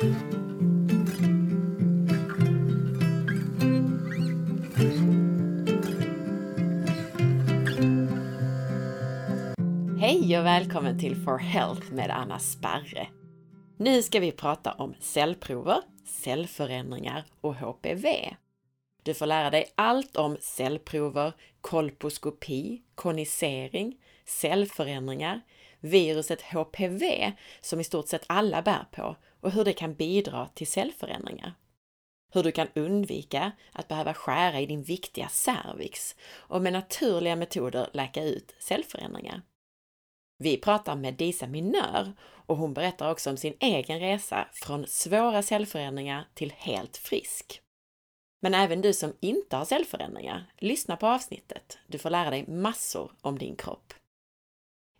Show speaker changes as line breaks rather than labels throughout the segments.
Hej och välkommen till For Health med Anna Sparre. Nu ska vi prata om cellprover, cellförändringar och HPV. Du får lära dig allt om cellprover, kolposkopi, konisering, cellförändringar, viruset HPV som i stort sett alla bär på och hur det kan bidra till cellförändringar. Hur du kan undvika att behöva skära i din viktiga cervix och med naturliga metoder läka ut cellförändringar. Vi pratar med Disa Minör och hon berättar också om sin egen resa från svåra cellförändringar till helt frisk. Men även du som inte har cellförändringar, lyssna på avsnittet. Du får lära dig massor om din kropp.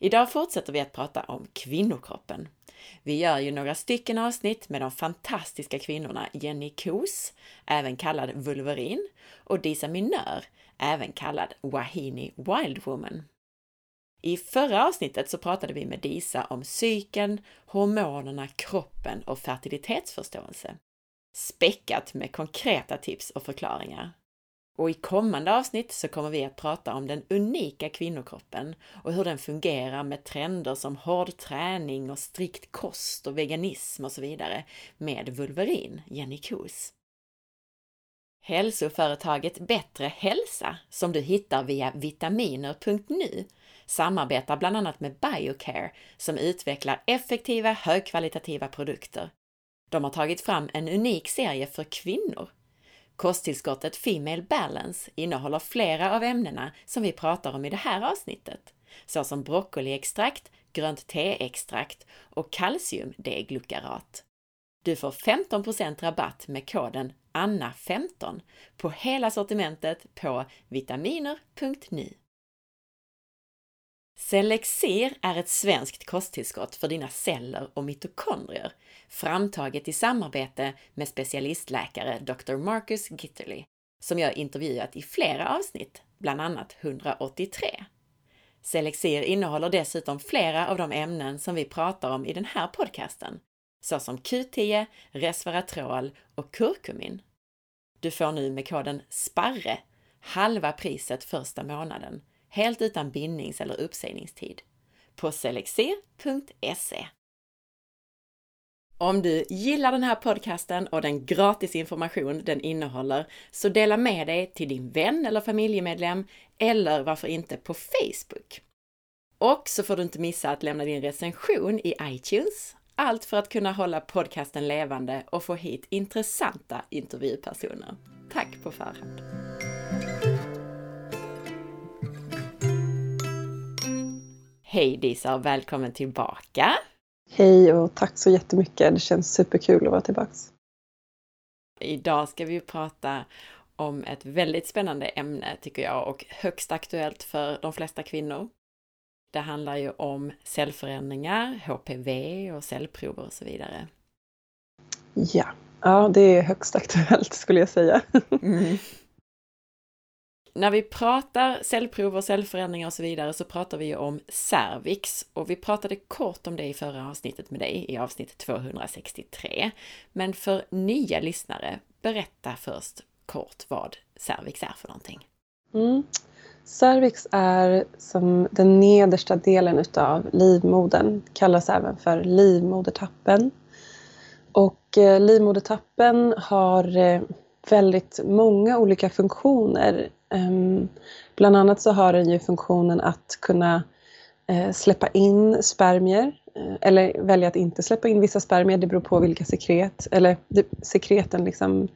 Idag fortsätter vi att prata om kvinnokroppen. Vi gör ju några stycken avsnitt med de fantastiska kvinnorna Jenny Kos, även kallad Vulverin, och Disa Minör, även kallad Wahini Wildwoman. I förra avsnittet så pratade vi med Disa om psyken, hormonerna, kroppen och fertilitetsförståelse. Späckat med konkreta tips och förklaringar. Och i kommande avsnitt så kommer vi att prata om den unika kvinnokroppen och hur den fungerar med trender som hård träning och strikt kost och veganism och så vidare med Vulverin, Jenny Kos. Hälsoföretaget Bättre Hälsa, som du hittar via vitaminer.nu, samarbetar bland annat med Biocare som utvecklar effektiva högkvalitativa produkter. De har tagit fram en unik serie för kvinnor. Kosttillskottet Female Balance innehåller flera av ämnena som vi pratar om i det här avsnittet, såsom broccoliextrakt, grönt teextrakt och kalciumdeglukarat. Du får 15% rabatt med koden ANNA15 på hela sortimentet på vitaminer.nu. Selexir är ett svenskt kosttillskott för dina celler och mitokondrier, framtaget i samarbete med specialistläkare Dr. Marcus Gitterly, som jag intervjuat i flera avsnitt, bland annat 183. Selexir innehåller dessutom flera av de ämnen som vi pratar om i den här podcasten, såsom Q10, resveratrol och kurkumin. Du får nu med koden SPARRE halva priset första månaden helt utan bindnings eller uppsägningstid på selexer.se. Om du gillar den här podcasten och den gratis information den innehåller, så dela med dig till din vän eller familjemedlem eller varför inte på Facebook. Och så får du inte missa att lämna din recension i iTunes. Allt för att kunna hålla podcasten levande och få hit intressanta intervjupersoner. Tack på förhand! Hej Disa och välkommen tillbaka!
Hej och tack så jättemycket. Det känns superkul att vara tillbaka.
Idag ska vi prata om ett väldigt spännande ämne tycker jag och högst aktuellt för de flesta kvinnor. Det handlar ju om cellförändringar, HPV och cellprover och så vidare.
Ja, ja det är högst aktuellt skulle jag säga. Mm.
När vi pratar cellprover, cellförändringar och så vidare så pratar vi ju om cervix och vi pratade kort om det i förra avsnittet med dig i avsnitt 263. Men för nya lyssnare, berätta först kort vad cervix är för någonting.
Mm. Cervix är som den nedersta delen utav livmodern, kallas även för livmodertappen. Och eh, livmodertappen har eh, väldigt många olika funktioner Ehm, bland annat så har den ju funktionen att kunna eh, släppa in spermier eh, eller välja att inte släppa in vissa spermier. Det beror på vilka sekret, eller sekreten liksom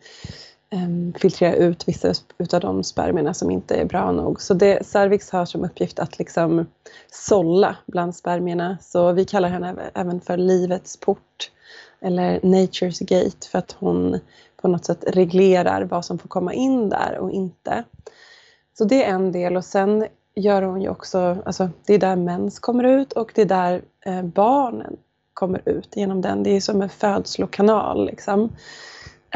ehm, filtrerar ut vissa utav de spermierna som inte är bra nog. Så det, cervix har som uppgift att liksom sålla bland spermierna. Så vi kallar henne även för livets port eller Nature's Gate för att hon på något sätt reglerar vad som får komma in där och inte. Så det är en del och sen gör hon ju också, alltså det är där mens kommer ut och det är där eh, barnen kommer ut genom den. Det är som en födslokanal liksom.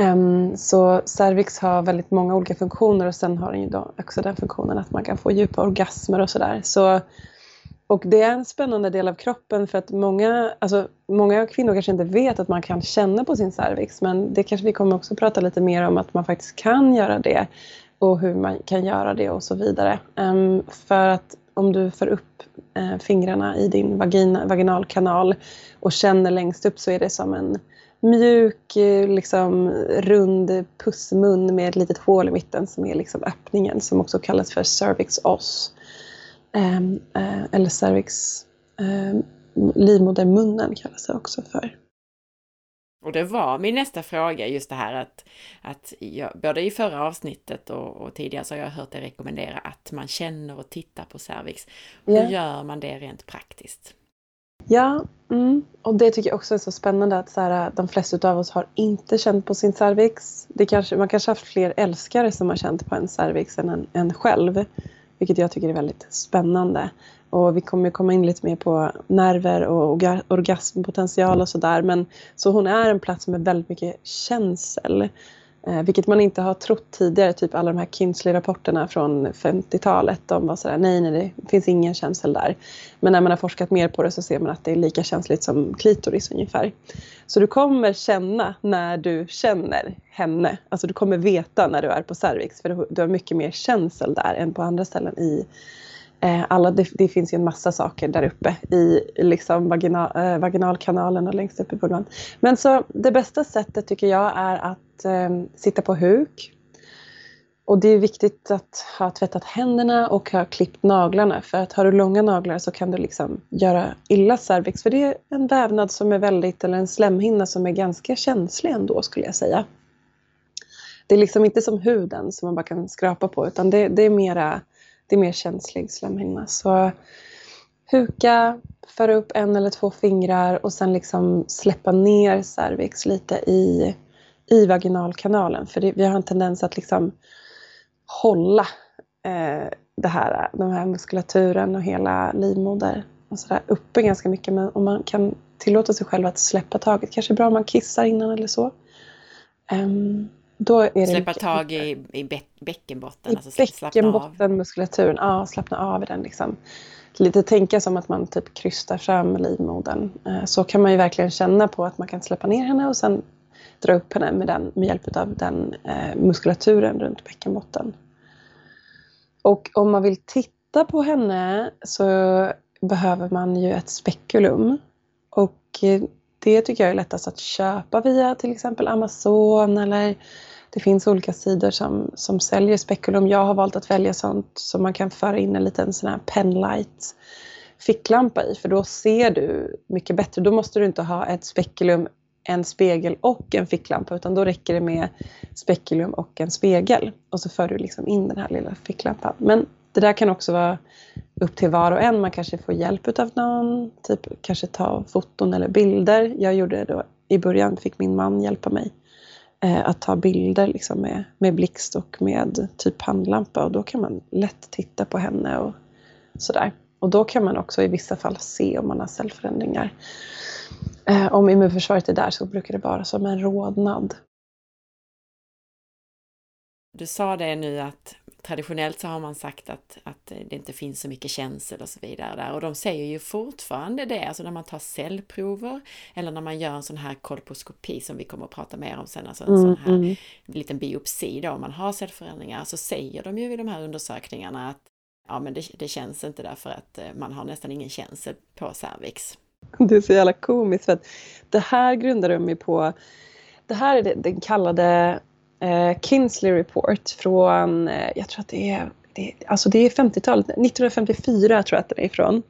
Um, så cervix har väldigt många olika funktioner och sen har den ju då också den funktionen att man kan få djupa orgasmer och sådär. Så och det är en spännande del av kroppen för att många, alltså, många kvinnor kanske inte vet att man kan känna på sin cervix men det kanske vi kommer också prata lite mer om att man faktiskt kan göra det och hur man kan göra det och så vidare. Um, för att om du för upp uh, fingrarna i din vagina, vaginalkanal och känner längst upp så är det som en mjuk, eh, liksom, rund pussmun med ett litet hål i mitten som är liksom öppningen som också kallas för cervix os. Um, uh, eller cervix, um, livmodermunnen kallas det också för.
Och det var min nästa fråga, just det här att, att jag, både i förra avsnittet och, och, tidigare så har jag hört dig rekommendera att man känner och tittar på cervix. Hur yeah. gör man det rent praktiskt?
Ja, mm. och det tycker jag också är så spännande att så här, de flesta av oss har inte känt på sin cervix. Det kanske, man kanske har haft fler älskare som har känt på en cervix än en, en själv. Vilket jag tycker är väldigt spännande. Och vi kommer komma in lite mer på nerver och orgasmpotential och sådär. Men så hon är en plats med väldigt mycket känsel. Eh, vilket man inte har trott tidigare, typ alla de här Kinsley-rapporterna från 50-talet. De var sådär, nej, nej, det finns ingen känsel där. Men när man har forskat mer på det så ser man att det är lika känsligt som klitoris ungefär. Så du kommer känna när du känner henne. Alltså du kommer veta när du är på cervix, för du har mycket mer känsel där än på andra ställen i Eh, alla, det, det, finns ju en massa saker där uppe i liksom vagina, eh, vaginalkanalen och längst upp i vulvan. Men så det bästa sättet tycker jag är att eh, sitta på huk. Och det är viktigt att ha tvättat händerna och ha klippt naglarna för att har du långa naglar så kan du liksom göra illa cervix för det är en vävnad som är väldigt, eller en slemhinna som är ganska känslig ändå skulle jag säga. Det är liksom inte som huden som man bara kan skrapa på utan det, det är mera det är mer känslig slemhinna. Så huka, föra upp en eller två fingrar och sen liksom släppa ner cervix lite i, i vaginalkanalen. För det, vi har en tendens att liksom hålla eh, det här, den här muskulaturen och hela livmoder och så där, uppe ganska mycket. Men om man kan tillåta sig själv att släppa taget, kanske bra om man kissar innan eller så. Um,
då är det Släppa tag i, i bäckenbotten?
I alltså bäckenbottenmuskulaturen, ja slappna av i den liksom. Lite tänka som att man typ krystar fram livmodern. Eh, så kan man ju verkligen känna på att man kan släppa ner henne och sen dra upp henne med, den, med hjälp av den eh, muskulaturen runt bäckenbotten. Och om man vill titta på henne så behöver man ju ett spekulum. Och eh, det tycker jag är lättast att köpa via till exempel Amazon eller det finns olika sidor som, som säljer spekulum. Jag har valt att välja sånt som man kan föra in en liten sån här penlight ficklampa i för då ser du mycket bättre. Då måste du inte ha ett spekulum, en spegel och en ficklampa utan då räcker det med spekulum och en spegel. Och så för du liksom in den här lilla ficklampan. Men det där kan också vara upp till var och en. Man kanske får hjälp av någon, typ kanske ta foton eller bilder. Jag gjorde det då i början, fick min man hjälpa mig Eh, att ta bilder liksom med, med blixt och med typ handlampa och då kan man lätt titta på henne och sådär. Och då kan man också i vissa fall se om man har cellförändringar. Eh, om immunförsvaret är där så brukar det vara som en rodnad.
Du sa det nu att traditionellt så har man sagt att, att det inte finns så mycket känsel och så vidare där och de säger ju fortfarande det, alltså när man tar cellprover eller när man gör en sån här kolposkopi som vi kommer att prata mer om sen, alltså en mm, sån här mm. liten biopsi då om man har cellförändringar, så säger de ju i de här undersökningarna att ja men det, det känns inte därför att eh, man har nästan ingen känsel på cervix.
Det är så jävla komiskt för att det här grundar de ju på det här är den kallade eh, Kinsley Report från, eh, jag tror att det är, det, alltså det är 50-talet, 1954 tror jag att den är ifrån.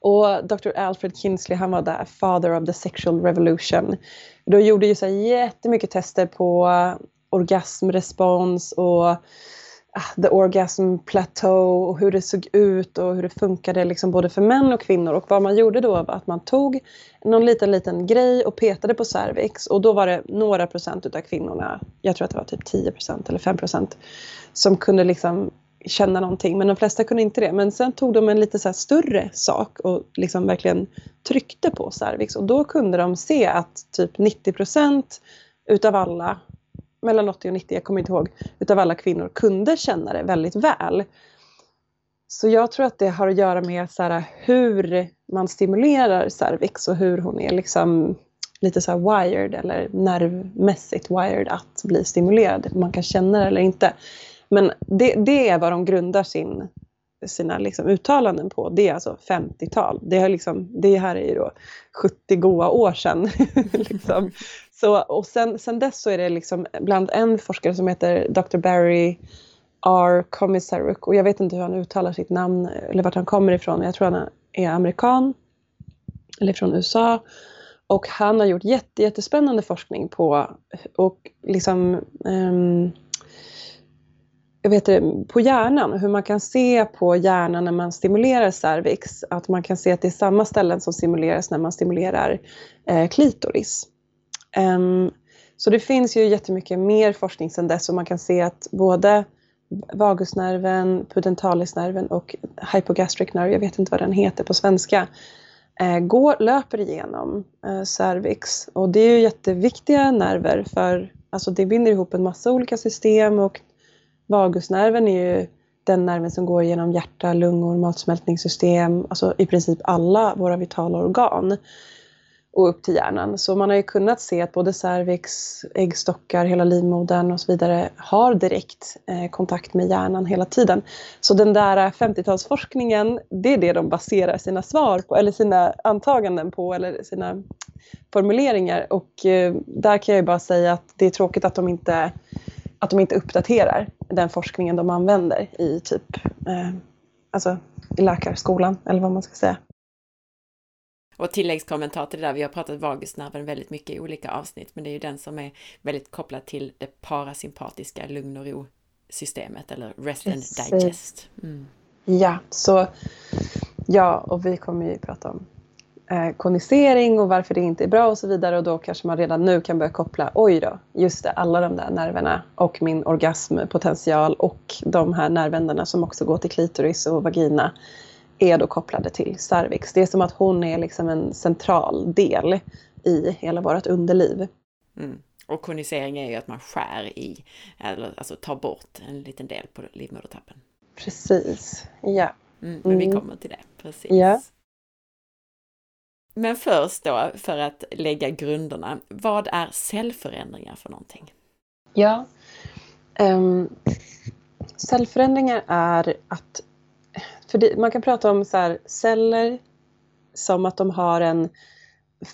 Och Dr. Alfred Kinsley, han var där, father of the sexual revolution. Då gjorde ju så jättemycket tester på orgasmrespons och Ah, the orgasm plateau och hur det såg ut och hur det funkade liksom både för män och kvinnor. Och vad man gjorde då var att man tog någon liten, liten grej och petade på cervix och då var det några procent utav kvinnorna, jag tror att det var typ 10 procent eller 5 procent, som kunde liksom känna någonting. Men de flesta kunde inte det. Men sen tog de en lite så större sak och liksom verkligen tryckte på cervix och då kunde de se att typ 90 procent utav alla mellan 80 och 90, jag kommer inte ihåg, utav alla kvinnor kunde känna det väldigt väl. så jag tror att det har att göra med så här, hur man stimulerar cervix och hur hon är liksom lite så wired eller nervmässigt wired att bli stimulerad. Man kan känna det eller inte. Men det, det är vad de grundar sin, sina liksom uttalanden på. Det är alltså 50-tal. Det, liksom, det här är ju då 70 goa år sedan. liksom så, och sen, sen dess så är det liksom bland en forskare som heter Dr. Barry R. Komisaruk och jag vet inte hur han uttalar sitt namn eller vart han kommer ifrån. Jag tror han är amerikan eller från USA. Och han har gjort jätte, jättespännande forskning på, och liksom, um, jag vet det, på hjärnan, hur man kan se på hjärnan när man stimulerar cervix, att man kan se att det är samma ställen som stimuleras när man stimulerar eh, klitoris. Um, så det finns ju jättemycket mer forskning sedan dess och man kan se att både vagusnerven, pudentalisnerven och hypogastric nerve, jag vet inte vad den heter på svenska, eh, går, löper igenom eh, cervix. Och det är ju jätteviktiga nerver för alltså det binder ihop en massa olika system och vagusnerven är ju den nerven som går genom hjärta, lungor, matsmältningssystem, alltså i princip alla våra vitala organ och upp till hjärnan. Så man har ju kunnat se att både cervix, äggstockar, hela livmodern och så vidare har direkt eh, kontakt med hjärnan hela tiden. Så den där 50-talsforskningen, det är det de baserar sina svar på, eller sina antaganden på, eller sina formuleringar. Och eh, där kan jag ju bara säga att det är tråkigt att de inte, att de inte uppdaterar den forskningen de använder i typ eh, alltså i läkarskolan, eller vad man ska säga.
Och tilläggskommentar till det där, vi har pratat vagusnerven väldigt mycket i olika avsnitt, men det är ju den som är väldigt kopplad till det parasympatiska lugn och ro systemet eller rest Precis. and digest. Mm.
Ja, så ja, och vi kommer ju prata om eh, konisering och varför det inte är bra och så vidare och då kanske man redan nu kan börja koppla, oj då, just det, alla de där nerverna och min orgasmpotential och de här nervändarna som också går till klitoris och vagina är då kopplade till cervix. Det är som att hon är liksom en central del i hela vårt underliv.
Mm. Och konisering är ju att man skär i, eller alltså tar bort en liten del på livmodertappen.
Precis, ja.
Mm, men vi mm. kommer till det, precis. Ja. Men först då, för att lägga grunderna, vad är cellförändringar för någonting?
Ja, um, cellförändringar är att för det, man kan prata om så här, celler som att de har en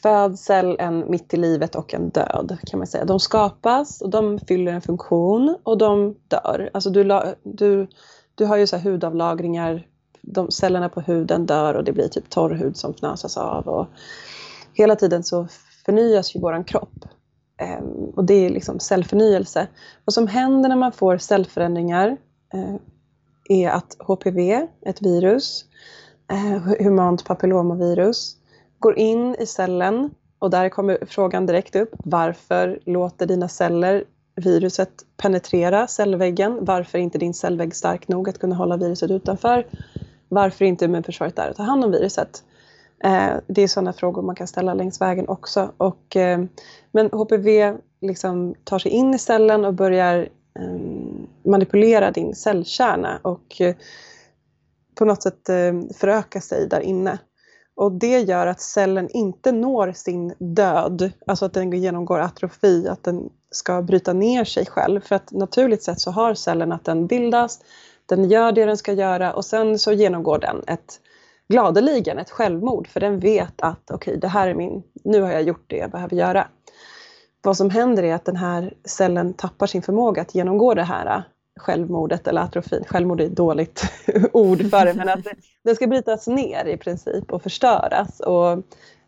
födsel, en mitt i livet och en död. kan man säga. De skapas och de fyller en funktion och de dör. Alltså du, du, du har ju så här hudavlagringar, de cellerna på huden dör och det blir typ torr hud som fnösas av. Och hela tiden så förnyas ju våran kropp. Ehm, och det är liksom cellförnyelse. Vad som händer när man får cellförändringar eh, är att HPV, ett virus, eh, humant papillomavirus, går in i cellen och där kommer frågan direkt upp. Varför låter dina celler viruset penetrera cellväggen? Varför är inte din cellvägg stark nog att kunna hålla viruset utanför? Varför är inte immunförsvaret där att ta hand om viruset? Eh, det är sådana frågor man kan ställa längs vägen också. Och, eh, men HPV liksom tar sig in i cellen och börjar Ehm, manipulera din cellkärna och eh, på något sätt ehm, föröka sig där inne. Och det gör att cellen inte når sin död, alltså att den genomgår atrofi, att den ska bryta ner sig själv. För att naturligt sett så har cellen att den bildas, den gör det den ska göra och sen så genomgår den ett gladeligen ett självmord för den vet att okej, okay, det här är min, nu har jag gjort det jag behöver göra vad som händer är att den här cellen tappar sin förmåga att genomgå det här äh, självmordet eller atrofin. Självmord är ett dåligt ord för det, men att den ska brytas ner i princip och förstöras och,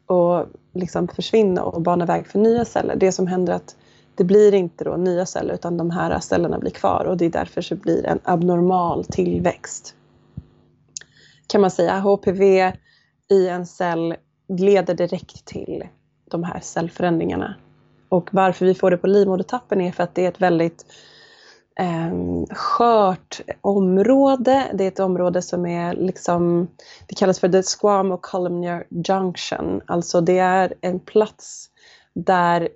och liksom försvinna och bana väg för nya celler. Det som händer är att det blir inte då nya celler utan de här cellerna blir kvar och det är därför så blir en abnormal tillväxt. Kan man säga. HPV i en cell leder direkt till de här cellförändringarna och varför vi får det på livmodertappen är för att det är ett väldigt eh, skört område. Det är ett område som är liksom, det kallas för the squam och columnar junction. Alltså det är en plats där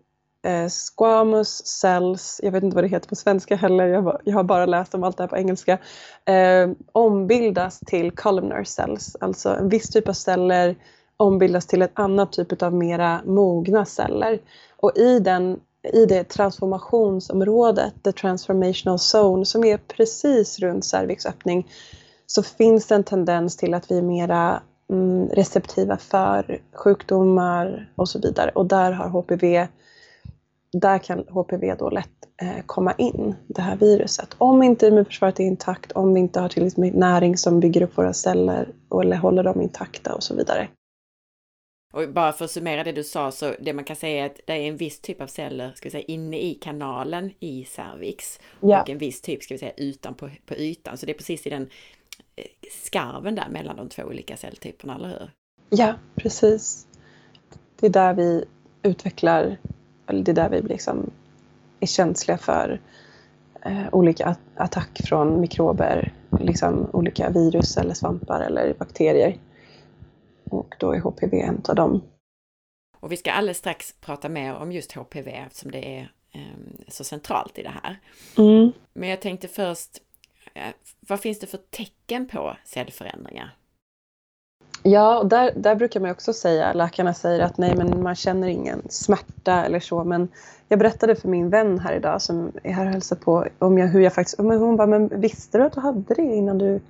eh, squamous cells, jag vet inte vad det heter på svenska heller, jag, jag har bara läst om allt det här på engelska, eh, ombildas till columnar cells, alltså en viss typ av celler ombildas till ett annat typ av mera mogna celler. Och i, den, i det transformationsområdet, the transformational zone, som är precis runt cervixöppning, så finns det en tendens till att vi är mera mm, receptiva för sjukdomar och så vidare. Och där har HPV där kan HPV då lätt eh, komma in, det här viruset. Om inte immunförsvaret är intakt, om vi inte har tillräckligt med näring som bygger upp våra celler eller håller dem intakta och så vidare.
Och bara för att summera det du sa, så det man kan säga är att det är en viss typ av celler ska vi säga, inne i kanalen i cervix ja. och en viss typ ska vi säga utanpå på ytan. Så det är precis i den eh, skarven där mellan de två olika celltyperna, eller hur?
Ja, precis. Det är där vi utvecklar, eller det är där vi liksom är känsliga för eh, olika attack från mikrober, liksom olika virus eller svampar eller bakterier. Och då är HPV en av dem.
Och vi ska alldeles strax prata mer om just HPV eftersom det är um, så centralt i det här. Mm. Men jag tänkte först, eh, vad finns det för tecken på cellförändringar?
Ja, och där, där brukar man också säga, läkarna säger att nej men man känner ingen smärta eller så men jag berättade för min vän här idag som är här och hälsar på om jag, hur jag faktiskt, hon bara men visste du att du hade det innan du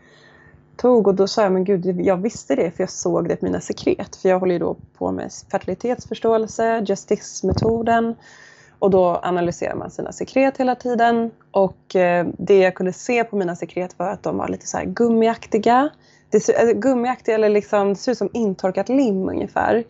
tog och då sa jag, men gud, jag visste det för jag såg det på mina sekret. För jag håller ju då på med fertilitetsförståelse, Justice-metoden och då analyserar man sina sekret hela tiden. Och eh, det jag kunde se på mina sekret var att de var lite så här gummiaktiga. Det ser, äh, gummiaktiga eller liksom, det ser ut som intorkat lim ungefär.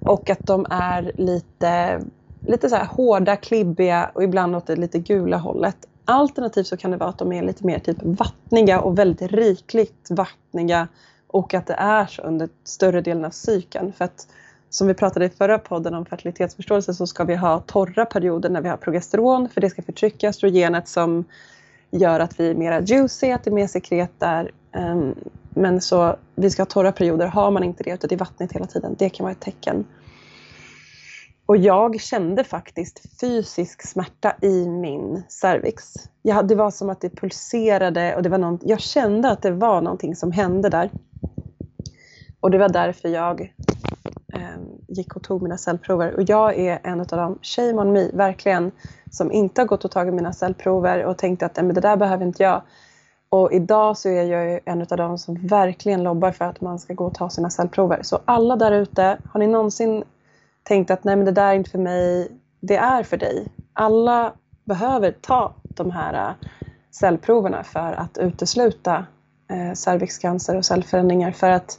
Och att de är lite, lite så här hårda, klibbiga och ibland åt det lite gula hållet. Alternativt så kan det vara att de är lite mer typ vattniga och väldigt rikligt vattniga och att det är så under större delen av cykeln. För att som vi pratade i förra podden om fertilitetsförståelse så ska vi ha torra perioder när vi har progesteron för det ska förtrycka östrogenet som gör att vi är mera juicy, att det är mer sekret där. Ehm, men så vi ska ha torra perioder. Har man inte det utan det är vattnigt hela tiden, det kan vara ett tecken. Och jag kände faktiskt fysisk smärta i min cervix. Jag, det var som att det pulserade och det var någon, jag kände att det var någonting som hände där. Och det var därför jag eh, gick och tog mina cellprover. Och jag är en av dem, shame on me, verkligen, som inte har gått och tagit mina cellprover och tänkte att men det där behöver inte jag. Och idag så är jag en av dem som verkligen lobbar för att man ska gå och ta sina cellprover. Så alla där ute, har ni någonsin tänkte att nej men det där är inte för mig, det är för dig. Alla behöver ta de här äh, cellproverna för att utesluta eh, cervixcancer och cellförändringar för att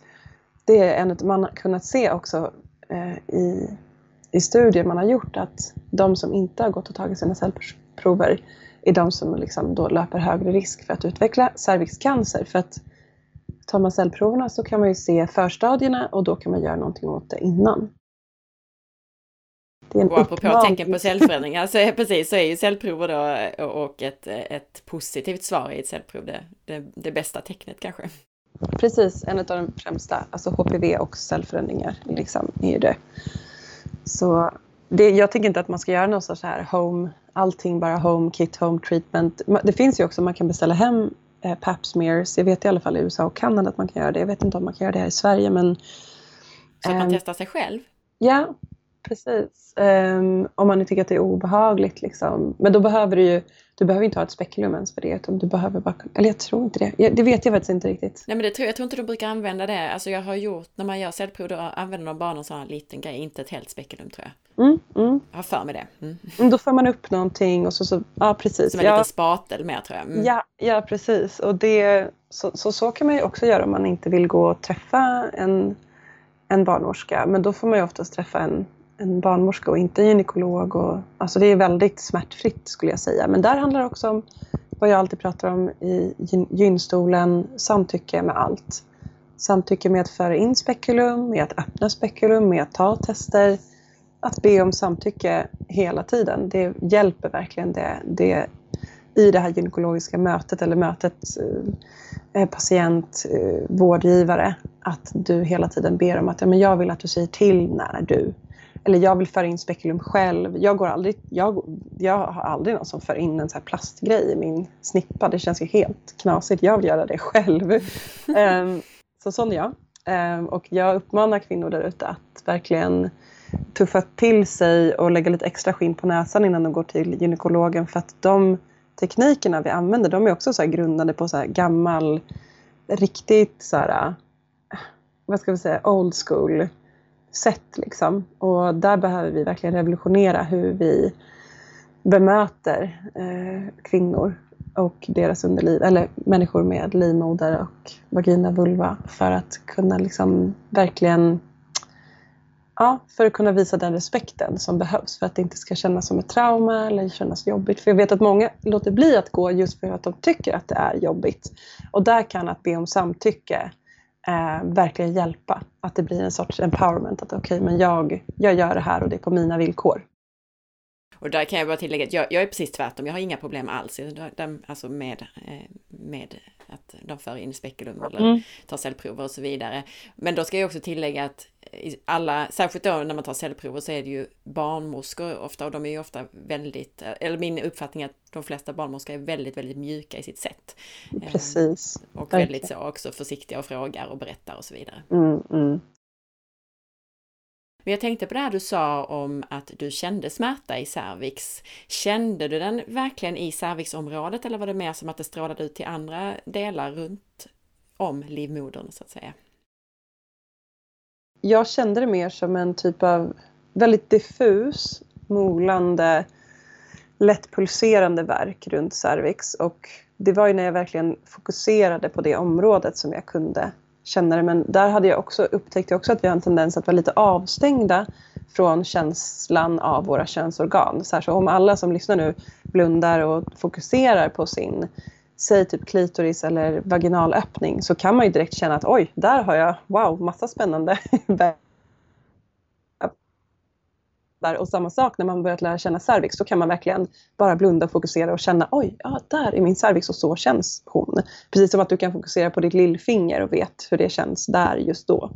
det är en man har kunnat se också eh, i, i studier man har gjort att de som inte har gått och tagit sina cellprover är de som liksom då löper högre risk för att utveckla cervixcancer. För att tar man cellproverna så kan man ju se förstadierna och då kan man göra någonting åt det innan.
Och apropå tecken på cellförändringar så är, precis, så är ju cellprover då och ett, ett positivt svar i ett cellprov det, det, det bästa tecknet kanske.
Precis, en av de främsta, alltså HPV och cellförändringar liksom, är ju det. Så det, jag tycker inte att man ska göra någon sorts här home, allting bara home kit, home treatment. Det finns ju också, man kan beställa hem eh, pap smears. Jag vet i alla fall i USA och Kanada att man kan göra det. Jag vet inte om man kan göra det här i Sverige men...
Så att man eh, testar sig själv?
Ja, precis. Um, om man tycker att det är obehagligt. Liksom. Men då behöver du ju, du behöver inte ha ett spekulum ens för det. Utan du behöver bara, eller jag tror inte det. Det vet jag faktiskt inte riktigt.
Nej men det tror, jag tror inte de brukar använda det. Alltså jag har gjort, när man gör cellprov då använder de bara någon sån här liten grej, inte ett helt spekulum tror jag. Mm, mm. Jag har för mig det. Mm.
mm. Då får man upp någonting och så, så ja precis.
Som en
ja.
liten spatel mer tror jag. Mm.
Ja, ja precis. Och det, så, så, så kan man ju också göra om man inte vill gå och träffa en en barnmorska, men då får man ju oftast träffa en en barnmorska och inte en gynekolog. Och, alltså det är väldigt smärtfritt skulle jag säga. Men där handlar det också om vad jag alltid pratar om i gynstolen, samtycke med allt. Samtycke med att föra in spekulum, med att öppna spekulum, med att ta tester. Att be om samtycke hela tiden, det hjälper verkligen det, det i det här gynekologiska mötet eller mötet eh, eh patient, eh, vårdgivare. Att du hela tiden ber om att ja, men jag vill att du säger till när du eller jag vill föra in spekulum själv. Jag, går aldrig, jag, jag har aldrig någon som för in en så plastgrej i min snippa. Det känns ju helt knasigt. Jag vill göra det själv. um, så sån är jag. Um, och jag uppmanar kvinnor där ute att verkligen tuffa till sig och lägga lite extra skinn på näsan innan de går till gynekologen för att de teknikerna vi använder de är också så grundade på så gammal, riktigt så här, vad ska vi säga, old school sätt liksom. Och där behöver vi verkligen revolutionera hur vi bemöter eh, kvinnor och deras underliv, eller människor med livmoder och vagina, vulva för att kunna liksom verkligen Ja, för att kunna visa den respekten som behövs för att det inte ska kännas som ett trauma eller kännas jobbigt. För jag vet att många låter bli att gå just för att de tycker att det är jobbigt. Och där kan att be om samtycke eh, verkligen hjälpa. Att det blir en sorts empowerment. Att okej, okay, men jag, jag gör det här och det är på mina villkor.
Och där kan jag bara tillägga att jag, jag är precis tvärtom. Jag har inga problem alls alltså med, eh, med att de för in spekulum eller mm. tar cellprover och så vidare. Men då ska jag också tillägga att alla, särskilt då när man tar cellprover så är det ju barnmorskor ofta och de är ju ofta väldigt, eller min uppfattning är att de flesta barnmorskor är väldigt, väldigt mjuka i sitt sätt.
Precis.
Och okay. väldigt så också försiktiga och frågar och berättar och så vidare.
Mm, mm.
Men jag tänkte på det här du sa om att du kände smärta i cervix. Kände du den verkligen i cervixområdet eller var det mer som att det strålade ut till andra delar runt om livmodern så att säga?
Jag kände det mer som en typ av väldigt diffus, molande, lätt pulserande verk runt cervix och det var ju när jag verkligen fokuserade på det området som jag kunde känna det. Men där hade jag också upptäckt också att vi har en tendens att vara lite avstängda från känslan av våra könsorgan. Så, här, så om alla som lyssnar nu blundar och fokuserar på sin säg typ klitoris eller vaginalöppning så kan man ju direkt känna att oj, där har jag wow, massa spännande fattar. Och samma sak när man börjat lära känna cervix, så kan man verkligen bara blunda och fokusera och känna oj, ja, där är min cervix och så känns hon. Precis som att du kan fokusera på ditt lillfinger och vet hur det känns där just då.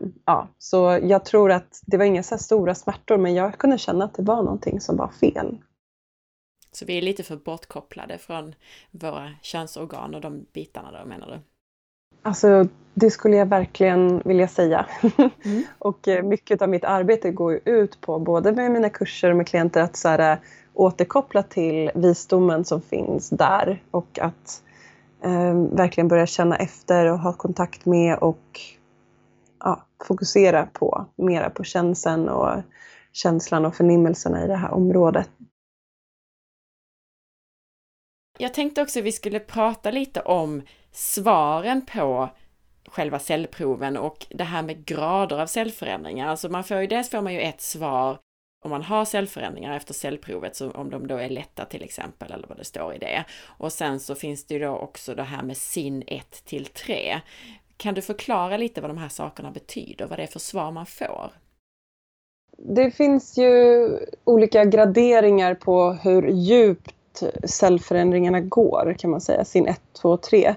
Um, ja, så jag tror att det var inga så stora smärtor men jag kunde känna att det var någonting som var fel.
Så vi är lite för bortkopplade från våra könsorgan och de bitarna då menar du?
Alltså det skulle jag verkligen vilja säga. Mm. och eh, mycket av mitt arbete går ju ut på, både med mina kurser och med klienter, att så här, återkoppla till visdomen som finns där och att eh, verkligen börja känna efter och ha kontakt med och ja, fokusera på mera på känslan och känslan och förnimmelserna i det här området.
Jag tänkte också att vi skulle prata lite om svaren på själva cellproven och det här med grader av cellförändringar. Alltså man får ju dels får man ju ett svar om man har cellförändringar efter cellprovet, så om de då är lätta till exempel, eller vad det står i det. Och sen så finns det ju då också det här med SIN 1 till 3. Kan du förklara lite vad de här sakerna betyder, vad det är för svar man får?
Det finns ju olika graderingar på hur djupt cellförändringarna går kan man säga, sin 1, 2, 3.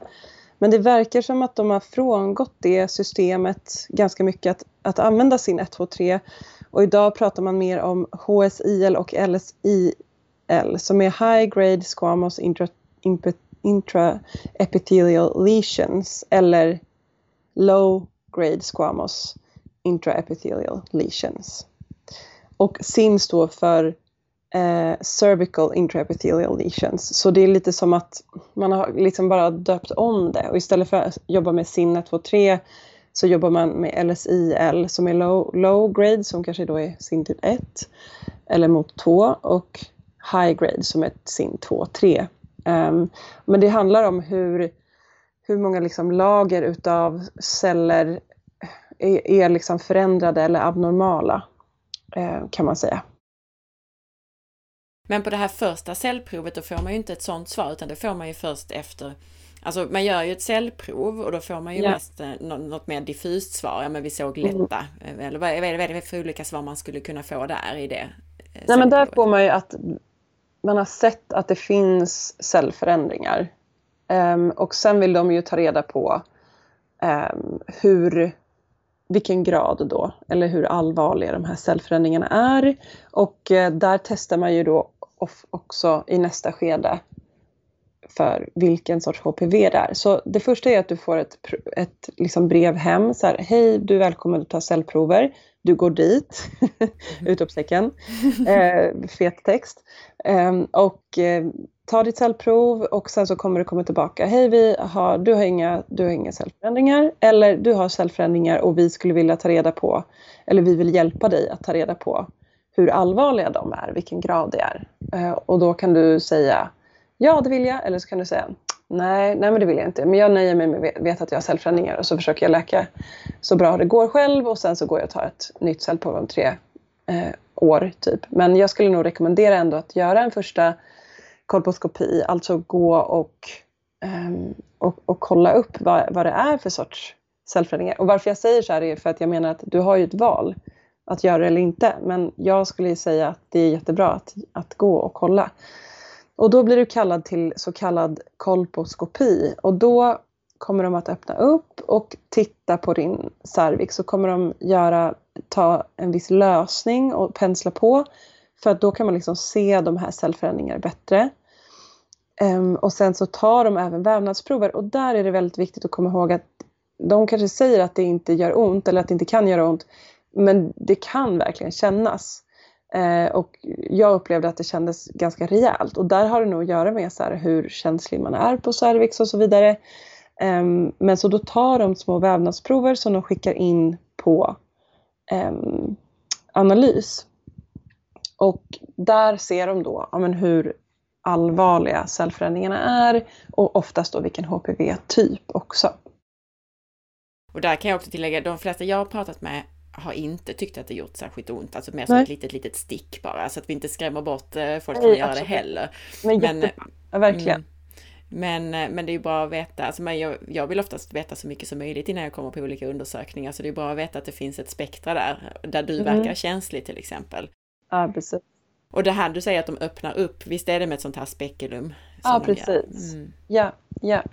Men det verkar som att de har frångått det systemet ganska mycket att, att använda sin 1, 2, 3. Och idag pratar man mer om HSIL och LSIL som är High Grade Squamous intra, Intraepithelial Lesions eller Low Grade Squamous Intraepithelial Lesions. Och SIN står för eh, cervical intraepithelial lesions. Så det är lite som att man har liksom bara döpt om det och istället för att jobba med SIN 1, 2, 3 så jobbar man med LSIL som är low, low grade som kanske då är SIN typ 1 eller mot 2 och high grade som är SIN 2, 3. Um, men det handlar om hur, hur många liksom lager utav celler är, är liksom förändrade eller abnormala eh, kan man säga.
Men på det här första cellprovet då får man ju inte ett sådant svar utan det får man ju först efter Alltså man gör ju ett cellprov och då får man ju ja. mest eh, något mer diffust svar. Ja men vi såg mm. lätta. Mm. Eller vad är, det för olika svar man skulle kunna få där i det?
Eh, Nej men där får man ju att man har sett att det finns cellförändringar. Um, och sen vill de ju ta reda på um, hur vilken grad då, eller hur allvarliga de här cellförändringarna är. Och eh, där testar man ju då också i nästa skede för vilken sorts HPV det är. Så det första är att du får ett, ett liksom brev hem. Så här, Hej, du är välkommen att ta cellprover. Du går dit. Utropstecken. Eh, fet text. Eh, och eh, ta ditt cellprov och sen så kommer du komma tillbaka. Hej, vi har, du, har inga, du har inga cellförändringar. Eller du har cellförändringar och vi skulle vilja ta reda på, eller vi vill hjälpa dig att ta reda på hur allvarliga de är, vilken grad det är. Eh, och då kan du säga ja, det vill jag. Eller så kan du säga nej, nej men det vill jag inte. Men jag nöjer mig med att veta att jag har cellförändringar och så försöker jag läka så bra det går själv och sen så går jag och tar ett nytt cellprov om tre eh, år typ. Men jag skulle nog rekommendera ändå att göra en första kolposkopi, alltså gå och, um, och, och, kolla upp vad, vad det är för sorts cellförändringar. Och varför jag säger så här är för att jag menar att du har ju ett val att göra det eller inte. Men jag skulle säga att det är jättebra att, att gå och kolla. Och då blir du kallad till så kallad kolposkopi och då kommer de att öppna upp och titta på din cervix. Så kommer de göra, ta en viss lösning och pensla på för att då kan man liksom se de här cellförändringarna bättre. Um, och sen så tar de även vävnadsprover och där är det väldigt viktigt att komma ihåg att de kanske säger att det inte gör ont eller att det inte kan göra ont. Men det kan verkligen kännas. Eh, och jag upplevde att det kändes ganska rejält och där har det nog att göra med så här, hur känslig man är på cervix och så vidare. Eh, men så då tar de små vävnadsprover som de skickar in på eh, analys. Och där ser de då ja, men hur allvarliga cellförändringarna är och oftast då vilken HPV-typ också.
Och där kan jag också tillägga, de flesta jag har pratat med har inte tyckt att det gjort särskilt ont, alltså mer som Nej. ett litet, litet stick bara, så att vi inte skrämmer bort eh, folk att göra det heller.
Men, men ja, verkligen. Mm,
men, eh, men det är ju bra att veta, alltså jag, jag vill oftast veta så mycket som möjligt innan jag kommer på olika undersökningar, så det är bra att veta att det finns ett spektra där, där du mm. verkar känslig till exempel.
Ja, precis.
Och det här du säger att de öppnar upp, visst är det med ett sånt här spekulum?
Ja, precis. Mm. Ja, ja.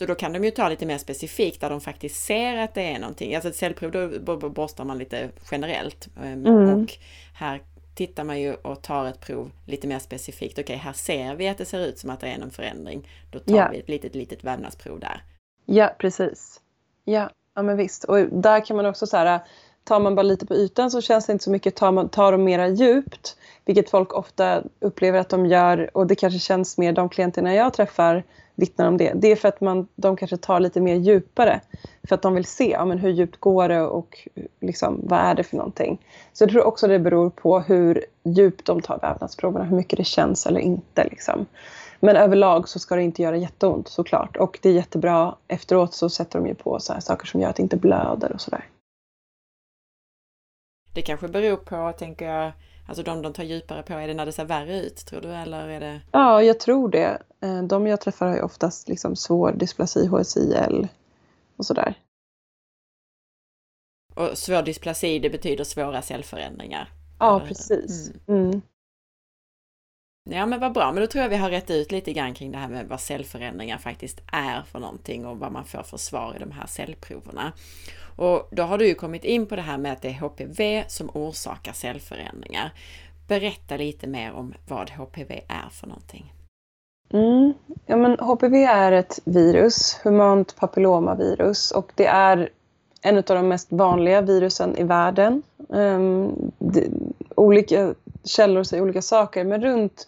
Så då kan de ju ta lite mer specifikt där de faktiskt ser att det är någonting. Alltså ett cellprov då borstar man lite generellt. Ehm, mm. Och här tittar man ju och tar ett prov lite mer specifikt. Okej, okay, här ser vi att det ser ut som att det är någon förändring. Då tar ja. vi ett litet, litet vävnadsprov där.
Ja, precis. Ja, ja men visst. Och där kan man också så här, tar man bara lite på ytan så känns det inte så mycket. Tar, man, tar de mera djupt, vilket folk ofta upplever att de gör och det kanske känns mer, de klienterna jag träffar vittnar om det. Det är för att man, de kanske tar lite mer djupare. För att de vill se ja, men hur djupt går det och liksom, vad är det för någonting. Så jag tror också det beror på hur djupt de tar vävnadsproverna, hur mycket det känns eller inte. Liksom. Men överlag så ska det inte göra jätteont såklart. Och det är jättebra, efteråt så sätter de ju på så saker som gör att det inte blöder och sådär.
Det kanske beror på, tänker jag, Alltså de de tar djupare på, är det när det ser värre ut tror du eller är det?
Ja, jag tror det. Eh, de jag träffar har ju oftast liksom svår dysplasi, HSIL och sådär.
Och svår dysplasi, det betyder svåra cellförändringar?
Ja, precis. Mm. Mm.
Ja men vad bra, men då tror jag vi har rätt ut lite grann kring det här med vad cellförändringar faktiskt är för någonting och vad man får för svar i de här cellproverna. Och då har du ju kommit in på det här med att det är HPV som orsakar cellförändringar. Berätta lite mer om vad HPV är för någonting.
Mm. Ja, men HPV är ett virus, humant papillomavirus och det är en av de mest vanliga virusen i världen. Um, det, olika källor säger olika saker men runt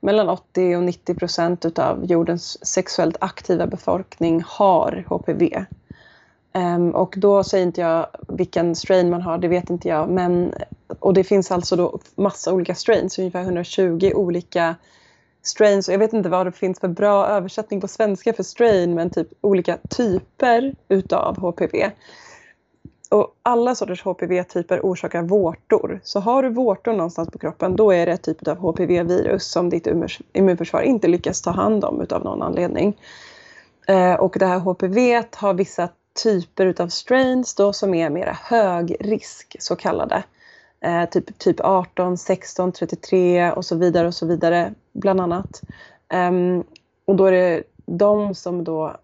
mellan 80 och 90 procent av jordens sexuellt aktiva befolkning har HPV. Um, ehm, och då säger inte jag vilken strain man har, det vet inte jag. Men, och det finns alltså då massa olika strains, ungefär 120 olika strains. Och jag vet inte vad det finns för bra översättning på svenska för strain, men typ olika typer utav HPV. Och alla sorters HPV-typer orsakar vårtor. Så har du vårtor någonstans på kroppen, då är det ett typ av HPV-virus som ditt immunförsvar inte lyckas ta hand om utav någon anledning. Eh, och det här HPV har vissa typer utav strains då som är mera hög risk så kallade. Eh, typ, typ 18, 16, 33 och så vidare och så vidare bland annat. Um, och då är det de som då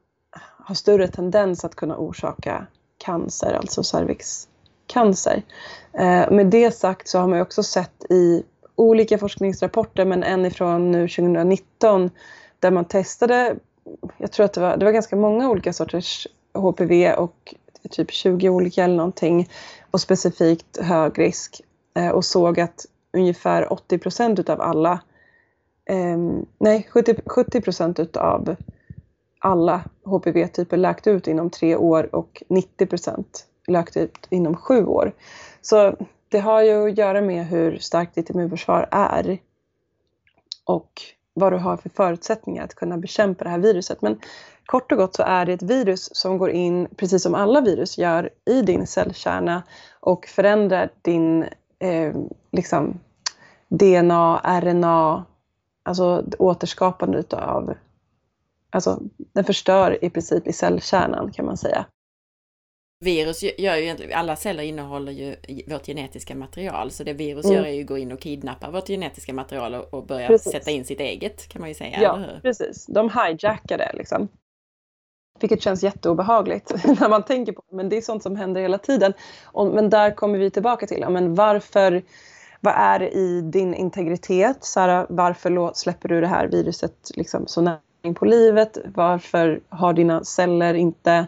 har större tendens att kunna orsaka cancer, alltså cervixcancer. Eh, med det sagt så har man också sett i olika forskningsrapporter, men en ifrån nu 2019 där man testade, jag tror att det var, det var ganska många olika sorters HPV och typ 20 olika eller någonting och specifikt hög risk eh, och såg att ungefär 80 procent utav alla, eh, nej 70, 70 procent utav alla HPV-typer läkt ut inom tre år och 90 procent läkt ut inom sju år. Så det har ju att göra med hur starkt ditt immunförsvar är och vad du har för förutsättningar att kunna bekämpa det här viruset. Men kort och gott så är det ett virus som går in, precis som alla virus gör, i din cellkärna och förändrar din eh, liksom DNA, RNA, alltså återskapandet utav Alltså den förstör i princip i cellkärnan kan man säga.
Virus gör ju egentligen, alla celler innehåller ju vårt genetiska material, så det virus mm. gör är ju att gå in och kidnappa vårt genetiska material och, och börja precis. sätta in sitt eget kan man ju säga.
Ja, precis. De hijackar det liksom. Vilket känns jätteobehagligt när man tänker på det, men det är sånt som händer hela tiden. Och, men där kommer vi tillbaka till, ja, men varför, vad är det i din integritet? Sara, varför släpper du det här viruset liksom så nära på livet? Varför har dina celler inte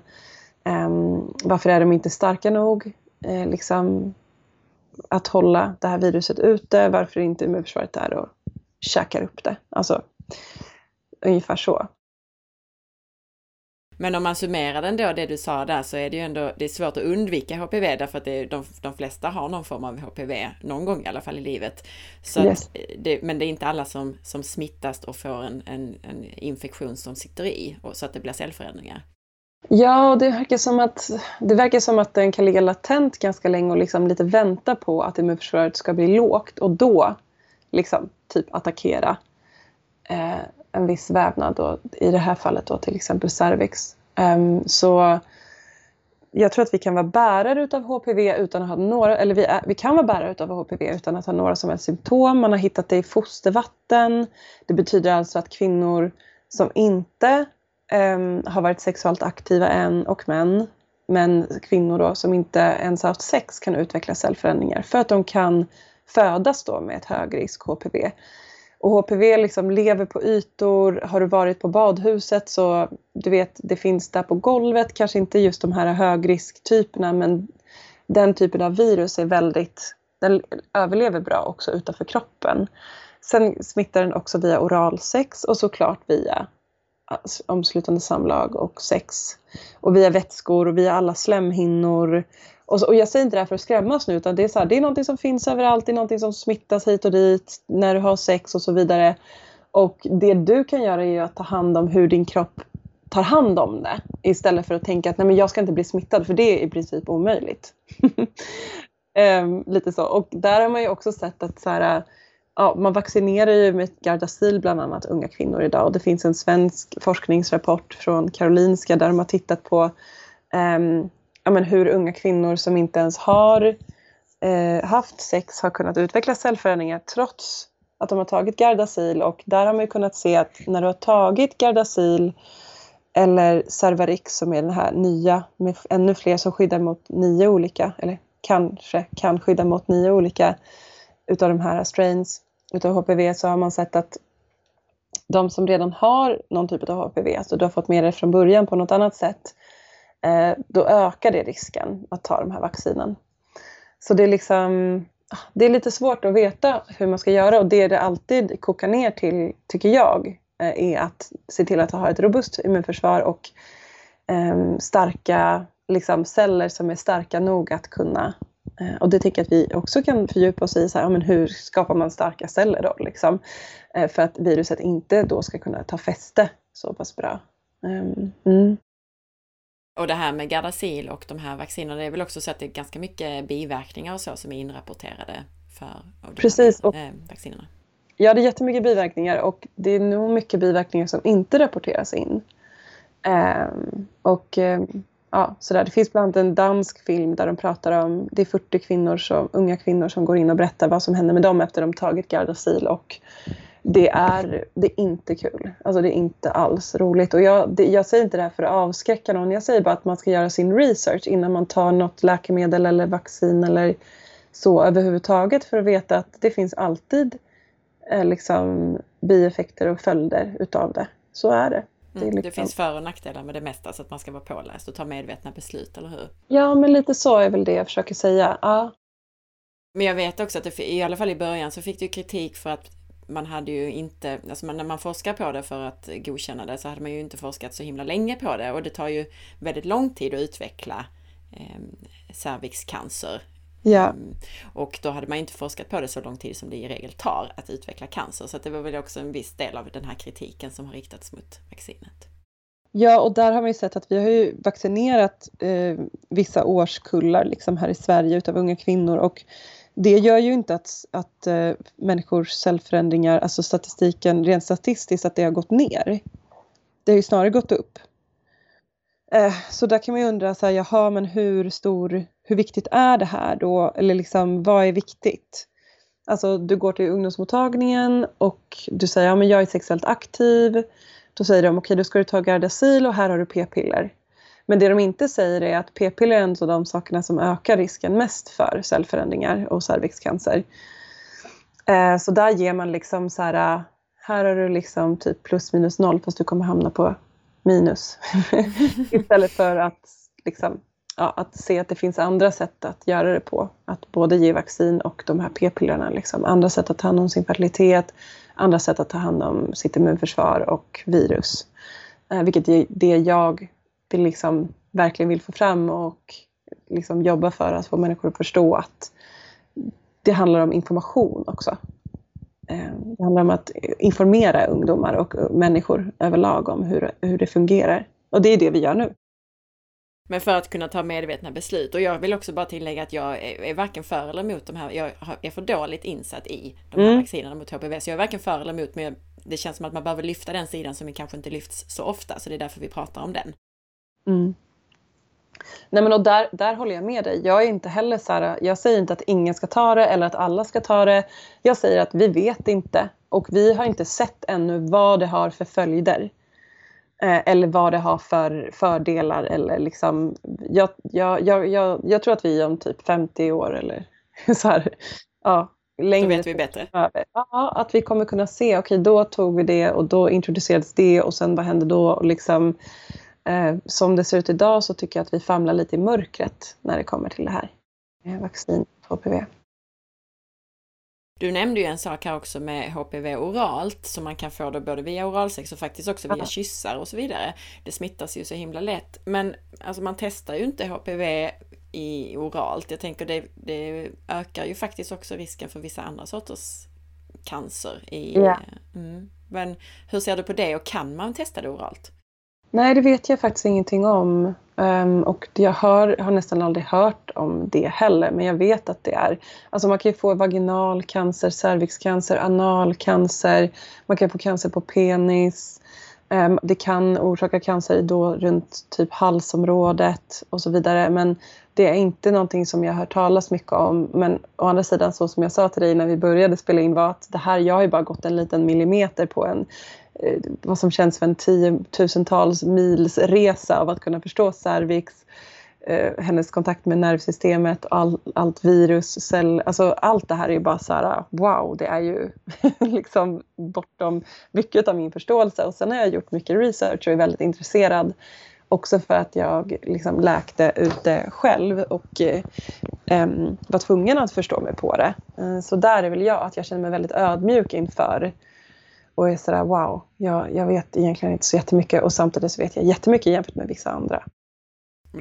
Um, varför är de inte starka nog eh, liksom, att hålla det här viruset ute? Varför är inte immunförsvaret där och käkar upp det? Alltså, ungefär så.
Men om man summerar den då, det du sa där, så är det ju ändå det är svårt att undvika HPV därför att det, de, de flesta har någon form av HPV, någon gång i alla fall i livet. Så yes. det, men det är inte alla som, som smittas och får en, en, en infektion som sitter i, och, så att det blir cellförändringar.
Ja, det verkar som att, det verkar som att den kan ligga latent ganska länge och liksom lite vänta på att immunförsvaret ska bli lågt och då liksom typ attackera eh, en viss vävnad då, i det här fallet då till exempel cervix. Um, så jag tror att vi kan vara bärare utav HPV utan att ha några, eller vi, är, vi kan vara bärare utav HPV utan att ha några som helst symptom. Man har hittat det i fostervatten. Det betyder alltså att kvinnor som inte um, har varit sexuellt aktiva än och män, men kvinnor då som inte ens har haft sex kan utveckla cellförändringar för att de kan födas då med ett högrisk HPV. Och HPV liksom lever på ytor. Har du varit på badhuset så du vet, det finns där på golvet. Kanske inte just de här högrisktyperna men den typen av virus är väldigt, den överlever bra också utanför kroppen. Sen smittar den också via oralsex och såklart via omslutande samlag och sex. Och via vätskor och via alla slemhinnor. Och, så, och jag säger inte det här för att skrämmas nu utan det är, så här, det är någonting som finns överallt, det är någonting som smittas hit och dit när du har sex och så vidare. Och det du kan göra är att ta hand om hur din kropp tar hand om det istället för att tänka att nej men jag ska inte bli smittad för det är i princip omöjligt. um, lite så. Och där har man ju också sett att så här, ja, man vaccinerar ju med Gardasil bland annat unga kvinnor idag och det finns en svensk forskningsrapport från Karolinska där de har tittat på um, ja, men hur unga kvinnor som inte ens har eh, haft sex har kunnat utveckla cellförändringar trots att de har tagit Gardasil. Och där har man ju kunnat se att när du har tagit Gardasil eller Cervarix som är den här nya med ännu fler som skyddar mot nio olika, eller kanske kan skydda mot nio olika utav de här strains utav HPV så har man sett att de som redan har någon typ av HPV, alltså du har fått med det från början på något annat sätt, Eh, då ökar det risken att ta de här vaccinen. Så det är liksom ah, det är lite svårt att veta hur man ska göra och det det alltid kokar ner till, tycker jag, eh, är att se till att ha ett robust immunförsvar och eh, starka liksom, celler som är starka nog att kunna Eh, och det tycker jag att vi också kan fördjupa oss i, så här, ja, men hur skapar man starka celler då? Liksom, eh, för att viruset inte då ska kunna ta fäste så pass bra. Ehm, mm.
Och det här med Gardasil och de här vaccinerna, det är väl också så att det är ganska mycket biverkningar och så som är inrapporterade för
Precis.
Här, äh, vaccinerna.
Ja, det är jättemycket biverkningar och det är nog mycket biverkningar som inte rapporteras in. Um, och um, ja, sådär. Det finns bland annat en dansk film där de pratar om, det är 40 kvinnor som, unga kvinnor som går in och berättar vad som händer med dem efter de tagit Gardasil och det är, det är inte kul. Alltså det är inte alls roligt. Och jag, det, jag säger inte det här för att avskräcka någon. Jag säger bara att man ska göra sin research innan man tar något läkemedel eller vaccin eller så överhuvudtaget för att veta att det finns alltid eh, liksom, bieffekter och följder utav det. Så är det.
Det, mm, liksom... det, finns för och nackdelar med det mesta så att man ska vara påläst och ta medvetna beslut, eller hur?
Ja, men lite så är väl det jag försöker säga. Ja.
Men jag vet också att det, i alla fall i början så fick du kritik för att man hade ju inte, alltså när man forskar på det för att godkänna det så hade man ju inte forskat så himla länge på det och det tar ju väldigt lång tid att utveckla eh, cervixcancer.
Ja. Mm.
Och då hade man inte forskat på det så lång tid som det i regel tar att utveckla cancer. Så det var väl också en viss del av den här kritiken som har riktats mot vaccinet.
Ja, och där har man ju sett att vi har ju vaccinerat eh, vissa årskullar liksom här i Sverige utav unga kvinnor och det gör ju inte att, att eh, äh, människors cellförändringar, alltså statistiken rent statistiskt, att det har gått ner. Det har ju snarare gått upp. Äh, så där kan man ju undra, så här, jaha, men hur stor, hur viktigt är det här då? Eller liksom, vad är viktigt? Alltså, du går till ungdomsmottagningen och du säger, ja men jag är sexuellt aktiv. Då säger de, okej, okay, då ska du ta Gardasil och här har du p-piller. Men det de inte säger är att p-piller är en av de sakerna som ökar risken mest för cellförändringar och cervixcancer. Eh, så där ger man liksom så här, eh, här har du liksom typ plus minus noll fast du kommer hamna på minus. Istället för att, liksom, ja, att se att det finns andra sätt att göra det på. Att både ge vaccin och de här p-pillerna. Liksom. Andra sätt att ta hand om sin fertilitet, andra sätt att ta hand om sitt immunförsvar och virus. Eh, vilket är det jag vill liksom verkligen vill få fram och liksom jobba för att få människor att förstå att det handlar om information också. Eh, det handlar om att informera ungdomar och människor överlag om hur, hur det fungerar. Och det är det vi gör nu.
Men för att kunna ta medvetna beslut. Och jag vill också bara tillägga att jag är, är varken för eller emot de här. Jag är för dåligt insatt i de här mm. vaccinerna mot HPV. Så jag är varken för eller emot. Men det känns som att man behöver lyfta den sidan som kanske inte lyfts så ofta. Så det är därför vi pratar om den.
Mm. Nej men och där, där håller jag med dig. Jag är inte heller så här, jag säger inte att ingen ska ta det eller att alla ska ta det. Jag säger att vi vet inte och vi har inte sett ännu vad det har för följder. Eh, eller vad det har för fördelar eller liksom, jag, jag, jag, jag, jag tror att vi om typ 50 år eller så här, ja,
längre. Då vet vi bättre.
Ja, att vi kommer kunna se, okej okay, då tog vi det och då introducerades det och sen vad hände då? Och liksom, Eh, som det ser ut idag så tycker jag att vi famlar lite i mörkret när det kommer till det här. Eh, vaccin HPV.
Du nämnde ju en sak här också med HPV oralt, så man kan få det både via oralsex och faktiskt också via kyssar och så vidare. Det smittas ju så himla lätt. Men alltså man testar ju inte HPV i oralt. Jag tänker det, det ökar ju faktiskt också risken för vissa andra sorters cancer. I, ja. mm. Men hur ser du på det och kan man testa det oralt?
Nej, det vet jag faktiskt ingenting om. Um, och jag hör, har nästan aldrig hört om det heller, men jag vet att det är... Alltså man kan ju få vaginal cancer, cervixcancer, analcancer, man kan få cancer på penis. Um, det kan orsaka cancer då runt typ halsområdet och så vidare. Men det är inte någonting som jag har hört talas mycket om. Men å andra sidan, så som jag sa till dig när vi började spela in var att det här, jag har ju bara gått en liten millimeter på en Eh, vad som känns för en tiotusentals mils resa av att kunna förstå cervix, eh, hennes kontakt med nervsystemet, all, allt virus, cell, alltså allt det här är ju bara så här, wow, det är ju liksom bortom mycket av min förståelse. Och sen har jag gjort mycket research och är väldigt intresserad också för att jag liksom läkte ut det själv och eh, var tvungen att förstå mig på det. Eh, så där är väl jag, att jag känner mig väldigt ödmjuk inför och är sådär wow, jag, jag vet egentligen inte så jättemycket och samtidigt så vet jag jättemycket jämfört med vissa andra.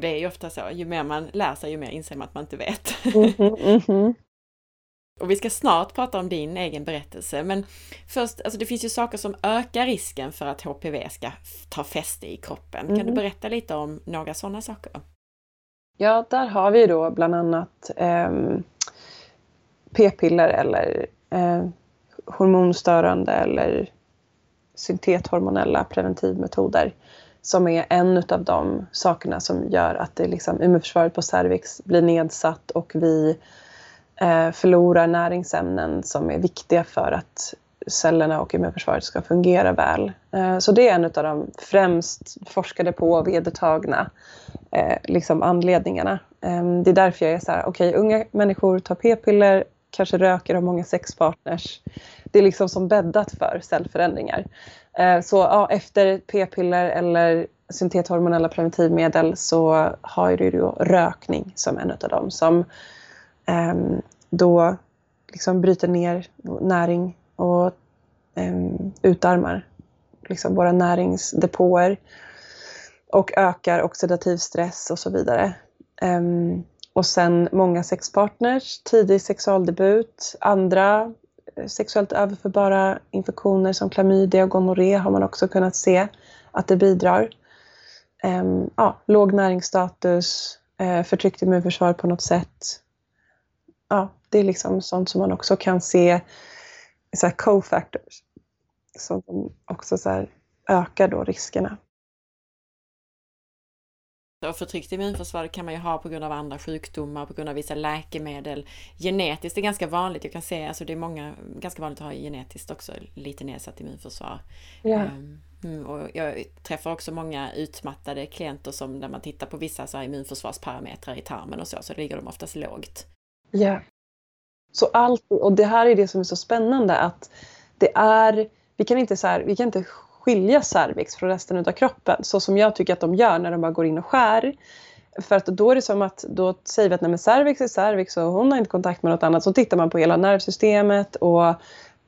Det är ju ofta så, ju mer man lär sig ju mer inser man att man inte vet.
Mm -hmm, mm -hmm.
Och vi ska snart prata om din egen berättelse, men först, alltså det finns ju saker som ökar risken för att HPV ska ta fäste i kroppen. Kan mm -hmm. du mhm. berätta lite om några sådana saker?
Ja, där har vi då bland annat eh, p-piller eller eh, hormonstörande eller syntethormonella preventivmetoder som är en av de sakerna som gör att det liksom, immunförsvaret på cervix blir nedsatt och vi eh, förlorar näringsämnen som är viktiga för att cellerna och immunförsvaret ska fungera väl. Eh, så det är en av de främst forskade på och vedertagna eh, liksom anledningarna. Eh, det är därför jag är så här, okej okay, unga människor tar p-piller, kanske röker och många sexpartners. Det är liksom som bäddat för cellförändringar. Eh, så ja, efter p-piller eller syntethormonella preventivmedel så har du då rökning som en av dem som ehm, då liksom bryter ner näring och ehm, utarmar liksom våra näringsdepåer och ökar oxidativ stress och så vidare. Um, och sen många sexpartners, tidig sexualdebut, andra sexuellt överförbara infektioner som klamydia och gonorré har man också kunnat se att det bidrar. Um, ja, låg näringsstatus, uh, förtryckt immunförsvar på något sätt. Ja, det är liksom sånt som man också kan se så här co-factors som också så här ökar då riskerna.
Och förtryckt immunförsvar kan man ju ha på grund av andra sjukdomar, på grund av vissa läkemedel. Genetiskt är ganska vanligt, jag kan se, alltså det är många, ganska vanligt att ha genetiskt också lite nedsatt immunförsvar.
Ja.
Um, och jag träffar också många utmattade klienter som när man tittar på vissa så här immunförsvarsparametrar i tarmen och så, så ligger de oftast lågt.
Ja. Så allt, och det här är det som är så spännande att det är, vi kan inte, så här, vi kan inte skilja cervix från resten av kroppen så som jag tycker att de gör när de bara går in och skär. För att då är det som att då säger vi att nej, men cervix är cervix och hon har inte kontakt med något annat. Så tittar man på hela nervsystemet och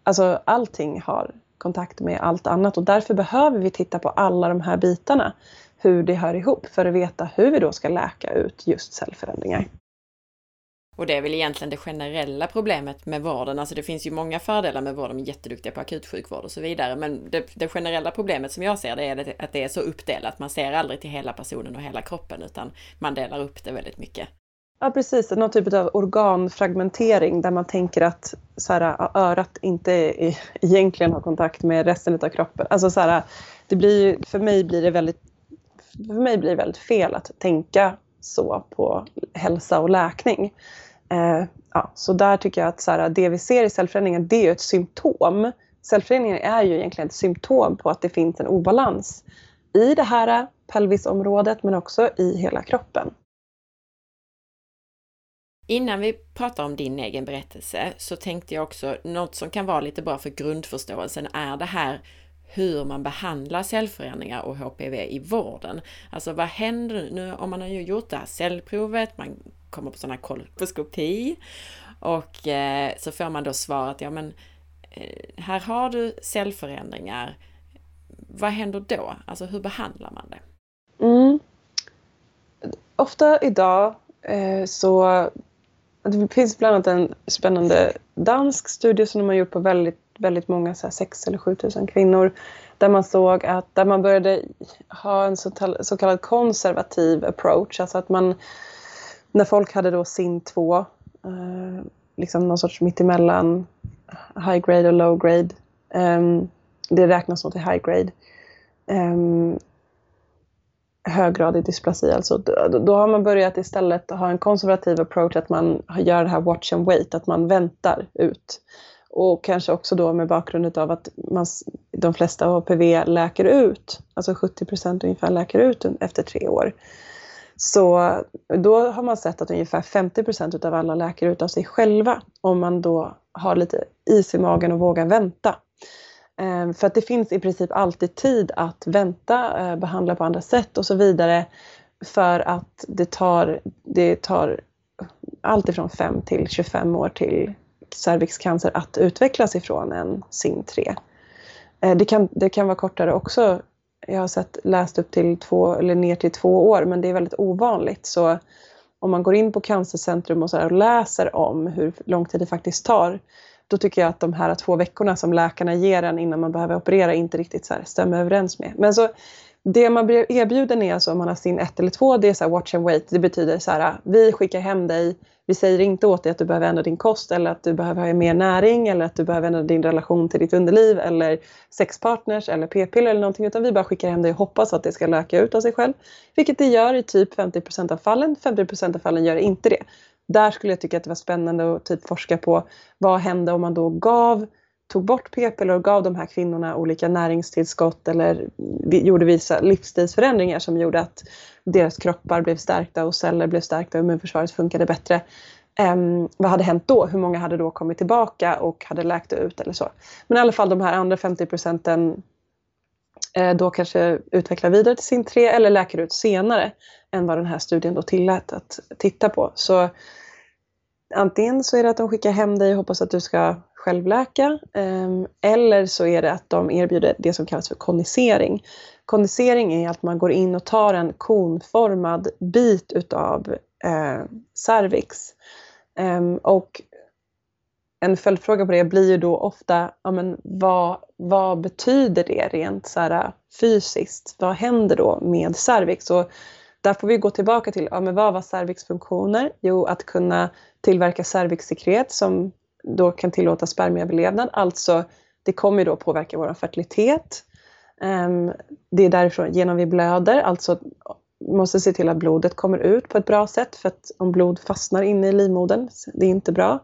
alltså allting har kontakt med allt annat och därför behöver vi titta på alla de här bitarna. Hur det hör ihop för att veta hur vi då ska läka ut just cellförändringar.
Och det är väl egentligen det generella problemet med vården. Alltså det finns ju många fördelar med vården, de är jätteduktiga på akutsjukvård och så vidare. Men det, det, generella problemet som jag ser det är att det är så uppdelat. Man ser aldrig till hela personen och hela kroppen utan man delar upp det väldigt mycket.
Ja precis, någon typ av organfragmentering där man tänker att så här, örat inte är, egentligen har kontakt med resten av kroppen. Alltså så här, det blir, för mig blir det väldigt för mig blir det väldigt fel att tänka så på hälsa och läkning. Eh, ja, så där tycker jag att så här, det vi ser i cellförändringar, det är ju ett symptom. Cellförändringar är ju egentligen ett symptom på att det finns en obalans i det här pelvisområdet men också i hela kroppen.
Innan vi pratar om din egen berättelse så tänkte jag också något som kan vara lite bra för grundförståelsen är det här hur man behandlar cellförändringar och HPV i vården. Alltså vad händer nu om man har gjort det här cellprovet, man kommer på sådana här kolposkopi och eh, så får man då svaret, ja men eh, här har du cellförändringar. Vad händer då? Alltså hur behandlar man det?
Mm. Ofta idag eh, så det finns bland annat en spännande dansk studie som de har gjort på väldigt väldigt många, så 6 eller 7 000 kvinnor, där man såg att där man började ha en så, så kallad konservativ approach, alltså att man när folk hade då sin 2, eh, liksom någon sorts mittemellan high grade och low grade, um, det räknas nog till high grade, um, höggradig dysplasi alltså, då, då, har man börjat istället ha en konservativ approach, att man gör det här watch and wait, att man väntar ut. Och kanske också då med bakgrund av att man, de flesta HPV läker ut, alltså 70 procent ungefär läker ut efter tre år. Så då har man sett att ungefär 50 procent av alla läker ut av sig själva om man då har lite is i magen och vågar vänta. Ehm, för att det finns i princip alltid tid att vänta, eh, behandla på andra sätt och så vidare. För att det tar, det tar allt ifrån 5 till 25 år till cervixcancer att utvecklas ifrån en SIN3. Eh, det kan, det kan vara kortare också. Jag har sett läst upp till två eller ner till två år men det är väldigt ovanligt. Så om man går in på Cancercentrum och, så och läser om hur lång tid det faktiskt tar då tycker jag att de här två veckorna som läkarna ger en innan man behöver operera inte riktigt så stämmer överens med. Men så det man blir erbjuden är alltså om man har sin ett eller två, det är så watch and wait. Det betyder så här, vi skickar hem dig vi säger inte åt dig att du behöver ändra din kost eller att du behöver ha mer näring eller att du behöver ändra din relation till ditt underliv eller sexpartners eller p-piller eller någonting utan vi bara skickar hem dig och hoppas att det ska läka ut av sig själv. Vilket det gör i typ 50% av fallen, 50% av fallen gör inte det. Där skulle jag tycka att det var spännande att typ forska på vad hände om man då gav tog bort p-piller och gav de här kvinnorna olika näringstillskott eller gjorde vissa livsstilsförändringar som gjorde att deras kroppar blev stärkta och celler blev stärkta och immunförsvaret funkade bättre. Um, vad hade hänt då? Hur många hade då kommit tillbaka och hade läkt ut eller så? Men i alla fall de här andra 50 procenten eh, då kanske utvecklar vidare till sin 3 eller läker ut senare än vad den här studien då tillät att titta på. Så antingen så är det att de skickar hem dig och hoppas att du ska självläka ehm, eller så är det att de erbjuder det som kallas för konisering. Konisering är att man går in och tar en konformad bit utav eh, cervix ehm, och en följdfråga på det blir ju då ofta, ja, men vad, vad betyder det rent så här, fysiskt? Vad händer då med cervix? Och där får vi gå tillbaka till, ja, men vad var cervixfunktioner? Jo, att kunna tillverka cervixsekret som då kan tillåta spermieöverlevnad. Alltså, det kommer då påverka vår fertilitet. Ehm, det är därifrån genom vi blöder, alltså måste se till att blodet kommer ut på ett bra sätt för att om blod fastnar inne i livmodern, det är inte bra.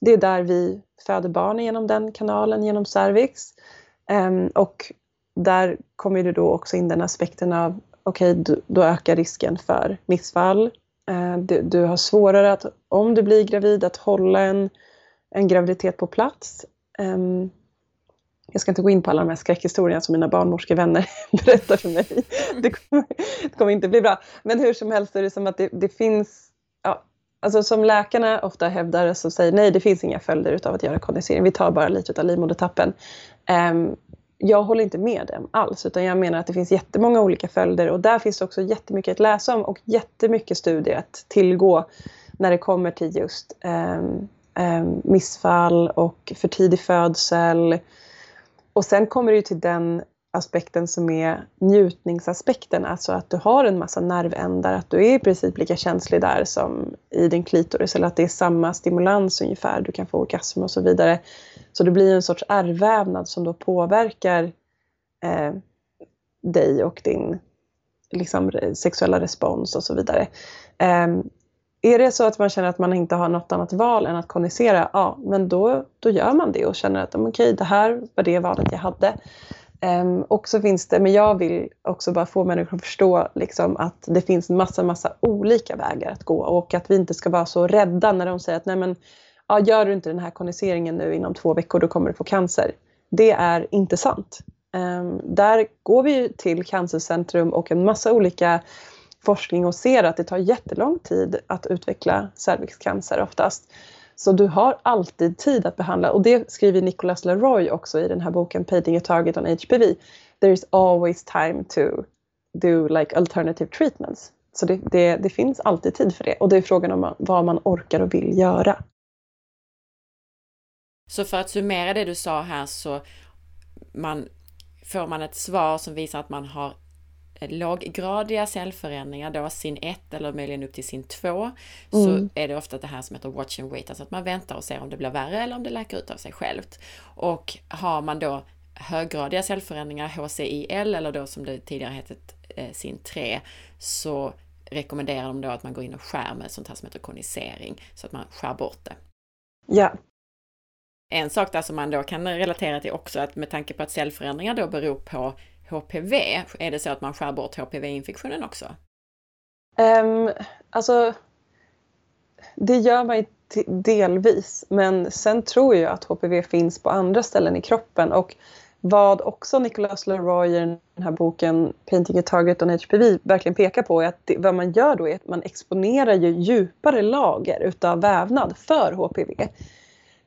Det är där vi föder barn genom den kanalen, genom cervix. Ehm, och där kommer det då också in den aspekten av, okej, okay, då ökar risken för missfall. Ehm, du, har svårare att, om du blir gravid, att hålla en, en graviditet på plats. Um, jag ska inte gå in på alla de här skräckhistorierna som mina barnmorskevänner berättar för mig. Det kommer, det kommer, inte bli bra. Men hur som helst är det som att det, det finns, ja, alltså som läkarna ofta hävdar så säger nej det finns inga följder utav att göra kondensering, vi tar bara lite av livmodertappen. Um, jag håller inte med dem alls utan jag menar att det finns jättemånga olika följder och där finns också jättemycket att läsa om och jättemycket studier att tillgå när det kommer till just um, Ehm, missfall och för tidig födsel, och sen kommer det till den aspekten som är njutningsaspekten, alltså att du har en massa nervändar, att du är i princip lika känslig där som i din klitoris, eller att det är samma stimulans ungefär, du kan få orgasm och så vidare. Så det blir en sorts ärrvävnad som då påverkar eh, dig och din liksom, sexuella respons och så vidare. Eh, är det så att man känner att man inte har något annat val än att kommunicera, ja men då, då gör man det och känner att okej, okay, det här var det valet jag hade. Um, och så finns det, men jag vill också bara få människor att förstå liksom, att det finns massa, massa olika vägar att gå och att vi inte ska vara så rädda när de säger att nej men, ja, gör du inte den här kondenseringen nu inom två veckor då kommer du få cancer. Det är inte sant. Um, där går vi till Cancercentrum och en massa olika forskning och ser att det tar jättelång tid att utveckla cervixcancer oftast. Så du har alltid tid att behandla och det skriver Nicholas Leroy också i den här boken Painting a Target on HPV. There is always time to do like alternative treatments. Så det, det, det finns alltid tid för det och det är frågan om vad man orkar och vill göra.
Så för att summera det du sa här så man, får man ett svar som visar att man har låggradiga cellförändringar då, sin 1 eller möjligen upp till sin 2, mm. så är det ofta det här som heter watch and wait, alltså att man väntar och ser om det blir värre eller om det läker ut av sig självt. Och har man då höggradiga cellförändringar, HCIL eller då som det tidigare hette eh, sin 3, så rekommenderar de då att man går in och skär med sånt här som heter konisering, så att man skär bort det.
Ja.
En sak där som man då kan relatera till också, att med tanke på att cellförändringar då beror på HPV, är det så att man skär bort HPV-infektionen också?
Um, alltså, det gör man ju delvis, men sen tror jag att HPV finns på andra ställen i kroppen och vad också Nicholas Leroy i den här boken Painting a Target on HPV verkligen pekar på är att det, vad man gör då är att man exponerar ju djupare lager utav vävnad för HPV.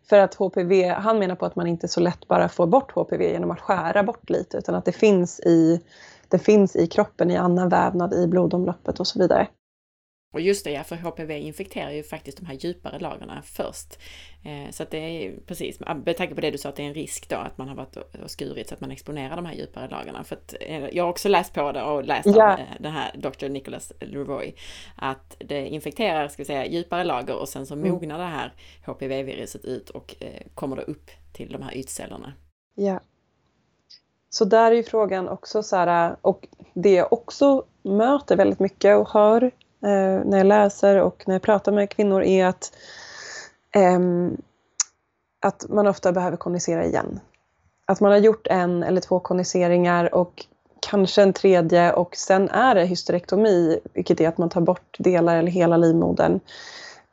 För att HPV, han menar på att man inte så lätt bara får bort HPV genom att skära bort lite utan att det finns i, det finns i kroppen, i annan vävnad, i blodomloppet och så vidare.
Och just det, ja, för HPV infekterar ju faktiskt de här djupare lagren först. Eh, så att det är precis, med tanke på det du sa att det är en risk då att man har varit och skurit så att man exponerar de här djupare lagren. För att eh, jag har också läst på det och läst ja. av eh, den här Dr. Nicholas Leroy att det infekterar, ska vi säga, djupare lager och sen så mm. mognar det här HPV-viruset ut och kommer då upp till de här ytcellerna.
Ja. Så där är ju frågan också så här, och det jag också möter väldigt mycket och hör Eh, när jag läser och när jag pratar med kvinnor är att, eh, att man ofta behöver konisera igen. Att man har gjort en eller två koniseringar och kanske en tredje och sen är det hysterektomi, vilket är att man tar bort delar eller hela livmodern.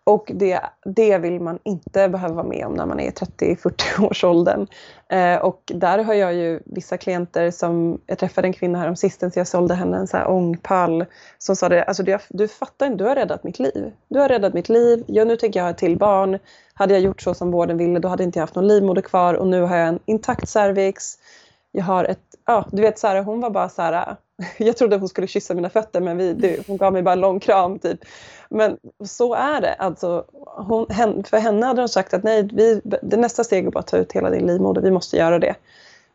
Och det, det vill man inte behöva vara med om när man är 30-40 års åldern. Eh, och där har jag ju vissa klienter som, jag träffade en kvinna här om sistens, jag sålde henne en så här ångpall som sa det, alltså du, du fattar inte, du har räddat mitt liv. Du har räddat mitt liv, ja, nu tänker jag ha ett till barn. Hade jag gjort så som vården ville då hade inte jag haft någon livmoder kvar och nu har jag en intakt cervix. Jag har ett, ja du vet så här, hon var bara så här, jag trodde hon skulle kyssa mina fötter men vi, det, hon gav mig bara en lång kram typ. Men så är det. Alltså, hon, för henne hade de sagt att nej, vi, det nästa steg är bara att ta ut hela din livmoder, vi måste göra det.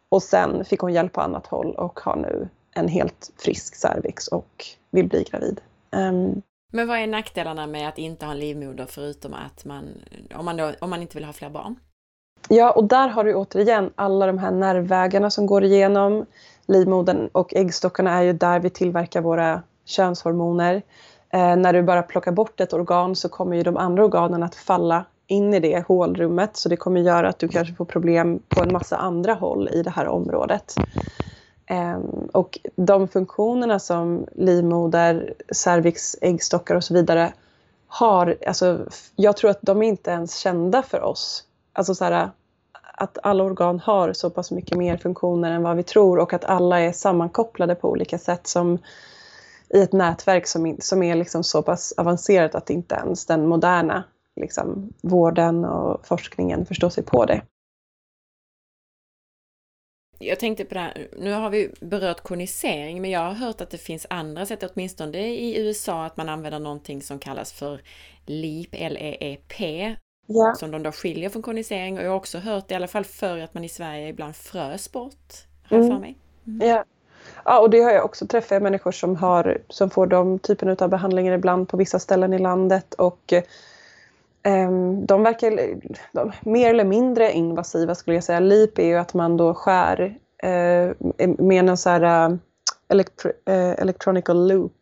Och sen fick hon hjälp på annat håll och har nu en helt frisk cervix och vill bli gravid. Um,
men vad är nackdelarna med att inte ha en livmoder förutom att man, om man, då, om man inte vill ha fler barn?
Ja, och där har du återigen alla de här nervvägarna som går igenom livmodern och äggstockarna är ju där vi tillverkar våra könshormoner. Eh, när du bara plockar bort ett organ så kommer ju de andra organen att falla in i det hålrummet så det kommer göra att du kanske får problem på en massa andra håll i det här området. Eh, och de funktionerna som livmoder, cervix, äggstockar och så vidare har, alltså, jag tror att de är inte ens kända för oss. Alltså så här, att alla organ har så pass mycket mer funktioner än vad vi tror och att alla är sammankopplade på olika sätt som i ett nätverk som, som är liksom så pass avancerat att inte ens den moderna liksom, vården och forskningen förstår sig på det.
Jag tänkte på det här, nu har vi berört konisering, men jag har hört att det finns andra sätt, åtminstone i USA, att man använder någonting som kallas för LEEP, L-E-E-P, ja. som de då skiljer från konisering. Och jag har också hört, i alla fall förr, att man i Sverige ibland frös bort, har mm. för mig.
Mm. Ja. Ja, och det har jag också träffat människor som, har, som får de typen av behandlingar ibland på vissa ställen i landet. Och eh, de verkar de, mer eller mindre invasiva skulle jag säga. LIP är ju att man då skär eh, med en så här uh, elektro, uh, electronical loop.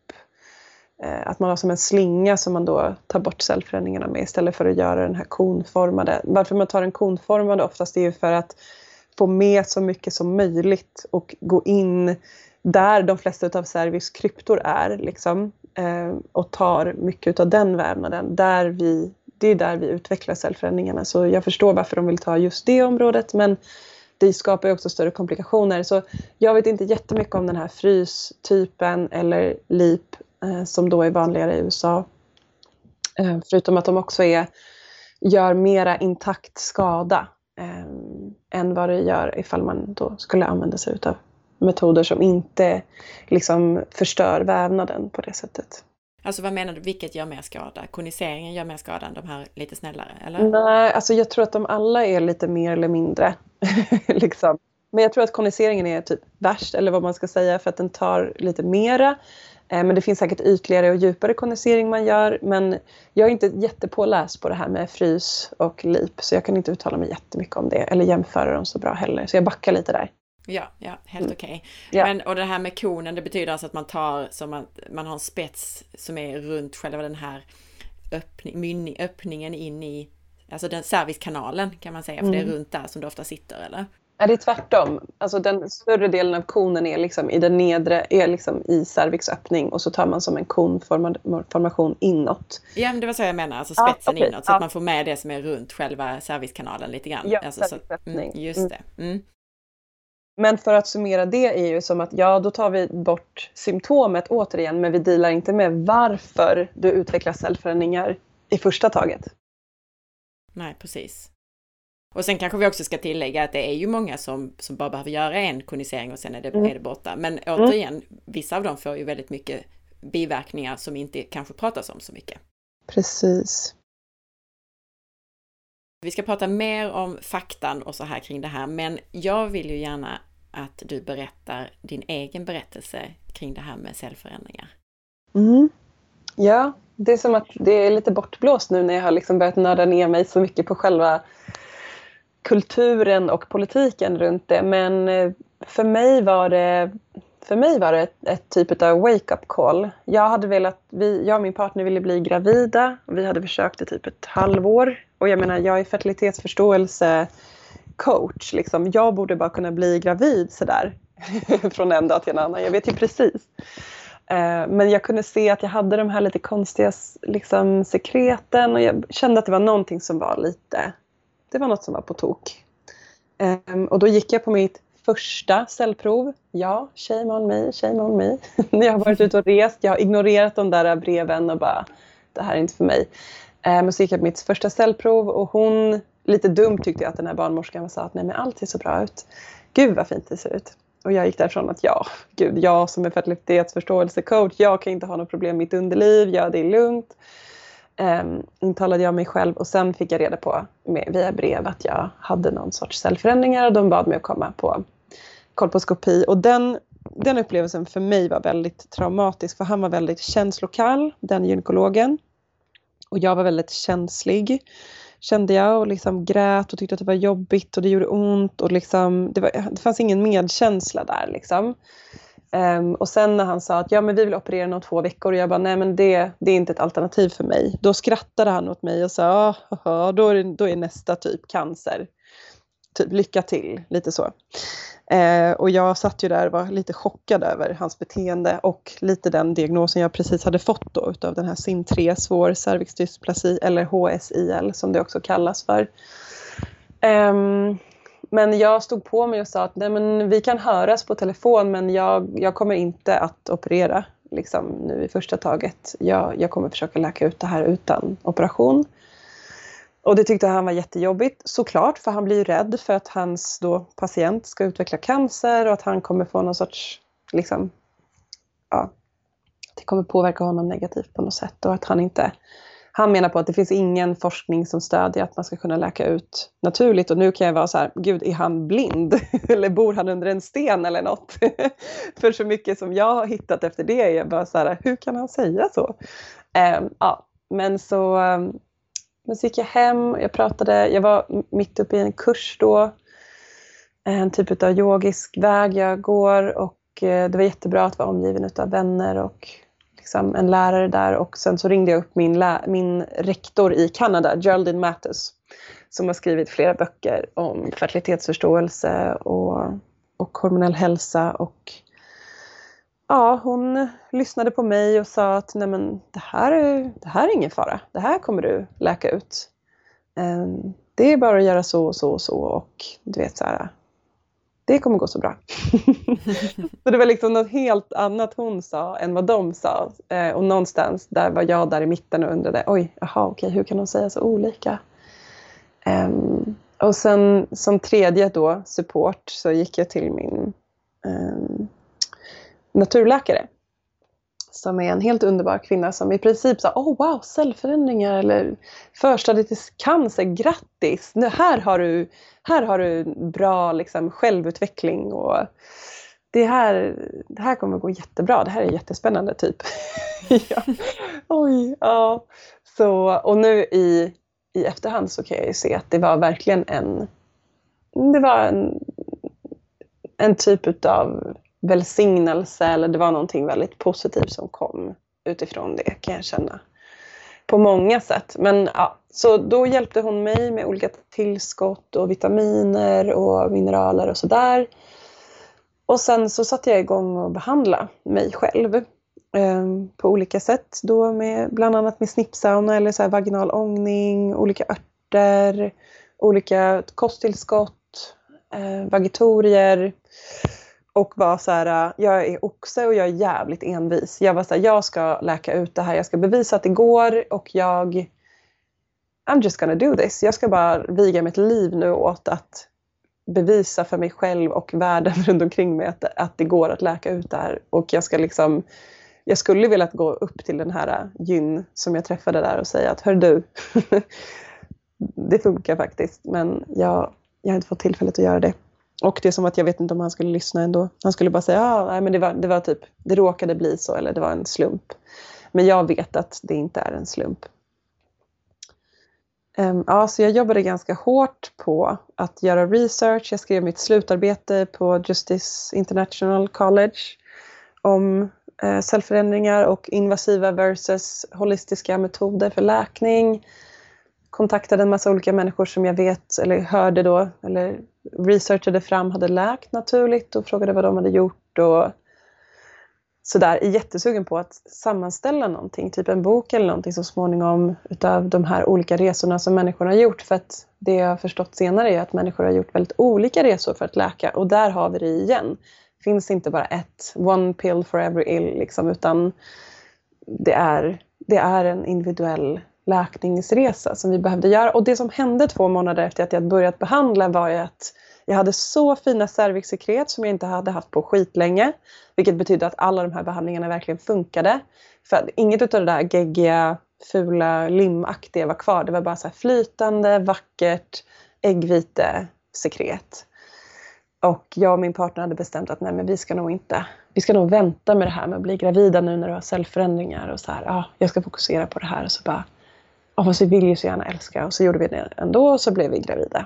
Eh, att man har som en slinga som man då tar bort cellförändringarna med istället för att göra den här konformade. Varför man tar den konformade oftast är ju för att få med så mycket som möjligt och gå in där de flesta av Servis kryptor är liksom, eh, och tar mycket av den vävnaden. Där vi, det är där vi utvecklar cellförändringarna. Så jag förstår varför de vill ta just det området men det skapar ju också större komplikationer. Så jag vet inte jättemycket om den här frystypen eller LIP som då är vanligare i USA. Eh, förutom att de också är, gör mera intakt skada eh, än vad det gör ifall man då skulle använda sig utav metoder som inte liksom förstör vävnaden på det sättet.
Alltså vad menar du, vilket gör mer skada? Koniseringen gör mer skada än de här lite snällare, eller?
Nej, alltså jag tror att de alla är lite mer eller mindre. liksom. Men jag tror att koniseringen är typ värst, eller vad man ska säga, för att den tar lite mera. Eh, men det finns säkert ytligare och djupare konisering man gör. Men jag är inte jättepåläst på det här med frys och lip, så jag kan inte uttala mig jättemycket om det, eller jämföra dem så bra heller. Så jag backar lite där.
Ja, ja, helt mm. okej. Okay. Ja. Men och det här med konen, det betyder alltså att man tar som att man har en spets som är runt själva den här öppning, mynning, öppningen in i, alltså den servicekanalen kan man säga, för mm. det är mm. runt där som det ofta sitter, eller?
Är det tvärtom? Alltså den större delen av konen är liksom i den nedre, är liksom i cervix öppning och så tar man som en konformation inåt.
Ja, men det var så jag menar, alltså spetsen ah, okay. inåt så ah. att man får med det som är runt själva cervixkanalen lite grann.
Ja,
alltså, så, mm, just det. Mm.
Men för att summera det är ju som att ja, då tar vi bort symptomet återigen, men vi dealar inte med varför du utvecklar cellförändringar i första taget.
Nej, precis. Och sen kanske vi också ska tillägga att det är ju många som, som bara behöver göra en konisering och sen är det, mm. är det borta. Men mm. återigen, vissa av dem får ju väldigt mycket biverkningar som inte kanske pratas om så mycket.
Precis.
Vi ska prata mer om faktan och så här kring det här, men jag vill ju gärna att du berättar din egen berättelse kring det här med cellförändringar.
Mm. Ja, det är som att det är lite bortblåst nu när jag har liksom börjat nörda ner mig så mycket på själva kulturen och politiken runt det. Men eh, för mig var det, för mig var det ett, ett typ av wake-up call. Jag, hade velat, vi, jag och min partner ville bli gravida. Vi hade försökt i typ ett halvår Och jag menar, jag är fertilitetsförståelse coach. Liksom. Jag borde bara kunna bli gravid sådär från en dag till en annan. Jag vet ju precis. Eh, men jag kunde se att jag hade de här lite konstiga liksom, sekreten och jag kände att det var någonting som var lite, det var något som var på tok. Ehm, och då gick jag på mitt första cellprov. Ja, shame on me, shame on me. jag har varit ute och rest, jag har ignorerat de där breven och bara, det här är inte för mig. Ehm, men så gick jag på mitt första cellprov och hon, lite dumt tyckte jag att den här barnmorskan sa att nej men allt ser så bra ut. Gud vad fint det ser ut. Och jag gick därifrån att ja, gud, jag som är fertilitetsförståelsecoach, jag kan inte ha något problem med mitt underliv, ja det är lugnt. Um, intalade jag mig själv och sen fick jag reda på med, via brev att jag hade någon sorts cellförändringar och de bad mig att komma på kolposkopi. Och den, den upplevelsen för mig var väldigt traumatisk för han var väldigt känslokall, den gynekologen. Och jag var väldigt känslig kände jag och liksom grät och tyckte att det var jobbigt och det gjorde ont och liksom, det, var, det fanns ingen medkänsla där. Liksom. Um, och sen när han sa att ja, men vi vill operera om två veckor och jag bara nej men det, det är inte ett alternativ för mig. Då skrattade han åt mig och sa ah, då, är, då är nästa typ cancer. Typ lycka till, lite så. Uh, och jag satt ju där och var lite chockad över hans beteende och lite den diagnosen jag precis hade fått då utav den här SIN3 svår cervixdysplasi eller HSIL som det också kallas för. Um, men jag stod på mig och sa att Nej, men vi kan höras på telefon men jag, jag kommer inte att operera liksom, nu i första taget. Jag, jag kommer försöka läka ut det här utan operation. Och det tyckte han var jättejobbigt såklart för han blir ju rädd för att hans då patient ska utveckla cancer och att han kommer få någon sorts, liksom, ja, det kommer påverka honom negativt på något sätt och att han inte han menar på att det finns ingen forskning som stödjer att man ska kunna läka ut naturligt och nu kan jag vara så här, gud är han blind? eller bor han under en sten eller något? För så mycket som jag har hittat efter det är jag bara så här, hur kan han säga så? Um, ja, men så um, men så gick jag hem, jag pratade, jag var mitt uppe i en kurs då. En typ av yogisk väg jag går och eh, det var jättebra att vara omgiven av vänner och liksom en lärare där och sen så ringde jag upp min, min rektor i Kanada, Geraldine Mattis, som har skrivit flera böcker om fertilitetsförståelse och, och hormonell hälsa och ja, hon lyssnade på mig och sa att Nej, men det, här är, det här är ingen fara. Det här kommer du läka ut. Ehm, det är bara att göra så och så och så och du vet så här. Det kommer gå så bra. så det var liksom något helt annat hon sa än vad de sa. Ehm, och någonstans där var jag där i mitten och undrade, oj, jaha, okej, hur kan de säga så olika? Um, och sen som tredje då, support, så gick jag till min um, naturläkare. Som är en helt underbar kvinna som i princip sa oh wow, cellförändringar eller förstadiet till cancer, grattis! Nu, här, har du, här har du bra liksom, självutveckling och det här, det här kommer gå jättebra, det här är jättespännande typ. ja. Oj, ja. Så, och nu i, i efterhand så kan jag ju se att det var verkligen en, det var en, en typ utav välsignelse eller det var någonting väldigt positivt som kom utifrån det kan jag känna. På många sätt. Men ja, så då hjälpte hon mig med olika tillskott och vitaminer och mineraler och sådär. Och sen så satte jag igång och behandla mig själv eh, på olika sätt. Då med, bland annat med snippsauna eller så här vaginal ångning, olika örter, olika kosttillskott, eh, vagitorier och var så här, äh, jag är oxe och jag är jävligt envis. Jag var så här, jag ska läka ut det här, jag ska bevisa att det går och jag I'm just gonna do this. Jag ska bara viga mitt liv nu åt att bevisa för mig själv och världen runt omkring mig att, att det går att läka ut det här. Och jag ska liksom jag skulle vilja gå upp till den här äh, gyn som jag träffade där och säga att hör du, det funkar faktiskt men jag, jag har inte fått tillfället att göra det. Och det är som att jag vet inte om han skulle lyssna ändå. Han skulle bara säga, ah, nej, men det var, det var typ, det råkade bli så eller det var en slump. Men jag vet att det inte är en slump. Um, ja, så jag jobbade ganska hårt på att göra research. Jag skrev mitt slutarbete på Justice International College om eh, cellförändringar och invasiva versus holistiska metoder för läkning kontaktade en massa olika människor som jag vet, eller hörde då, eller researchade fram hade läkt naturligt och frågade vad de hade gjort. Och sådär, är jättesugen på att sammanställa någonting, typ en bok eller någonting så småningom utav de här olika resorna som människor har gjort. För att det jag har förstått senare är att människor har gjort väldigt olika resor för att läka och där har vi det igen. Finns inte bara ett one pill for every ill liksom, utan det är, det är en individuell läkningsresa som vi behövde göra. Och det som hände två månader efter att jag börjat behandla var ju att jag hade så fina cervixsekret som jag inte hade haft på skitlänge. Vilket betydde att alla de här behandlingarna verkligen funkade. För inget av det där geggiga, fula, limaktiga var kvar. Det var bara så flytande, vackert, äggvitesekret. Och jag och min partner hade bestämt att nej men vi ska nog inte, vi ska nog vänta med det här med att bli gravida nu när du har cellförändringar och så här, ja, jag ska fokusera på det här och så bara, ja så vi vill ju så gärna älska och så gjorde vi det ändå och så blev vi gravida.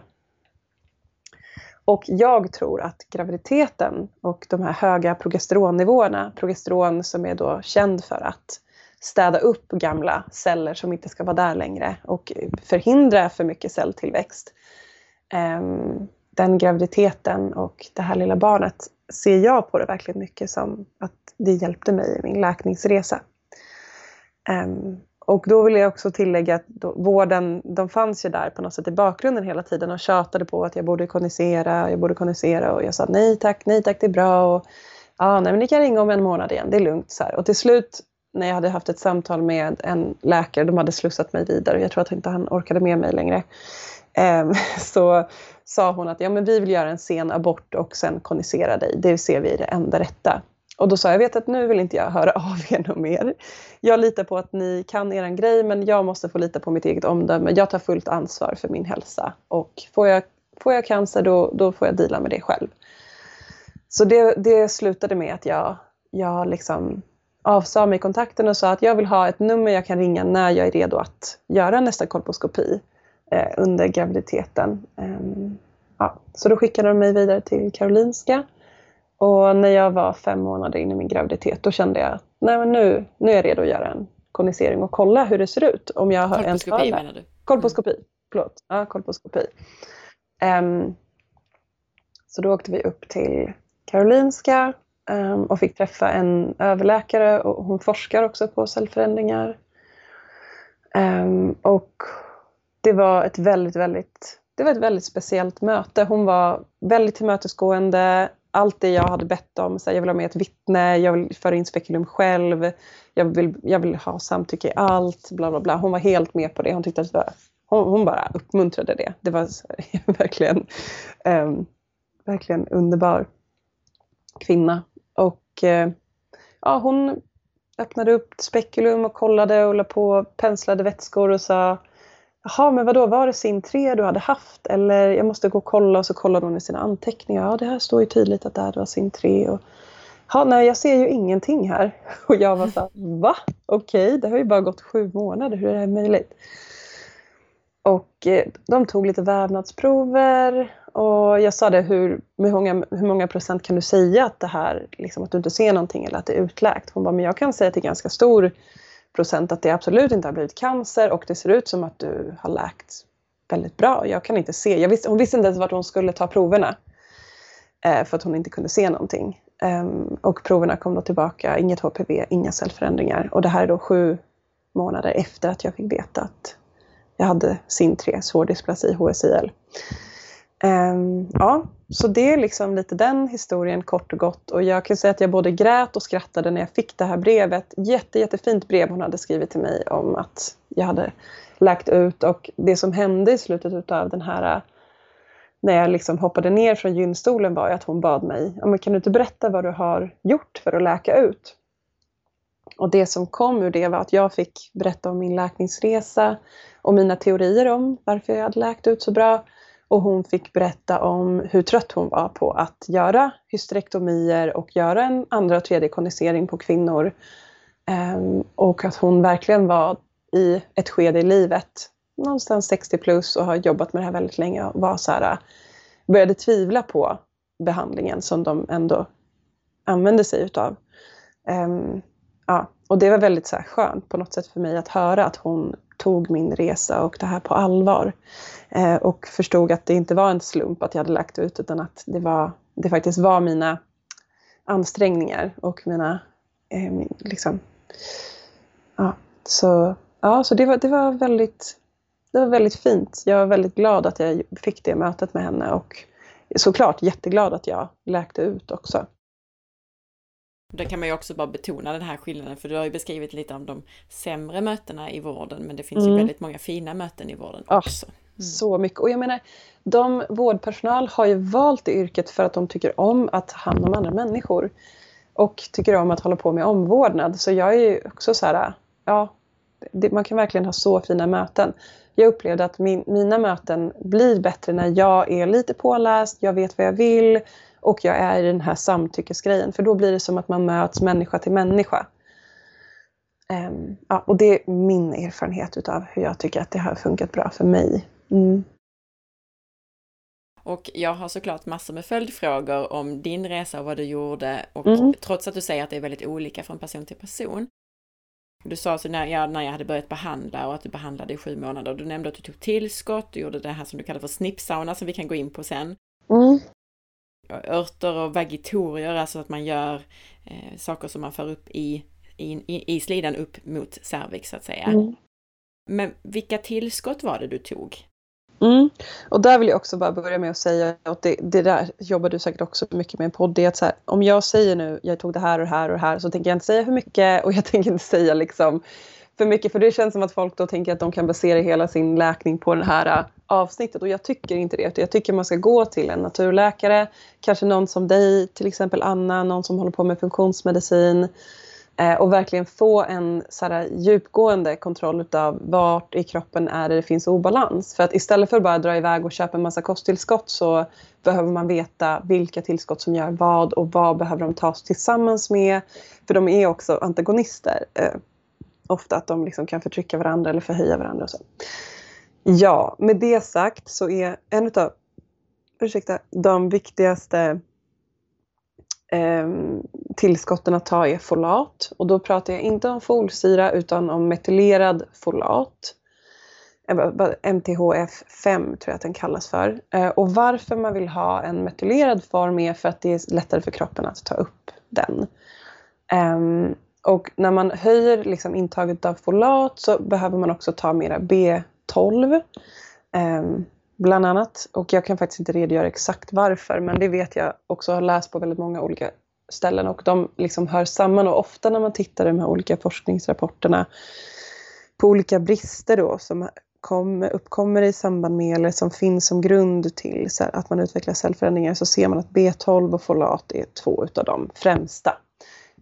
Och jag tror att graviditeten och de här höga progesteronnivåerna, progesteron som är då känd för att städa upp gamla celler som inte ska vara där längre och förhindra för mycket celltillväxt. Ehm, den graviditeten och det här lilla barnet ser jag på det verkligen mycket som att det hjälpte mig i min läkningsresa. Ehm, och då vill jag också tillägga att då, vården, de fanns ju där på något sätt i bakgrunden hela tiden och tjatade på att jag borde kondensera, jag borde kondensera och jag sa nej tack, nej tack, det är bra och ja, nej men ni kan ringa om en månad igen, det är lugnt. Så här. Och till slut när jag hade haft ett samtal med en läkare, de hade slussat mig vidare, jag tror att inte han orkade med mig längre, eh, så sa hon att ja, men vi vill göra en sen abort och sen kondensera dig, det ser vi är det enda rätta. Och då sa jag, jag vet att nu vill inte jag höra av er något mer. Jag litar på att ni kan er grej men jag måste få lita på mitt eget omdöme. Jag tar fullt ansvar för min hälsa och får jag, får jag cancer då, då får jag dela med det själv. Så det, det slutade med att jag, jag liksom avsa mig kontakten och sa att jag vill ha ett nummer jag kan ringa när jag är redo att göra nästa kolposkopi eh, under graviditeten. Eh, ja. Så då skickade de mig vidare till Karolinska och när jag var fem månader in i min graviditet då kände jag nej, men nu, nu är jag redo att göra en konisering och kolla hur det ser ut. Om jag har
kolposkopi menar du?
Kolposkopi, förlåt. Ja, kolposkopi. Um, så då åkte vi upp till Karolinska um, och fick träffa en överläkare och hon forskar också på cellförändringar. Um, och det var ett väldigt, väldigt det var ett väldigt speciellt möte. Hon var väldigt tillmötesgående, allt det jag hade bett om. Så jag vill ha med ett vittne, jag vill föra in spekulum själv, jag vill, jag vill ha samtycke i allt, bla bla bla. Hon var helt med på det. Hon tyckte att det var, hon, hon bara uppmuntrade det. Det var verkligen, um, verkligen underbar kvinna. Och uh, ja, hon öppnade upp spekulum och kollade och la på penslade vätskor och sa Jaha, men vadå, var det sin 3 du hade haft? Eller jag måste gå och kolla och så kollade hon i sina anteckningar. Ja, det här står ju tydligt att det här var sin 3. Och, ja, nej, jag ser ju ingenting här. Och jag var så här, va? Okej, okay, det har ju bara gått sju månader, hur är det här möjligt? Och eh, de tog lite vävnadsprover och jag sa det, hur, hur, många, hur många procent kan du säga att det här, liksom, att du inte ser någonting eller att det är utläkt? Hon bara, men jag kan säga till ganska stor procent att det absolut inte har blivit cancer och det ser ut som att du har läkt väldigt bra. Jag kan inte se. Jag visste, hon visste inte ens vart hon skulle ta proverna. Eh, för att hon inte kunde se någonting. Um, och proverna kom då tillbaka, inget HPV, inga cellförändringar. Och det här är då sju månader efter att jag fick veta att jag hade SIN3, svår dysplasi, HSIL. Ehm, ja, så det är liksom lite den historien kort och gott. Och jag kan säga att jag både grät och skrattade när jag fick det här brevet. Jätte, jättefint brev hon hade skrivit till mig om att jag hade lagt ut. Och det som hände i slutet av den här när jag liksom hoppade ner från gynstolen var att hon bad mig, ja, men kan du inte berätta vad du har gjort för att läka ut? Och det som kom ur det var att jag fick berätta om min läkningsresa och mina teorier om varför jag hade läkt ut så bra. Och hon fick berätta om hur trött hon var på att göra hysterektomier och göra en andra och tredje kondensering på kvinnor. Ehm, och att hon verkligen var i ett skede i livet, någonstans 60 plus och har jobbat med det här väldigt länge och var så här, äh, började tvivla på behandlingen som de ändå använde sig utav. Um, ja, och det var väldigt så här skönt på något sätt för mig att höra att hon tog min resa och det här på allvar. Eh, och förstod att det inte var en slump att jag hade lagt ut utan att det, var, det faktiskt var mina ansträngningar och mina eh, min, liksom, ja, så, ja, så det var, det var väldigt det var väldigt fint. Jag var väldigt glad att jag fick det mötet med henne och såklart jätteglad att jag läkte ut också.
Då kan man ju också bara betona den här skillnaden, för du har ju beskrivit lite av de sämre mötena i vården, men det finns mm. ju väldigt många fina möten i vården också. Mm.
Så mycket. Och jag menar, de vårdpersonal har ju valt det yrket för att de tycker om att ta hand om andra människor. Och tycker om att hålla på med omvårdnad. Så jag är ju också så här, ja, det, man kan verkligen ha så fina möten. Jag upplevde att min, mina möten blir bättre när jag är lite påläst, jag vet vad jag vill och jag är i den här samtyckesgrejen. För då blir det som att man möts människa till människa. Um, ja, och det är min erfarenhet utav hur jag tycker att det har funkat bra för mig. Mm.
Och jag har såklart massor med följdfrågor om din resa och vad du gjorde. Och mm. trots att du säger att det är väldigt olika från person till person. Du sa så när jag, när jag hade börjat behandla och att du behandlade i sju månader. Du nämnde att du tog tillskott, du gjorde det här som du kallar för snippsauna som vi kan gå in på sen. Mm. Örter och vagitorier, alltså att man gör eh, saker som man för upp i, i, i slidan upp mot cervix så att säga. Mm. Men vilka tillskott var det du tog?
Mm. Och där vill jag också bara börja med att säga att det, det där jobbar du säkert också mycket med en podd. Det är att så här, om jag säger nu, jag tog det här och det här och det här, så tänker jag inte säga för mycket och jag tänker inte säga liksom för mycket. För det känns som att folk då tänker att de kan basera hela sin läkning på det här avsnittet och jag tycker inte det. Jag tycker man ska gå till en naturläkare, kanske någon som dig, till exempel Anna, någon som håller på med funktionsmedicin eh, och verkligen få en så här, djupgående kontroll utav vart i kroppen är det, det finns obalans. För att istället för att bara dra iväg och köpa en massa kosttillskott så behöver man veta vilka tillskott som gör vad och vad behöver de tas tillsammans med. För de är också antagonister. Eh, ofta att de liksom kan förtrycka varandra eller förhöja varandra. Och så. Ja, med det sagt så är en av ursäkta, de viktigaste eh, tillskotten att ta är folat. Och då pratar jag inte om folsyra utan om metylerad folat. Eh, MTHF5 tror jag att den kallas för. Eh, och varför man vill ha en metylerad form är för att det är lättare för kroppen att ta upp den. Ehm, och när man höjer liksom intaget av folat så behöver man också ta mera B 12. Ehm, bland annat. Och jag kan faktiskt inte redogöra exakt varför, men det vet jag också har läst på väldigt många olika ställen och de liksom hör samman och ofta när man tittar i de här olika forskningsrapporterna på olika brister då som kom, uppkommer i samband med eller som finns som grund till att man utvecklar cellförändringar så ser man att B12 och folat är två utav de främsta.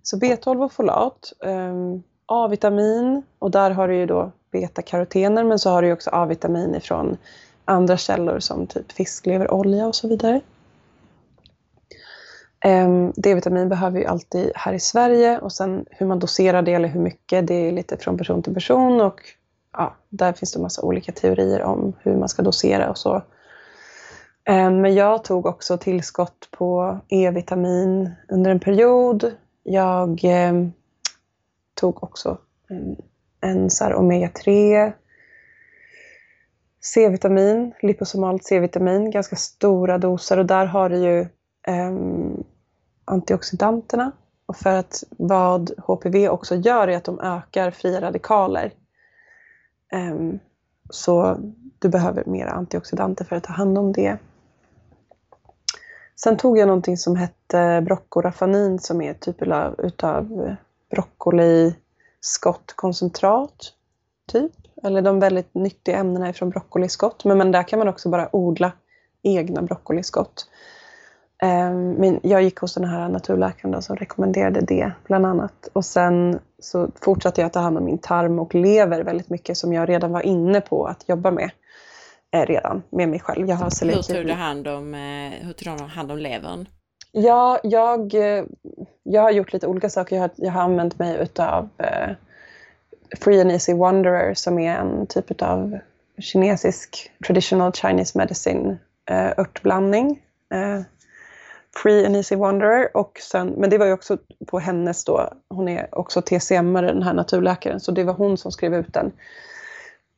Så B12 och folat, ehm, A-vitamin och där har du ju då betakarotener men så har du också A-vitamin ifrån andra källor som typ fiskleverolja och så vidare. Ehm, D-vitamin behöver vi alltid här i Sverige och sen hur man doserar det eller hur mycket det är lite från person till person och ja, där finns det massa olika teorier om hur man ska dosera och så. Ehm, men jag tog också tillskott på E-vitamin under en period. Jag ehm, tog också en, en omega-3 C-vitamin, liposomalt C-vitamin, ganska stora doser och där har du ju eh, antioxidanterna. Och för att vad HPV också gör är att de ökar fria radikaler. Eh, så du behöver mer antioxidanter för att ta hand om det. Sen tog jag någonting som hette broccorafanin som är typ av broccoli broccoliskottkoncentrat. Typ. Eller de väldigt nyttiga ämnena från broccoliskott. Men, men där kan man också bara odla egna broccoliskott. Men jag gick hos den här naturläkaren som rekommenderade det bland annat. Och sen så fortsatte jag ta hand om min tarm och lever väldigt mycket som jag redan var inne på att jobba med. Eh, redan med mig själv.
Jag har hur tog du hand om, eh, hur tog du hand om levern?
Ja, jag, eh, jag har gjort lite olika saker. Jag har, jag har använt mig utav eh, Free and Easy Wanderer som är en typ av kinesisk traditional Chinese medicine eh, örtblandning. Eh, Free and Easy Wanderer. Och sen, men det var ju också på hennes då, hon är också TCM-are den här naturläkaren, så det var hon som skrev ut den.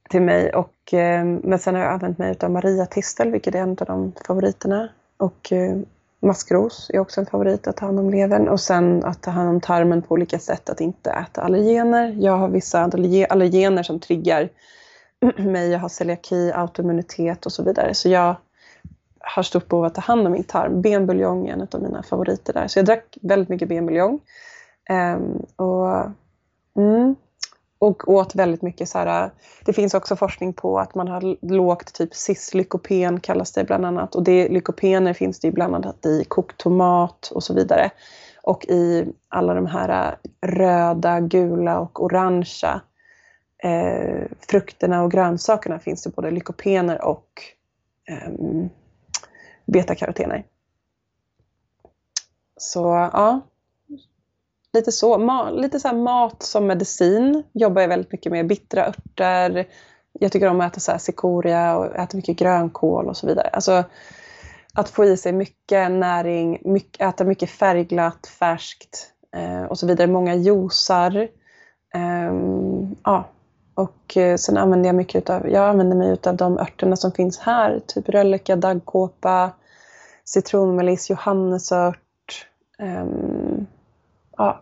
till mig. Och, eh, men sen har jag använt mig av Maria Tistel, vilket är en av de favoriterna. Och eh, maskros är också en favorit, att ta hand om levern. Och sen att ta hand om tarmen på olika sätt, att inte äta allergener. Jag har vissa allergener som triggar mig. Jag har celiaki, autoimmunitet och så vidare. Så jag har stort behov av att ta hand om min tarm. Benbuljong är en av mina favoriter där. Så jag drack väldigt mycket benbuljong. Um, och, mm, och åt väldigt mycket så här, det finns också forskning på att man har lågt typ cis-lykopen kallas det bland annat. Och det, lykopener finns det bland annat i kokt tomat och så vidare. Och i alla de här äh, röda, gula och orangea eh, frukterna och grönsakerna finns det både lykopener och ähm, eh, betakarotener. Så ja, lite så. Ma lite så mat som medicin jobbar jag väldigt mycket med. Bittra örter. Jag tycker om att äta så här cikoria och äta mycket grönkål och så vidare. Alltså, att få i sig mycket näring, mycket, äta mycket färgglatt, färskt eh, och så vidare. Många juicar. Eh, ja. Och eh, sen använder jag mycket utav, jag använder mig utav de örterna som finns här. Typ rölleka, daggkåpa, citronmeliss, johannesört. Eh, ja,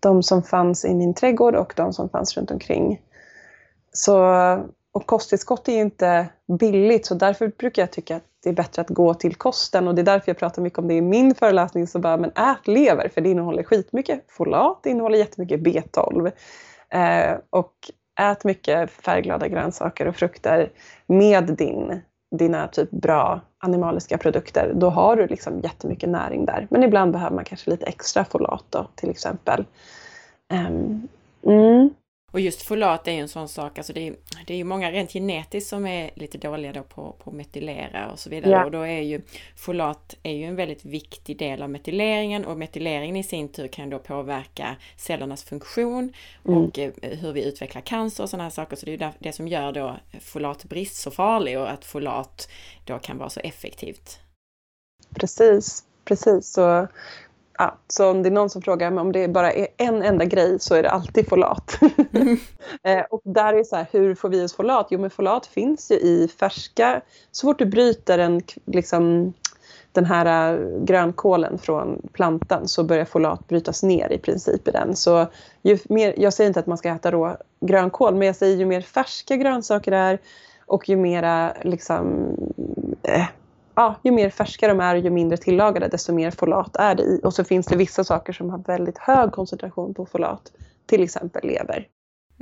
de som fanns i min trädgård och de som fanns runt omkring. Så, och kosttillskott är ju inte billigt så därför brukar jag tycka att det är bättre att gå till kosten och det är därför jag pratar mycket om det i min föreläsning. Så bara, men ät lever för det innehåller skitmycket folat, det innehåller jättemycket B12. Eh, och ät mycket färgglada grönsaker och frukter med din dina typ bra animaliska produkter, då har du liksom jättemycket näring där. Men ibland behöver man kanske lite extra folat då, till exempel. Um,
mm. Och just folat är ju en sån sak, alltså det är, det är ju många rent genetiskt som är lite dåliga då på, på metylera och så vidare. Ja. Och då är ju folat är ju en väldigt viktig del av metyleringen och metyleringen i sin tur kan då påverka cellernas funktion mm. och eh, hur vi utvecklar cancer och sådana här saker. Så det är ju det som gör då folatbrist så farlig och att folat då kan vara så effektivt.
Precis, precis. Så Ja, så om det är någon som frågar om det bara är en enda grej så är det alltid folat. Mm. eh, och där är så här, hur får vi i oss folat? Jo men folat finns ju i färska, så fort du bryter en, liksom, den här äh, grönkålen från plantan så börjar folat brytas ner i princip i den. Så ju mer, jag säger inte att man ska äta rå grönkål men jag säger ju mer färska grönsaker det är och ju mera liksom, eh, ja, ju mer färska de är och ju mindre tillagade desto mer folat är det i. Och så finns det vissa saker som har väldigt hög koncentration på folat. Till exempel lever.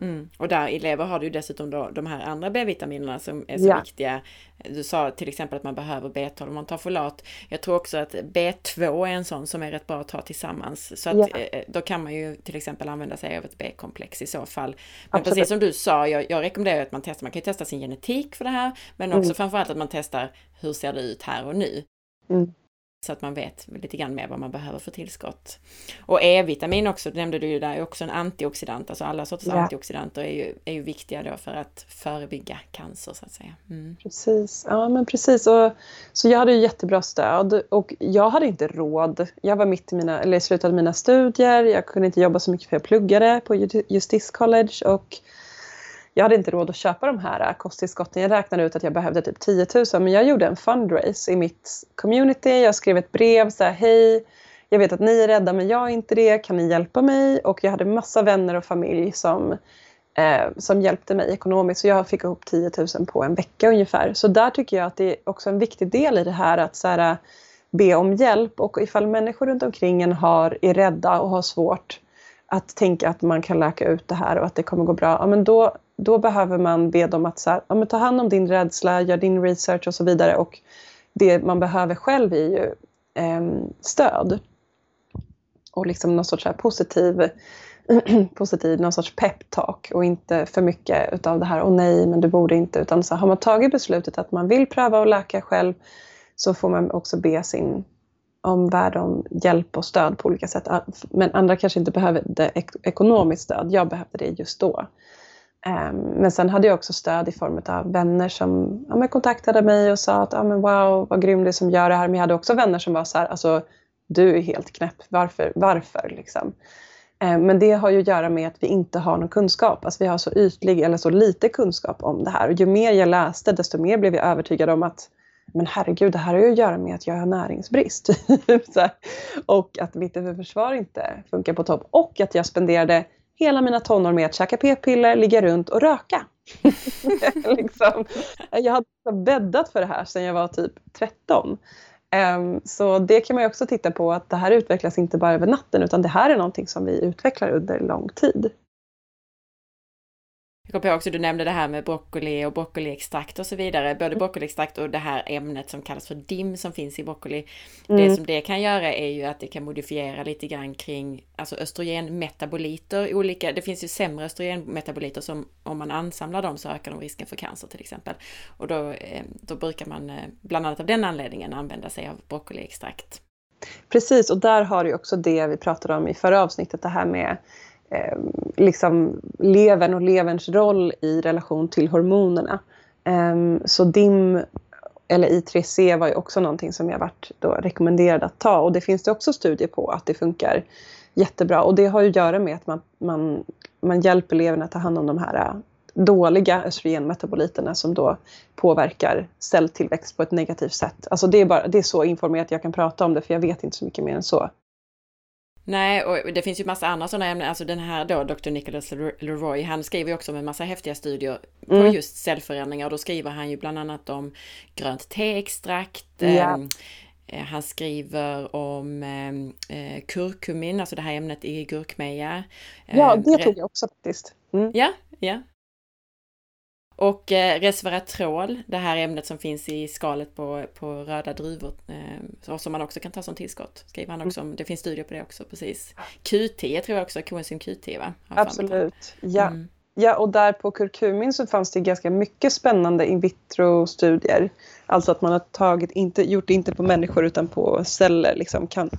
Mm. Och där i lever har du dessutom då de här andra B-vitaminerna som är så ja. viktiga. Du sa till exempel att man behöver B12 om man tar folat. Jag tror också att B2 är en sån som är rätt bra att ta tillsammans. Så att ja. Eh, då kan man ju till exempel använda sig av ett B-komplex i så fall. Men Absolut. precis som du sa, jag, jag rekommenderar att man testar, man kan ju testa sin genetik för det här, men också mm. framförallt att man testar hur ser det ut här och nu. Mm. Så att man vet lite grann mer vad man behöver för tillskott. Och E-vitamin också, nämnde du ju där, är också en antioxidant. Alltså alla sorters ja. antioxidanter är ju, är ju viktiga då för att förebygga cancer så att säga.
Mm. Precis, ja men precis. Och, så jag hade ju jättebra stöd och jag hade inte råd. Jag var mitt i mina, eller slutade mina studier, jag kunde inte jobba så mycket för jag pluggade på Justice College och jag hade inte råd att köpa de här äh, kosttillskotten. Jag räknade ut att jag behövde typ 10 000 men jag gjorde en fundraise i mitt community. Jag skrev ett brev så här, hej, jag vet att ni är rädda men jag är inte det, kan ni hjälpa mig? Och jag hade massa vänner och familj som, eh, som hjälpte mig ekonomiskt. Så jag fick ihop 10 000 på en vecka ungefär. Så där tycker jag att det är också en viktig del i det här att så här, äh, be om hjälp och ifall människor runt omkring en har, är rädda och har svårt att tänka att man kan läka ut det här och att det kommer gå bra, ja, men då, då behöver man be dem att så här, ja, men ta hand om din rädsla, gör din research och så vidare. Och det man behöver själv är ju eh, stöd. Och liksom någon sorts här positiv, positiv någon sorts peptalk och inte för mycket utav det här, åh nej, men du borde inte. Utan så har man tagit beslutet att man vill pröva att läka själv så får man också be sin omvärld om hjälp och stöd på olika sätt. Men andra kanske inte behöver det ekonomiskt stöd. Jag behövde det just då. Ehm, men sen hade jag också stöd i form av vänner som ja, kontaktade mig och sa att ja, men wow, vad grym du som gör det här. Men jag hade också vänner som var så här, alltså du är helt knäpp, varför? varför liksom? Ehm, men det har ju att göra med att vi inte har någon kunskap. Alltså vi har så ytlig eller så lite kunskap om det här. Och ju mer jag läste desto mer blev jag övertygad om att men herregud, det här har ju att göra med att jag har näringsbrist. och att mitt försvar inte funkar på topp. Och att jag spenderade hela mina tonår med att käka p-piller, ligga runt och röka. liksom. Jag hade bäddat för det här sedan jag var typ 13. Um, så det kan man också titta på att det här utvecklas inte bara över natten utan det här är någonting som vi utvecklar under lång tid.
Jag kom på också, du nämnde det här med broccoli och broccoliextrakt och så vidare. Både mm. broccoliextrakt och det här ämnet som kallas för DIM som finns i broccoli. Mm. Det som det kan göra är ju att det kan modifiera lite grann kring alltså östrogenmetaboliter. Olika, det finns ju sämre östrogenmetaboliter som om man ansamlar dem så ökar de risken för cancer till exempel. Och då, eh, då brukar man eh, bland annat av den anledningen använda sig av broccoliextrakt.
Precis, och där har du också det vi pratade om i förra avsnittet, det här med eh, liksom levern och leverns roll i relation till hormonerna. Eh, så DIM eller I3C var ju också någonting som jag varit då rekommenderad att ta och det finns det också studier på att det funkar jättebra och det har ju att göra med att man, man, man hjälper eleverna att ta hand om de här äh, dåliga östrogenmetaboliterna som då påverkar celltillväxt på ett negativt sätt. Alltså det är, bara, det är så informerat jag kan prata om det för jag vet inte så mycket mer än så.
Nej, och det finns ju massa andra sådana ämnen. Alltså den här då, Dr. Nicholas Leroy, han skriver ju också om en massa häftiga studier på mm. just cellförändringar. Och då skriver han ju bland annat om grönt teextrakt. Ja. Eh, han skriver om eh, kurkumin, alltså det här ämnet i gurkmeja.
Ja, det tog jag också faktiskt.
Mm. Ja, ja. Och eh, resveratrol, det här ämnet som finns i skalet på, på röda druvor, eh, som man också kan ta som tillskott. Skriver han också om, det finns studier på det också, precis. Q10 tror jag också, koenzym Q10 va?
Absolut, ja. Mm. Ja, och där på kurkumin så fanns det ganska mycket spännande in vitro-studier. Alltså att man har tagit, inte, gjort det inte på människor utan på celler, liksom kan,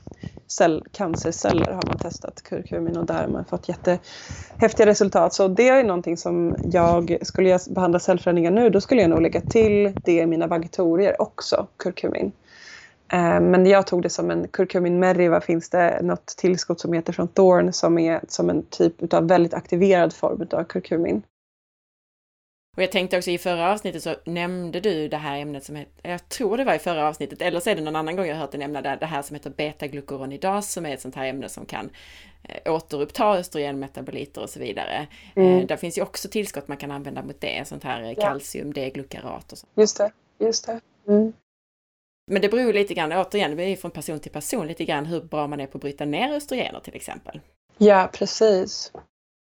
cell, cancerceller har man testat kurkumin och där har man fått jättehäftiga resultat. Så det är någonting som jag, skulle jag behandla cellförändringar nu, då skulle jag nog lägga till det i mina vagitorier också, kurkumin. Eh, men jag tog det som en kurkumin meriva finns det något tillskott som heter från Thorn som är som en typ av väldigt aktiverad form av kurkumin.
Och jag tänkte också i förra avsnittet så nämnde du det här ämnet som heter, jag tror det var i förra avsnittet, eller så är det någon annan gång jag hört dig nämna det, det här som heter betaglukuronidas som är ett sånt här ämne som kan eh, återuppta östrogenmetaboliter och så vidare. Mm. Eh, där finns ju också tillskott man kan använda mot det, sånt här ja. kalcium, D-glukarat och så.
Just det, just det. Mm.
Men det beror lite grann, återigen, det är från person till person lite grann hur bra man är på att bryta ner östrogener till exempel.
Ja, precis.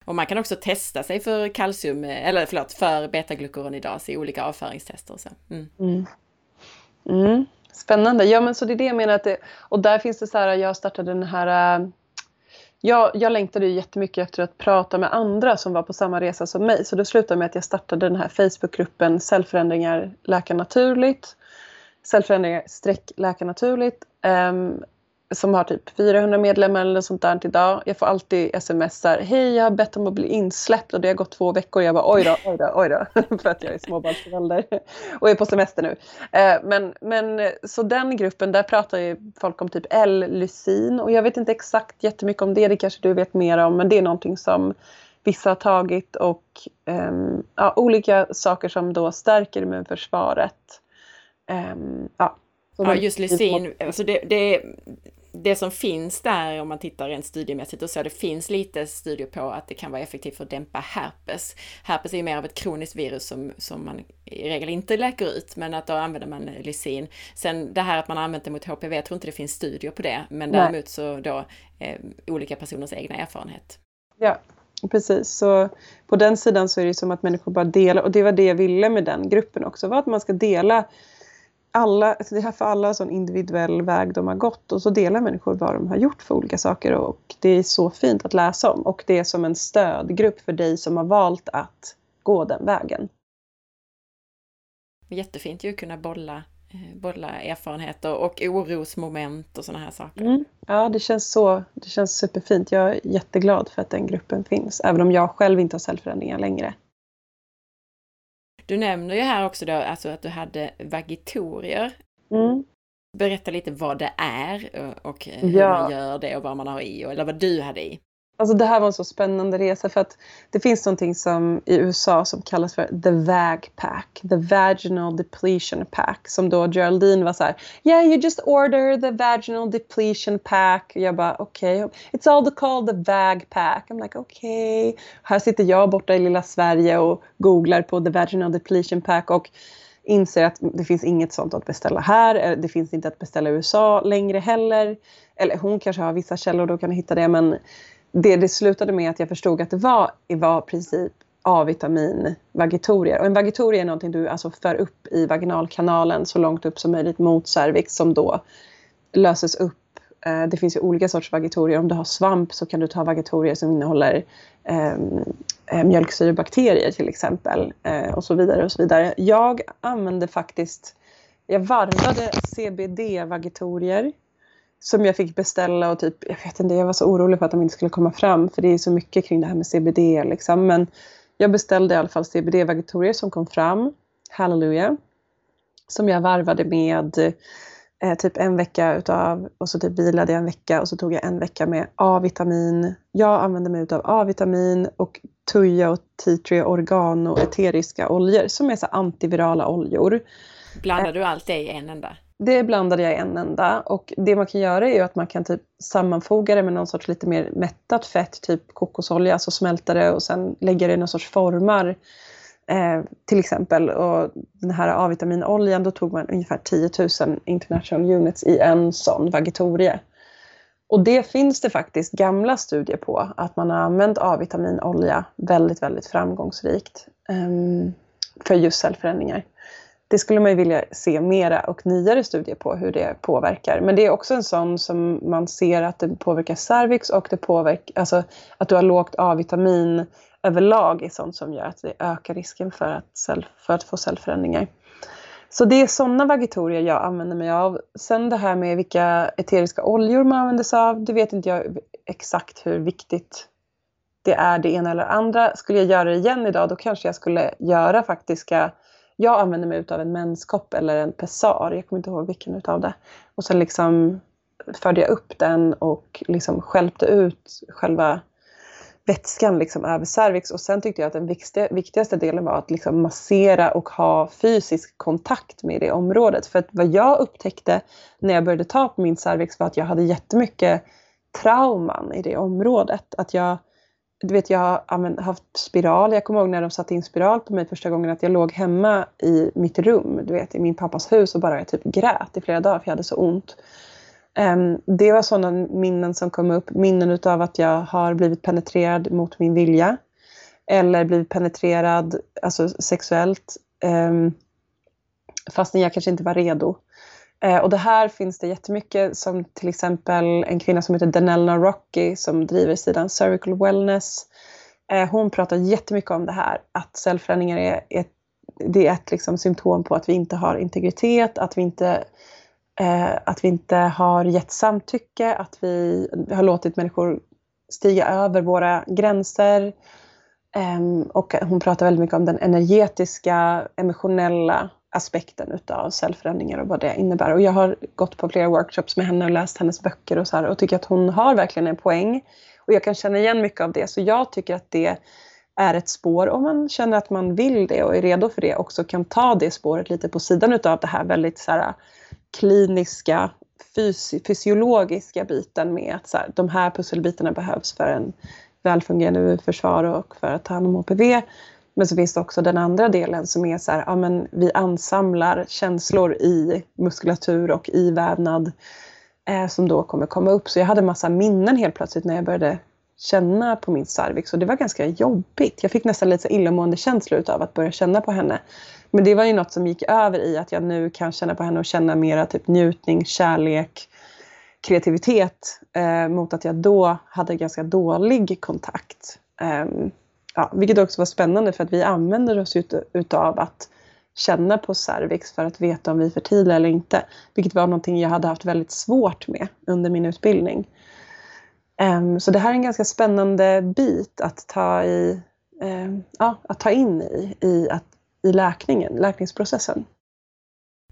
Och man kan också testa sig för kalcium, eh, eller förlåt, för betaglukuronidas i olika avföringstester. Så. Mm.
Mm. Mm. Spännande. Ja, men så det är det jag menar. Att det, och där finns det så här, jag startade den här... Eh, jag, jag längtade ju jättemycket efter att prata med andra som var på samma resa som mig. Så det slutade med att jag startade den här Facebookgruppen Cellförändringar läka naturligt cellförändringar streck läka naturligt. Um, som har typ 400 medlemmar eller sånt där idag. Jag får alltid smsar. Hej, jag har bett om att bli insläppt och det har gått två veckor. Jag bara oj då, oj då, oj då. För att jag är småbarnsförälder och är på semester nu. Eh, men, men så den gruppen, där pratar ju folk om typ L-lysin och jag vet inte exakt jättemycket om det. Det kanske du vet mer om, men det är någonting som vissa har tagit och um, ja, olika saker som då stärker immunförsvaret.
Um, ja ja, just lysin, alltså det, det, det som finns där om man tittar rent studiemässigt och så, det finns lite studier på att det kan vara effektivt för att dämpa herpes. Herpes är ju mer av ett kroniskt virus som, som man i regel inte läker ut, men att då använder man lysin. Sen det här att man använt det mot HPV, jag tror inte det finns studier på det, men Nej. däremot så då eh, olika personers egna erfarenhet.
Ja, Precis, så på den sidan så är det som att människor bara delar och det var det jag ville med den gruppen också, var att man ska dela alla, alltså det här för alla sån individuell väg de har gått och så delar människor vad de har gjort för olika saker och det är så fint att läsa om och det är som en stödgrupp för dig som har valt att gå den vägen.
Jättefint ju att kunna bolla, eh, bolla erfarenheter och orosmoment och sådana här saker.
Mm. Ja, det känns så. Det känns superfint. Jag är jätteglad för att den gruppen finns, även om jag själv inte har cellförändringar längre.
Du nämner ju här också då alltså att du hade vagitorier.
Mm.
Berätta lite vad det är och hur ja. man gör det och vad man har i, eller vad du hade i.
Alltså det här var en så spännande resa för att det finns någonting som i USA som kallas för the VAG pack, the vaginal depletion pack, som då Geraldine var så här, yeah you just order the vaginal depletion pack. Och jag bara okej, okay. it's all called the VAG pack. I'm like okej. Okay. Här sitter jag borta i lilla Sverige och googlar på the vaginal depletion pack och inser att det finns inget sånt att beställa här. Eh, det finns inte att beställa i USA längre heller. Eller hon kanske har vissa källor då kan hitta det men det det slutade med att jag förstod att det var i var princip A-vitamin vagitorier. Och en vagitorie är någonting du alltså för upp i vaginalkanalen så långt upp som möjligt mot cervix som då löses upp. Eh, det finns ju olika sorters vagitorier. Om du har svamp så kan du ta vagitorier som innehåller ehm, eh, mjölksyrebakterier till exempel. Eh, och så vidare och så vidare. Jag använde faktiskt, jag varvade CBD-vagitorier som jag fick beställa och typ, jag vet inte, jag var så orolig för att de inte skulle komma fram för det är så mycket kring det här med CBD liksom. Men jag beställde i alla fall CBD-vagitorier som kom fram, halleluja. Som jag varvade med eh, typ en vecka utav, och så typ vilade jag en vecka och så tog jag en vecka med A-vitamin. Jag använde mig utav A-vitamin och tuja och tea tree organo eteriska oljor som är så antivirala oljor.
Blandar du allt det i en enda?
Det blandade jag i en enda och det man kan göra är ju att man kan typ sammanfoga det med någon sorts lite mer mättat fett, typ kokosolja, alltså smälta det och sen lägga det i någon sorts formar. Eh, till exempel. Och den här A-vitaminoljan, då tog man ungefär 10 000 international units i en sån vagitorie. Och det finns det faktiskt gamla studier på, att man har använt A-vitaminolja väldigt, väldigt framgångsrikt eh, för just cellförändringar det skulle man ju vilja se mera och nyare studier på hur det påverkar. Men det är också en sån som man ser att det påverkar cervix och det påverkar, alltså att du har lågt A-vitamin överlag är sånt som gör att det ökar risken för att, cell, för att få cellförändringar. Så det är sådana vagitorier jag använder mig av. Sen det här med vilka eteriska oljor man använder sig av, det vet inte jag exakt hur viktigt det är det ena eller andra. Skulle jag göra det igen idag, då kanske jag skulle göra faktiska jag använde mig av en menskopp eller en pessar, jag kommer inte ihåg vilken utav det. Och sen liksom förde jag upp den och liksom skälpte ut själva vätskan liksom över cervix. Och sen tyckte jag att den viktigaste, delen var att liksom massera och ha fysisk kontakt med det området. För att vad jag upptäckte när jag började ta på min cervix var att jag hade jättemycket trauman i det området. Att jag du vet, jag har haft spiral. Jag kommer ihåg när de satte in spiral på mig första gången att jag låg hemma i mitt rum, du vet, i min pappas hus och bara typ grät i flera dagar för jag hade så ont. Um, det var sådana minnen som kom upp. Minnen utav att jag har blivit penetrerad mot min vilja. Eller blivit penetrerad alltså sexuellt. Um, fastän jag kanske inte var redo. Eh, och det här finns det jättemycket som till exempel en kvinna som heter Danelna Rocky som driver sidan Cervical Wellness. Eh, hon pratar jättemycket om det här att cellförändringar är ett, det är ett liksom symptom på att vi inte har integritet, att vi inte, eh, att vi inte har gett samtycke, att vi har låtit människor stiga över våra gränser. Ehm, och hon pratar väldigt mycket om den energetiska, emotionella aspekten utav cellförändringar och vad det innebär. Och jag har gått på flera workshops med henne och läst hennes böcker och så här, och tycker att hon har verkligen en poäng. Och jag kan känna igen mycket av det. Så jag tycker att det är ett spår, om man känner att man vill det och är redo för det, också kan ta det spåret lite på sidan utav det här väldigt så här, kliniska, fysi fysiologiska biten med att så här, de här pusselbitarna behövs för en välfungerande försvar och för att ta hand om HPV. Men så finns det också den andra delen som är så här, ja men vi ansamlar känslor i muskulatur och i vävnad eh, som då kommer komma upp. Så jag hade massa minnen helt plötsligt när jag började känna på min cervix och det var ganska jobbigt. Jag fick nästan lite illamående känslor av att börja känna på henne. Men det var ju något som gick över i att jag nu kan känna på henne och känna mera typ njutning, kärlek, kreativitet eh, mot att jag då hade ganska dålig kontakt. Um, ja, vilket också var spännande för att vi använder oss ut, utav att känna på cervix för att veta om vi är fertila eller inte. Vilket var någonting jag hade haft väldigt svårt med under min utbildning. Um, så det här är en ganska spännande bit att ta, i, um, ja, att ta in i, i, att, i läkningen, läkningsprocessen.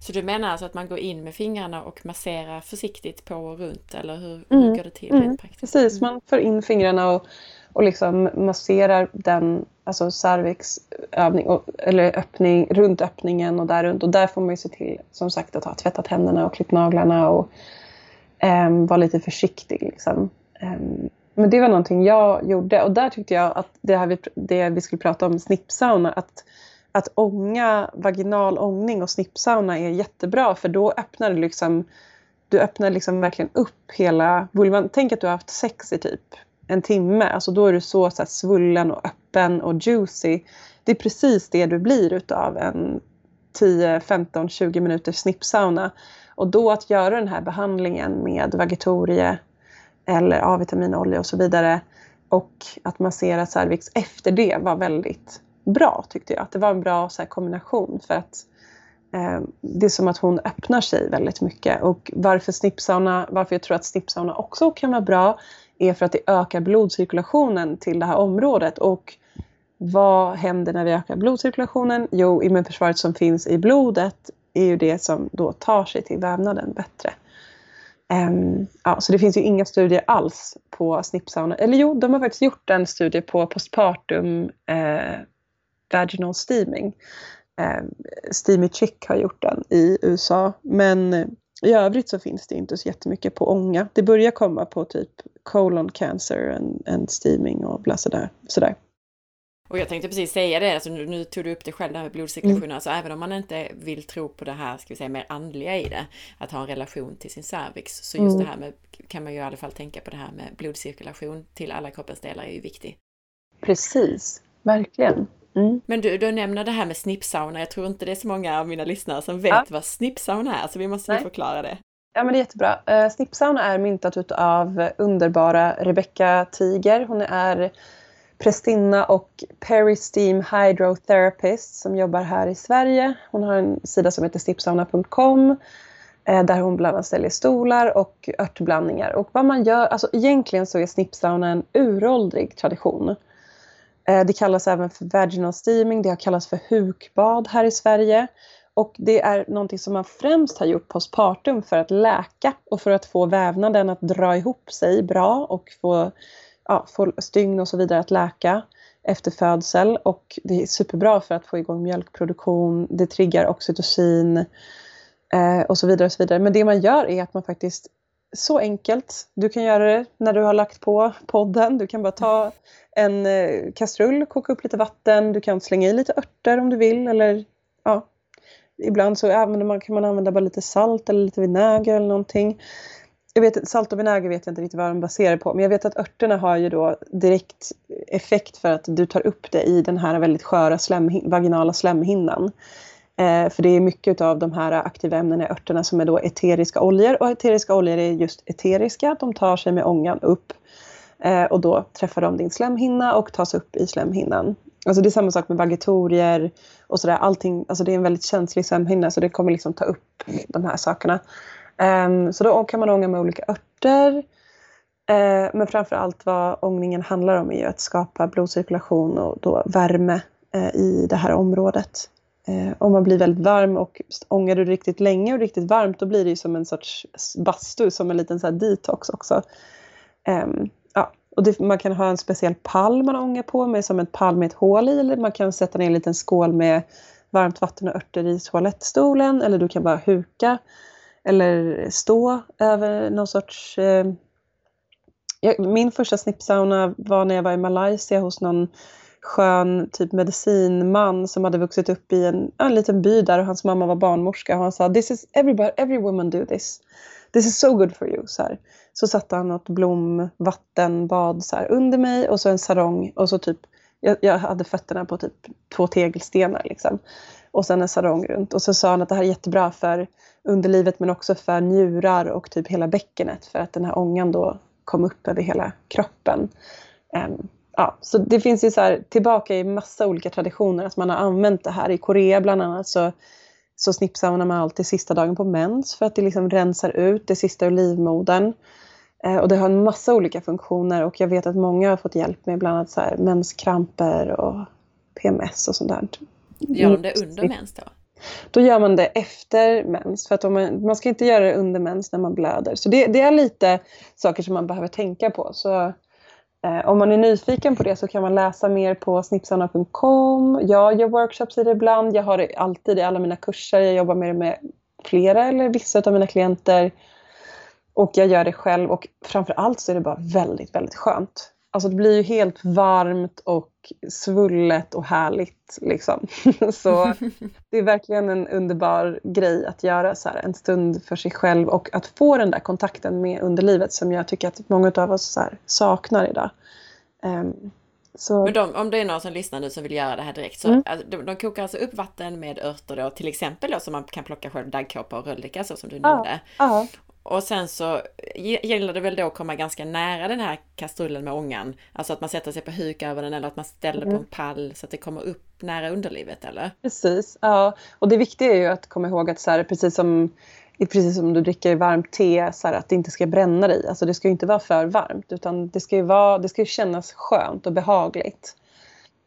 Så du menar alltså att man går in med fingrarna och masserar försiktigt på och runt eller hur, mm. hur går det till mm. praktiskt?
Precis, mm. man för in fingrarna och, och liksom masserar den, alltså cervixövning, och, eller öppning, runt öppningen och där runt. Och där får man ju se till, som sagt, att ha tvättat händerna och klippt naglarna och um, vara lite försiktig. Liksom. Um, men det var någonting jag gjorde och där tyckte jag att det, här vi, det vi skulle prata om, snippsauna, att att ånga, vaginal ångning och snippsauna är jättebra för då öppnar du liksom du öppnar liksom verkligen upp hela vulvan. Tänk att du har haft sex i typ en timme. Alltså då är du så, så här, svullen och öppen och juicy. Det är precis det du blir utav en 10, 15, 20 minuters snippsauna. Och då att göra den här behandlingen med vagitorie eller A-vitaminolja och så vidare och att massera cervix efter det var väldigt bra tyckte jag. Att det var en bra så här, kombination för att eh, det är som att hon öppnar sig väldigt mycket. Och varför snippsauna, varför jag tror att snippsauna också kan vara bra är för att det ökar blodcirkulationen till det här området. Och vad händer när vi ökar blodcirkulationen? Jo, immunförsvaret som finns i blodet är ju det som då tar sig till vävnaden bättre. Um, ja, så det finns ju inga studier alls på snippsauna. Eller jo, de har faktiskt gjort en studie på postpartum eh, vaginal steaming. Eh, Steamy Chick har gjort den i USA. Men eh, i övrigt så finns det inte så jättemycket på ånga. Det börjar komma på typ colon cancer and, and steaming och bla sådär. sådär.
Och jag tänkte precis säga det, alltså nu, nu tog du upp det själv det här med blodcirkulationen, mm. alltså även om man inte vill tro på det här, ska vi säga, mer andliga i det, att ha en relation till sin cervix, så just mm. det här med, kan man ju i alla fall tänka på det här med blodcirkulation till alla kroppens delar är ju viktigt.
Precis, verkligen.
Mm. Men du, du nämner det här med snippsauna. Jag tror inte det är så många av mina lyssnare som vet ja. vad snippsauna är, så vi måste Nej. förklara det.
Ja men det är jättebra. Eh, uh, snippsauna är myntat av underbara Rebecca Tiger. Hon är prästinna och Peristeam Hydrotherapist som jobbar här i Sverige. Hon har en sida som heter snippsauna.com eh, där hon bland annat säljer stolar och örtblandningar. Och vad man gör, alltså egentligen så är snippsauna en uråldrig tradition. Eh, det kallas även för vaginal steaming, det har kallats för hukbad här i Sverige. Och det är någonting som man främst har gjort postpartum för att läka och för att få vävnaden att dra ihop sig bra och få, ja, få stygn och så vidare att läka efter födsel. Och det är superbra för att få igång mjölkproduktion, det triggar oxytocin eh, och så vidare. och så vidare. Men det man gör är att man faktiskt så enkelt. Du kan göra det när du har lagt på podden. Du kan bara ta en eh, kastrull, koka upp lite vatten. Du kan slänga i lite örter om du vill. Eller, ja. Ibland så använder man, kan man använda bara lite salt eller lite vinäger eller någonting. Jag vet, salt och vinäger vet jag inte riktigt vad de baserar på. Men jag vet att örterna har ju då direkt effekt för att du tar upp det i den här väldigt sköra slemhin vaginala slemhinnan. Eh, för det är mycket av de här aktiva ämnena i örterna som är då eteriska oljor. Och eteriska oljor är just eteriska, de tar sig med ångan upp. Eh, och då träffar de din slemhinna och tas upp i slemhinnan. Alltså det är samma sak med vagitorier och sådär. Allting, alltså det är en väldigt känslig sömnhinna så det kommer liksom ta upp de här sakerna. Um, så då kan man ånga med olika örter. Uh, men framför allt vad ångningen handlar om är ju att skapa blodcirkulation och då värme uh, i det här området. Uh, om man blir väldigt varm och ångar du riktigt länge och riktigt varmt då blir det ju som en sorts bastu, som en liten så detox också. Um, och det, man kan ha en speciell pall man ångar på med som en pall med ett hål i eller man kan sätta ner en liten skål med varmt vatten och örter i toalettstolen eller du kan bara huka eller stå över någon sorts... Eh, min första snippsauna var när jag var i Malaysia hos någon skön typ medicinman som hade vuxit upp i en, en liten by där och hans mamma var barnmorska. Och han sa this is everybody, every woman do this. This is so good for you. Så, här så satte han något blomvattenbad så här, under mig och så en sarong och så typ jag, jag hade fötterna på typ två tegelstenar liksom. Och sen en sarong runt. Och så sa han att det här är jättebra för underlivet men också för njurar och typ hela bäckenet för att den här ångan då kom upp över hela kroppen. Um, ja, så det finns ju så här, tillbaka i massa olika traditioner att man har använt det här. I Korea bland annat så så snippsaunar man alltid sista dagen på mens för att det liksom rensar ut det sista ur livmodern. Eh, och det har en massa olika funktioner och jag vet att många har fått hjälp med bland annat så här menskramper och PMS och sånt där.
Gör de det under mens då?
Då gör man det efter mens. För att man, man ska inte göra det under mens när man blöder. Så det, det är lite saker som man behöver tänka på. Så Eh, om man är nyfiken på det så kan man läsa mer på snipsarna.com. Jag gör workshops i det ibland. Jag har det alltid i alla mina kurser. Jag jobbar med det med flera eller vissa av mina klienter. Och jag gör det själv och framför allt så är det bara väldigt, väldigt skönt. Alltså det blir ju helt varmt och svullet och härligt. Liksom. så det är verkligen en underbar grej att göra så här, en stund för sig själv och att få den där kontakten med underlivet som jag tycker att många av oss här, saknar idag. Um,
så... Men de, om det är någon som lyssnar nu som vill göra det här direkt så mm. alltså, de, de, kokar alltså upp vatten med örter då till exempel då som man kan plocka själv daggkåpa och röllika så som du nämnde.
Ja,
och sen så gäller det väl då att komma ganska nära den här kastrullen med ångan. Alltså att man sätter sig på huk över den eller att man ställer mm. på en pall så att det kommer upp nära underlivet eller?
Precis, ja. Och det viktiga är ju att komma ihåg att så här, precis som precis som du dricker varmt te, så här, att det inte ska bränna dig. Alltså det ska inte vara för varmt utan det ska ju, vara, det ska kännas skönt och behagligt.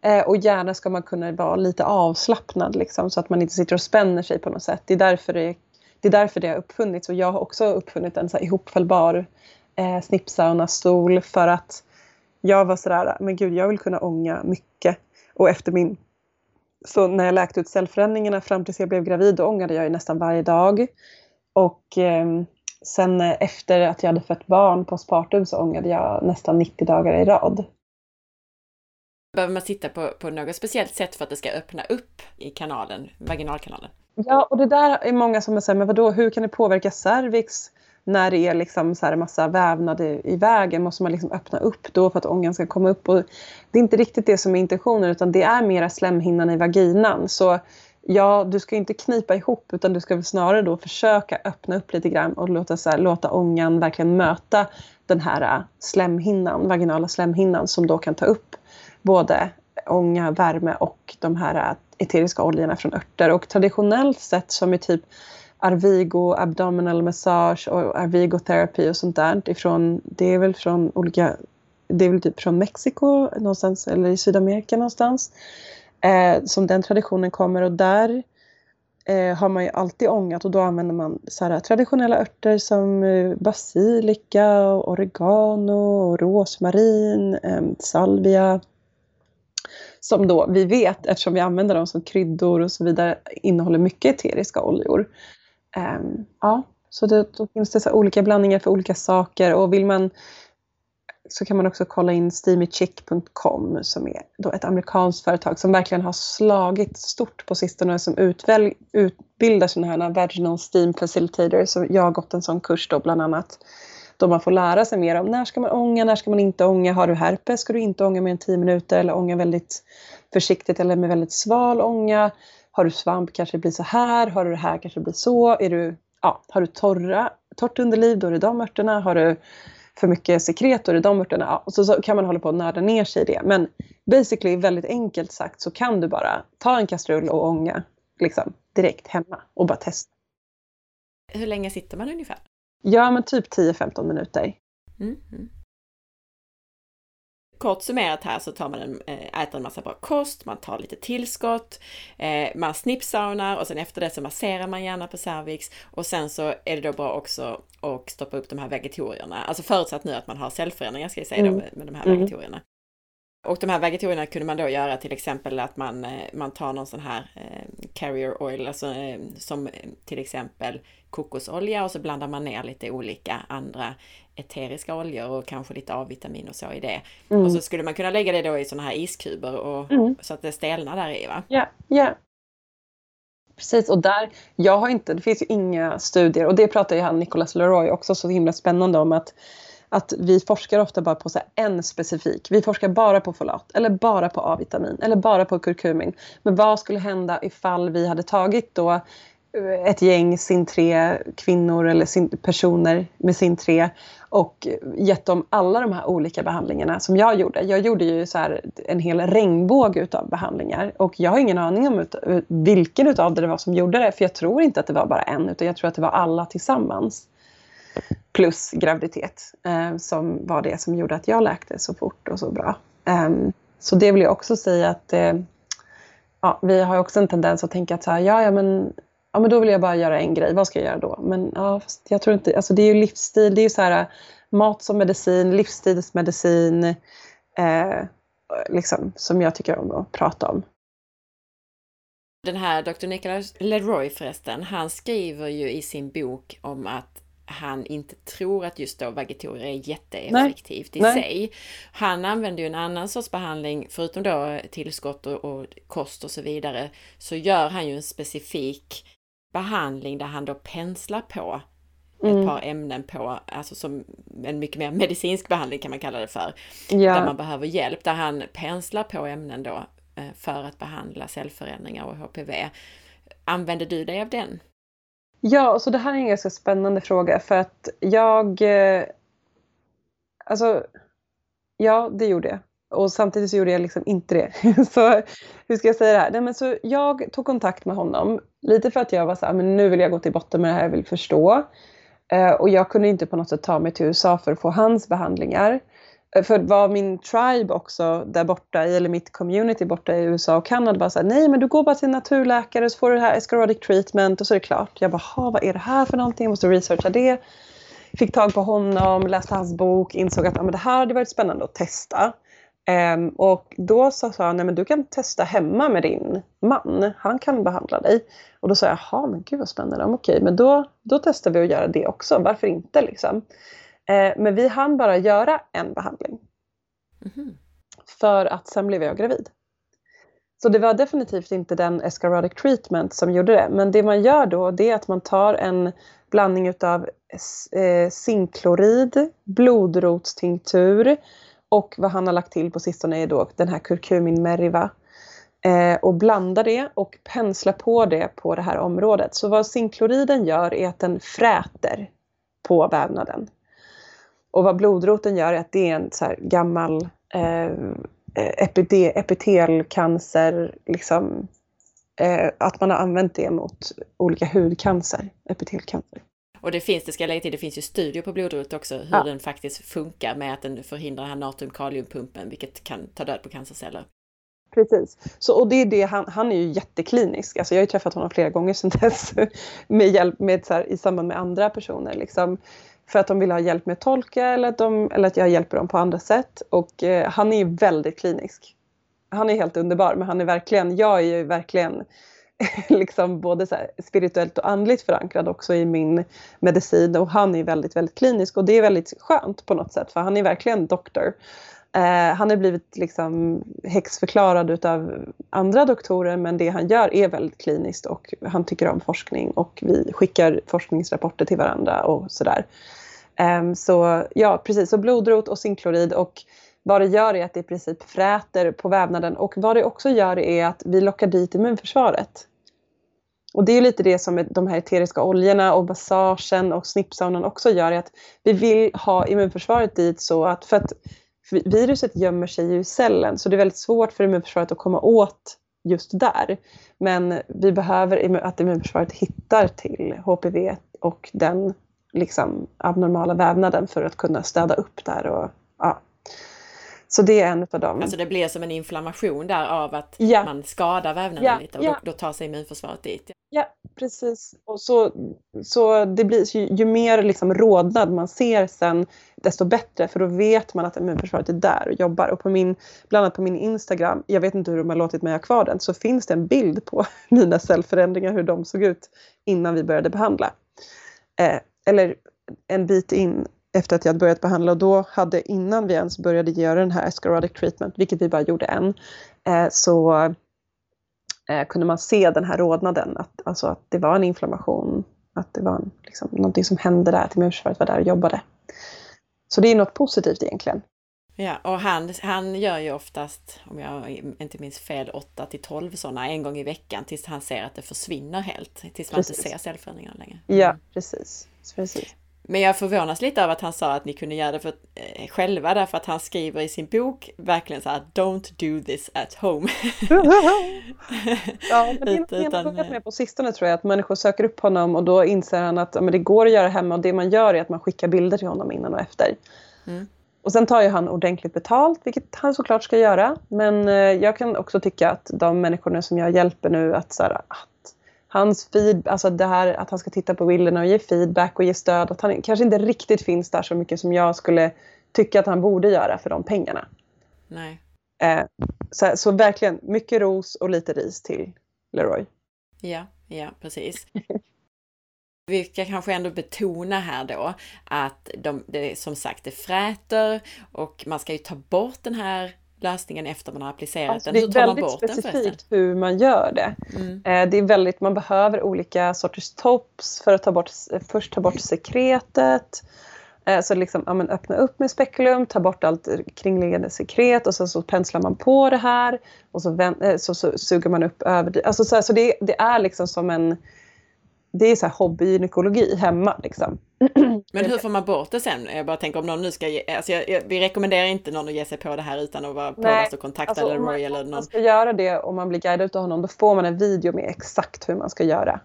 Eh, och gärna ska man kunna vara lite avslappnad liksom, så att man inte sitter och spänner sig på något sätt. Det är därför det det är därför det har uppfunnits och jag har också uppfunnit en så här ihopfällbar eh, snippsauna-stol för att jag var sådär, men gud jag vill kunna ånga mycket. Och efter min, så när jag läkte ut cellförändringarna fram tills jag blev gravid, då ångade jag ju nästan varje dag. Och ehm, eh, sen efter att jag hade fött barn postpartum så ångade jag nästan 90 dagar i rad.
Behöver man sitta på, på något speciellt sätt för att det ska öppna upp i kanalen, vaginalkanalen?
Ja, och det där är många som säger, men vadå, hur kan det påverka cervix när det är liksom så här en massa vävnad i, i vägen? Måste man liksom öppna upp då för att ångan ska komma upp? Och det är inte riktigt det som är intentionen utan det är mera slemhinnan i vaginan. Så ja, du ska inte knipa ihop utan du ska snarare då försöka öppna upp lite grann och låta, så här, låta ångan verkligen möta den här äh, slemhinnan, vaginala slemhinnan som då kan ta upp både ånga, värme och de här äh, eteriska oljorna från örter. Och traditionellt sett som är typ Arvigo, abdominal massage och Arvigo therapy och sånt där. Ifrån, det är väl från olika, det är väl typ från Mexiko någonstans eller i Sydamerika någonstans. Eh, som den traditionen kommer och där eh, har man ju alltid ångat och då använder man så här, traditionella örter som eh, basilika, och oregano, och rosmarin, eh, salvia som då vi vet, eftersom vi använder dem som kryddor och så vidare, innehåller mycket eteriska oljor. Um, ja, så det, då finns det så olika blandningar för olika saker och vill man så kan man också kolla in steamychick.com som är då ett amerikanskt företag som verkligen har slagit stort på sistone och som utväl, utbildar sådana här vaginal steam facilitators. Så jag har gått en sån kurs då bland annat då man får lära sig mer om när ska man ånga, när ska man inte ånga. Har du herpes ska du inte ånga mer än 10 minuter eller ånga väldigt försiktigt eller med väldigt sval ånga. Har du svamp kanske det blir så här, har du det här kanske det blir så. Är du, ja, har du torra, torrt underliv då är det de örterna. Har du för mycket sekret då är det de örterna. Ja, och så, så kan man hålla på och nörda ner sig i det. Men basically väldigt enkelt sagt så kan du bara ta en kastrull och ånga liksom, direkt hemma och bara testa.
Hur länge sitter man ungefär?
Ja, men typ 10-15 minuter.
Mm. Kort summerat här så tar man en, eh, äter en massa bra kost, man tar lite tillskott, eh, man snippsaunar och sen efter det så masserar man gärna på cervix och sen så är det då bra också att stoppa upp de här vegetorierna, alltså förutsatt nu att man har cellförändringar ska jag säga mm. då med, med de här mm. vegetorierna. Och de här vegetorierna kunde man då göra till exempel att man, eh, man tar någon sån här eh, carrier oil, alltså eh, som till exempel kokosolja och så blandar man ner lite olika andra eteriska oljor och kanske lite A-vitamin och så i det. Mm. Och så skulle man kunna lägga det då i såna här iskuber och, mm. så att det stelnar där i va?
Ja, ja. Precis, och där, jag har inte, det finns ju inga studier och det pratar ju han Nicolas Leroy också så himla spännande om att att vi forskar ofta bara på så en specifik. Vi forskar bara på folat eller bara på A-vitamin eller bara på kurkumin. Men vad skulle hända ifall vi hade tagit då eh, ett gäng sin tre kvinnor eller sin, personer med sin tre och gett dem alla de här olika behandlingarna som jag gjorde. Jag gjorde ju så en hel regnbåge utav behandlingar och jag har ingen aning om ut, eh, vilken utav det, det var som gjorde det för jag tror inte att det var bara en utan jag tror att det var alla tillsammans plus graviditet eh, som var det som gjorde att jag läkte så fort och så bra. Eh, så det vill jag också säga att eh, ja, vi har också en tendens att tänka att så här, ja, ja, men, ja, men då vill jag bara göra en grej, vad ska jag göra då? Men ja, jag tror inte, alltså det är ju livsstil, det är ju så här eh, mat som medicin, livsstilsmedicin, eh, liksom, som jag tycker om att prata om.
Den här Dr. Nicholas Leroy förresten, han skriver ju i sin bok om att han inte tror att just då vagitorier är jätteeffektivt Nej. i Nej. sig. Han använder ju en annan sorts behandling, förutom då tillskott och, och, kost och så vidare, så gör han ju en specifik behandling där han då penslar på mm. ett par ämnen på, alltså som en mycket mer medicinsk behandling kan man kalla det för, ja. där man behöver hjälp, där han penslar på ämnen då eh, för att behandla cellförändringar och HPV. Använder du dig av den?
Ja, så det här är en ganska spännande fråga för att jag... Eh, alltså, ja, det gjorde jag. Och samtidigt så gjorde jag liksom inte det. så hur ska jag säga det här? Nej, men så jag tog kontakt med honom lite för att jag var så här, men nu vill jag gå till botten med det här, jag vill förstå. Eh, och jag kunde inte på något sätt ta mig till USA för att få hans behandlingar. Eh, för vad min tribe också där borta, eller mitt community borta i USA och Kanada bara såhär, nej men du går bara till en naturläkare så får du det här escarotic treatment och så är det klart. Jag bara, vad är det här för någonting? Jag måste researcha det. Fick tag på honom, läste hans bok, insåg att ah, men det här hade varit spännande att testa. Um, och då sa han, nej men du kan testa hemma med din man, han kan behandla dig. Och då sa jag, jaha men gud vad spännande, okej men då, då testar vi att göra det också, varför inte liksom. Eh, men vi hann bara göra en behandling. Mm. För att sen blev jag gravid. Så det var definitivt inte den escarodic treatment som gjorde det. Men det man gör då det är att man tar en blandning utav eh, zinklorid, blodrotstinktur och vad han har lagt till på sistone är då den här curcumin meriva. Eh, och blandar det och penslar på det på det här området. Så vad zinkloriden gör är att den fräter på vävnaden. Och vad blodroten gör är att det är en så här gammal eh, epitelcancer, liksom, eh, att man har använt det mot olika hudcancer, epitelcancer.
Och det finns, det ska jag lägga till, det finns ju studier på blodrot också hur ja. den faktiskt funkar med att den förhindrar den natrium-kaliumpumpen vilket kan ta död på cancerceller.
Precis. Så, och det är det, han, han är ju jätteklinisk. Alltså jag har ju träffat honom flera gånger sedan dess med hjälp, med, så här, i samband med andra personer. Liksom för att de vill ha hjälp med att tolka eller att, de, eller att jag hjälper dem på andra sätt. Och eh, han är ju väldigt klinisk. Han är helt underbar men han är verkligen, jag är ju verkligen liksom både så spirituellt och andligt förankrad också i min medicin och han är väldigt, väldigt klinisk och det är väldigt skönt på något sätt för han är verkligen doktor. Eh, han har blivit liksom häxförklarad utav andra doktorer men det han gör är väldigt kliniskt och han tycker om forskning och vi skickar forskningsrapporter till varandra och sådär. Ehm, så ja, precis, så blodrot och zinklorid och vad det gör är att det i princip fräter på vävnaden och vad det också gör är att vi lockar dit immunförsvaret. Och det är lite det som de här eteriska oljorna och massagen och snippsaunan också gör, är att vi vill ha immunförsvaret dit så att, för att viruset gömmer sig ju i cellen så det är väldigt svårt för immunförsvaret att komma åt just där. Men vi behöver att immunförsvaret hittar till HPV och den liksom abnormala vävnaden för att kunna städa upp där. Och, ja. Så det är en av dem.
Alltså det blir som en inflammation där av att ja. man skadar vävnaden ja, lite och då, då, tar sig immunförsvaret dit.
Ja, precis. Och så, så det blir, ju, ju mer liksom rodnad man ser sen desto bättre för då vet man att immunförsvaret är där och jobbar. Och på min, bland annat på min Instagram, jag vet inte hur de har låtit mig ha kvar den, så finns det en bild på mina cellförändringar, hur de såg ut innan vi började behandla. Eh, eller en bit in efter att jag hade börjat behandla och då hade innan vi ens började göra den här escarodic treatment, vilket vi bara gjorde en, eh, så eh, kunde man se den här rodnaden, att, alltså att det var en inflammation, att det var en, liksom, någonting som hände där, att immunförsvaret var där och jobbade. Så det är något positivt egentligen.
Ja, och han, han gör ju oftast, om jag inte minns fel, 8 till 12 sådana en gång i veckan tills han ser att det försvinner helt. Tills man precis. inte ser cellförändringarna längre.
Ja, mm. precis. Precis.
Men jag förvånas lite av att han sa att ni kunde göra det för, eh, själva därför att han skriver i sin bok verkligen så här Don't do this at home.
ja, men det är något med på sistone tror jag att människor söker upp honom och då inser han att men det går att göra hemma och det man gör är att man skickar bilder till honom innan och efter. Mm. och sen tar ju han ordentligt betalt, vilket han såklart ska göra. Men eh, jag kan också tycka att de människorna som jag hjälper nu, att, så här, att hans feed, alltså det här att han ska titta på bilderna och ge feedback och ge stöd, att han kanske inte riktigt finns där så mycket som jag skulle tycka att han borde göra för de pengarna.
Nej.
Eh, så, så verkligen mycket ros och lite ris till Leroy.
Ja, ja precis. Vi ska kanske ändå betona här då att de, det, som sagt det fräter och man ska ju ta bort den här lösningen efter man har applicerat
alltså,
den.
Hur tar man bort den Det är väldigt specifikt hur man gör det. Mm. Eh, det är väldigt, man behöver olika sorters tops för att ta bort, först ta bort sekretet. Eh, så liksom, ja, men öppna upp med spekulum, ta bort allt kringliggande sekret och så, så penslar man på det här och så, eh, så, så suger man upp över det. Alltså, så, så det, det är liksom som en det är så här hobbygynekologi hemma. Liksom.
Men hur får man bort det sen? Jag bara tänker om någon nu ska ge, alltså jag, jag, vi rekommenderar inte någon att ge sig på det här utan att vara påläst och kontakta alltså, eller Roy eller någon. Om
man ska göra det och man blir guidad av honom då får man en video med exakt hur man ska göra.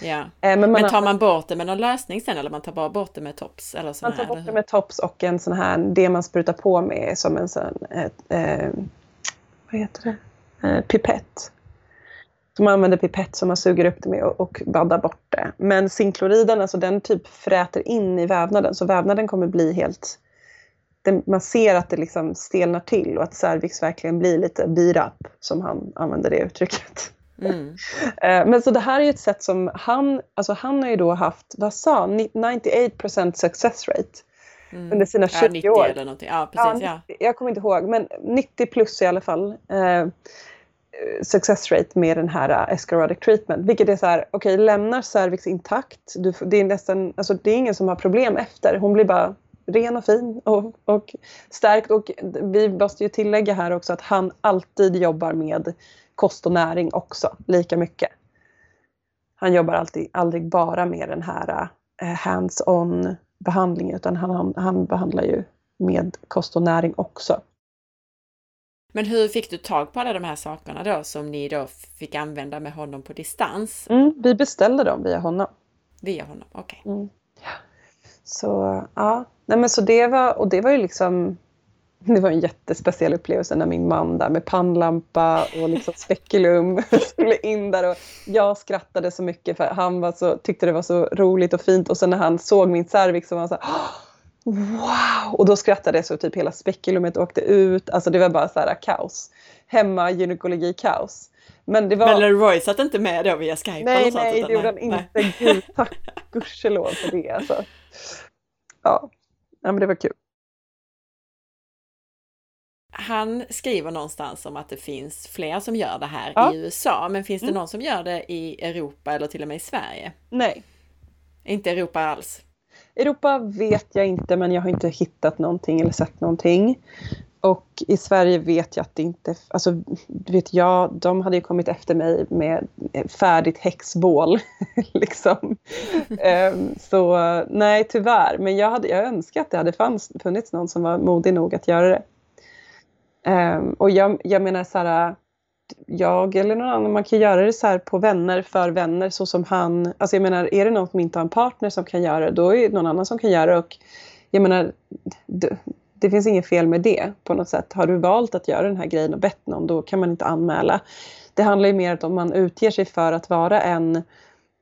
Ja. Eh, men, man men tar man bort det med någon lösning sen eller man tar bara bort det med tops? Eller
man tar här, bort det med tops och en sån här, det man sprutar på med som en sån, ett, eh, vad heter det, eh, pipett. Man använder pipett som man suger upp det med och, och baddar bort det. Men zinkloriden, alltså den typ fräter in i vävnaden så vävnaden kommer bli helt... Den, man ser att det liksom stelnar till och att cervix verkligen blir lite beat up, som han använder det uttrycket. Mm. Eh, men så det här är ett sätt som han, alltså han har ju då haft, vad sa 98% success rate. Mm. Under sina 20 ja, 90 år.
Eller någonting. Ja, precis, ja,
ja. Jag kommer inte ihåg, men 90 plus i alla fall. Success rate med den här äh, Escarotic treatment. Vilket är så här, okej okay, lämnar cervix intakt. Du, det, är nästan, alltså, det är ingen som har problem efter. Hon blir bara ren och fin och, och stärkt. Och vi måste ju tillägga här också att han alltid jobbar med kost och näring också, lika mycket. Han jobbar alltid, aldrig bara med den här uh, hands-on behandlingen utan han, han, han behandlar ju med kost och näring också.
Men hur fick du tag på alla de här sakerna då som ni då fick använda med honom på distans?
Mm, vi beställde dem via honom.
Via honom, okej. Okay. Mm.
Ja. Så ja, Nej, men så det var, och det var ju liksom det var en jättespeciell upplevelse när min man där med pannlampa och liksom spekulum skulle in där och jag skrattade så mycket för han var så, tyckte det var så roligt och fint och sen när han såg min cervix så var han så här, Wow! Och då skrattade så typ hela spekulumet åkte ut. Alltså det var bara så här kaos. Hemma gynekologi kaos.
Men det var... Men Leroy satt inte med då via Skype?
Nej, sånt, nej, det gjorde han inte. Gud, tack gudskelov för det alltså. Ja. ja, men det var kul.
Han skriver någonstans om att det finns fler som gör det här ja. i USA, men finns det mm. någon som gör det i Europa eller till och med i Sverige?
Nej.
Inte Europa alls?
Europa vet jag inte, men jag har inte hittat någonting eller sett någonting. Och i Sverige vet jag att det inte, alltså vet jag, de hade ju kommit efter mig med färdigt häxbål. liksom. um, så nej, tyvärr. Men jag hade jag önskar att det hade fanns, funnits någon som var modig nog att göra det. Um, och jag, jag menar så här, jag eller någon annan, man kan göra det så här på vänner för vänner så som han, alltså jag menar är det någon som inte har en partner som kan göra det, då är det någon annan som kan göra det och jag menar det, det finns inget fel med det på något sätt. Har du valt att göra den här grejen och bett någon, då kan man inte anmäla. Det handlar ju mer om att man utger sig för att vara en eh,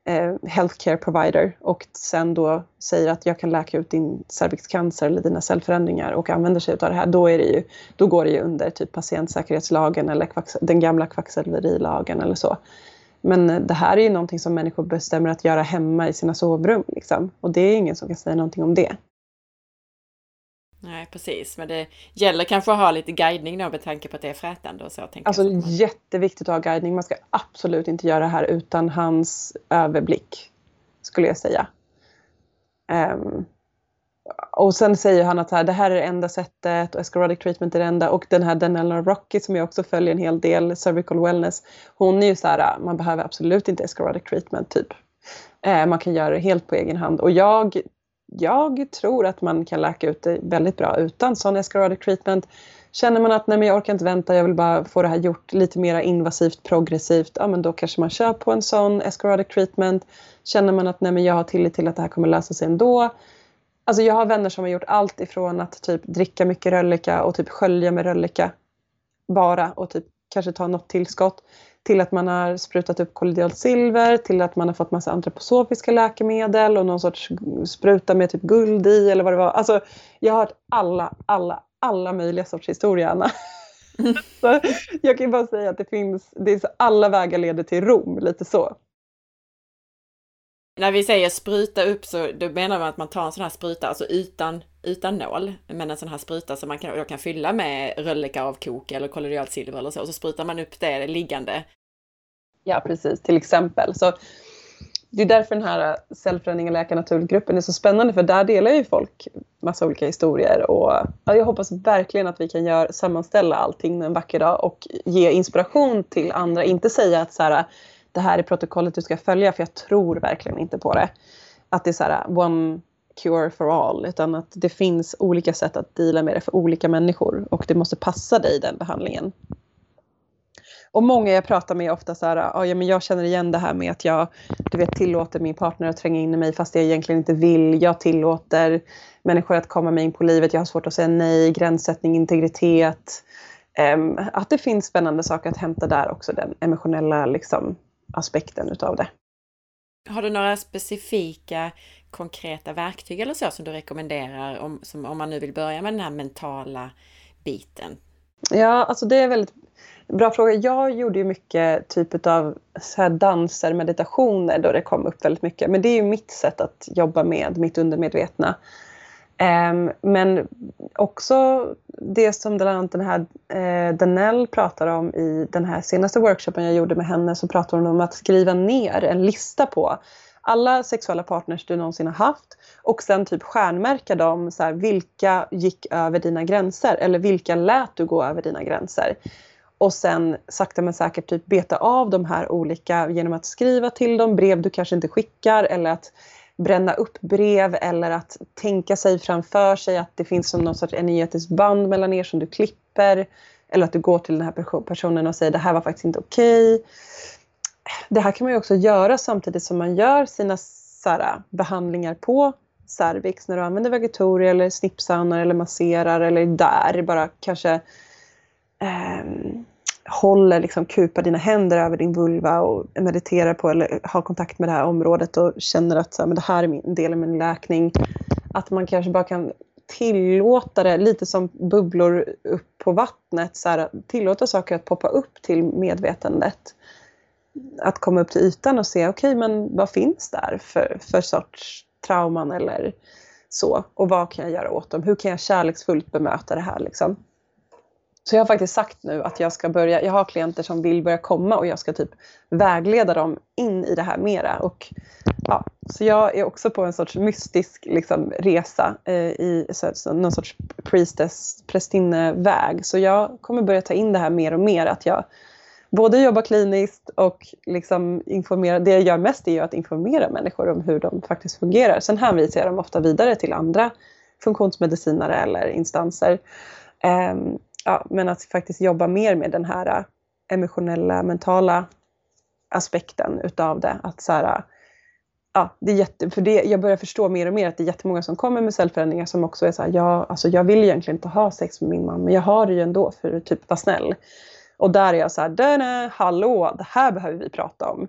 Eh, healthcare provider och sen då säger att jag kan läka ut din cervixcancer eller dina cellförändringar och använder sig av det här, då, är det ju, då går det ju under typ patientsäkerhetslagen eller den gamla kvacksalverilagen eller så. Men det här är ju någonting som människor bestämmer att göra hemma i sina sovrum. Liksom. Och det är ingen som kan säga någonting om det.
Nej, precis. Men det gäller kanske att ha lite guidning då med tanke på att det är frätande och så.
Alltså jag. jätteviktigt att ha guidning. Man ska absolut inte göra det här utan hans överblick. Skulle jag säga. Um, och sen säger han att här, det här är det enda sättet och escarodic treatment är det enda och den här Danella Rocky som jag också följer en hel del, cervical wellness, hon är ju så här, man behöver absolut inte escarodic treatment typ. Eh, man kan göra det helt på egen hand och jag jag tror att man kan läka ut det väldigt bra utan sån escarodic treatment. Känner man att nej men jag orkar inte vänta, jag vill bara få det här gjort lite mer invasivt, progressivt, ja men då kanske man kör på en sån escarodic treatment. Känner man att nej men jag har tillit till att det här kommer lösa sig ändå, Alltså jag har vänner som har gjort allt ifrån att typ dricka mycket röllika och typ skölja med röllika bara och typ kanske ta något tillskott till att man har sprutat upp kollodialt silver, till att man har fått massa antroposofiska läkemedel och någon sorts spruta med typ guld i eller vad det var. Alltså, jag har hört alla, alla, alla möjliga sorts historier, Anna. så jag kan bara säga att det finns, det är så, alla vägar leder till Rom, lite så.
När vi säger spruta upp så då menar man att man tar en sån här spruta, alltså utan, utan nål, men en sån här spruta som man kan, kan fylla med rölleka avkok eller kollodialt silver eller så, och så sprutar man upp det liggande.
Ja, precis, till exempel. Så det är därför den här cellförändring och läkarnaturgruppen är så spännande, för där delar ju folk massa olika historier och ja, jag hoppas verkligen att vi kan gör, sammanställa allting en vacker dag och ge inspiration till andra, inte säga att så här, det här är protokollet du ska följa, för jag tror verkligen inte på det. Att det är så här, one cure for all, utan att det finns olika sätt att dela med det för olika människor och det måste passa dig den behandlingen. Och många jag pratar med är ofta så här, ah, ja men jag känner igen det här med att jag du vet, tillåter min partner att tränga in i mig fast jag egentligen inte vill. Jag tillåter människor att komma mig in på livet. Jag har svårt att säga nej, gränssättning, integritet. Um, att det finns spännande saker att hämta där också, den emotionella liksom, aspekten utav det.
Har du några specifika konkreta verktyg eller så som du rekommenderar om, som, om man nu vill börja med den här mentala biten?
Ja, alltså det är väldigt bra fråga. Jag gjorde ju mycket typ av så här danser, meditationer då det kom upp väldigt mycket. Men det är ju mitt sätt att jobba med mitt undermedvetna. Um, men också det som bland annat den här eh, Danell pratar om i den här senaste workshopen jag gjorde med henne så pratar hon om att skriva ner en lista på alla sexuella partners du någonsin har haft och sen typ stjärnmärka dem, så här, vilka gick över dina gränser eller vilka lät du gå över dina gränser. Och sen sakta men säkert typ beta av de här olika genom att skriva till dem brev du kanske inte skickar eller att bränna upp brev eller att tänka sig framför sig att det finns som någon sorts energetiskt band mellan er som du klipper. Eller att du går till den här personen och säger det här var faktiskt inte okej. Okay. Det här kan man ju också göra samtidigt som man gör sina här, behandlingar på cervix när du använder vagatoria eller snipsaunar eller masserar eller där bara kanske eh, håller, liksom kupar dina händer över din vulva och mediterar på eller har kontakt med det här området och känner att så här, men det här är min del av min läkning. Att man kanske bara kan tillåta det, lite som bubblor upp på vattnet, så här, tillåta saker att poppa upp till medvetandet. Att komma upp till ytan och se, okej okay, men vad finns där för, för sorts trauman eller så? Och vad kan jag göra åt dem? Hur kan jag kärleksfullt bemöta det här liksom? Så jag har faktiskt sagt nu att jag ska börja, jag har klienter som vill börja komma och jag ska typ vägleda dem in i det här mera. Och, ja, så jag är också på en sorts mystisk liksom, resa eh, i så, så, någon sorts priestess, prästinneväg. Så jag kommer börja ta in det här mer och mer. Att jag både jobba kliniskt och liksom informera. Det jag gör mest är ju att informera människor om hur de faktiskt fungerar. Sen hänvisar jag dem ofta vidare till andra funktionsmedicinare eller instanser. Um, ja, men att faktiskt jobba mer med den här emotionella, mentala aspekten utav det. Att så här, ja, det är jätte, för det, jag börjar förstå mer och mer att det är jättemånga som kommer med cellförändringar som också är så här, ja, alltså jag vill egentligen inte ha sex med min man, men jag har det ju ändå för att typ vara snäll. Och där är jag så här, hallå, det här behöver vi prata om.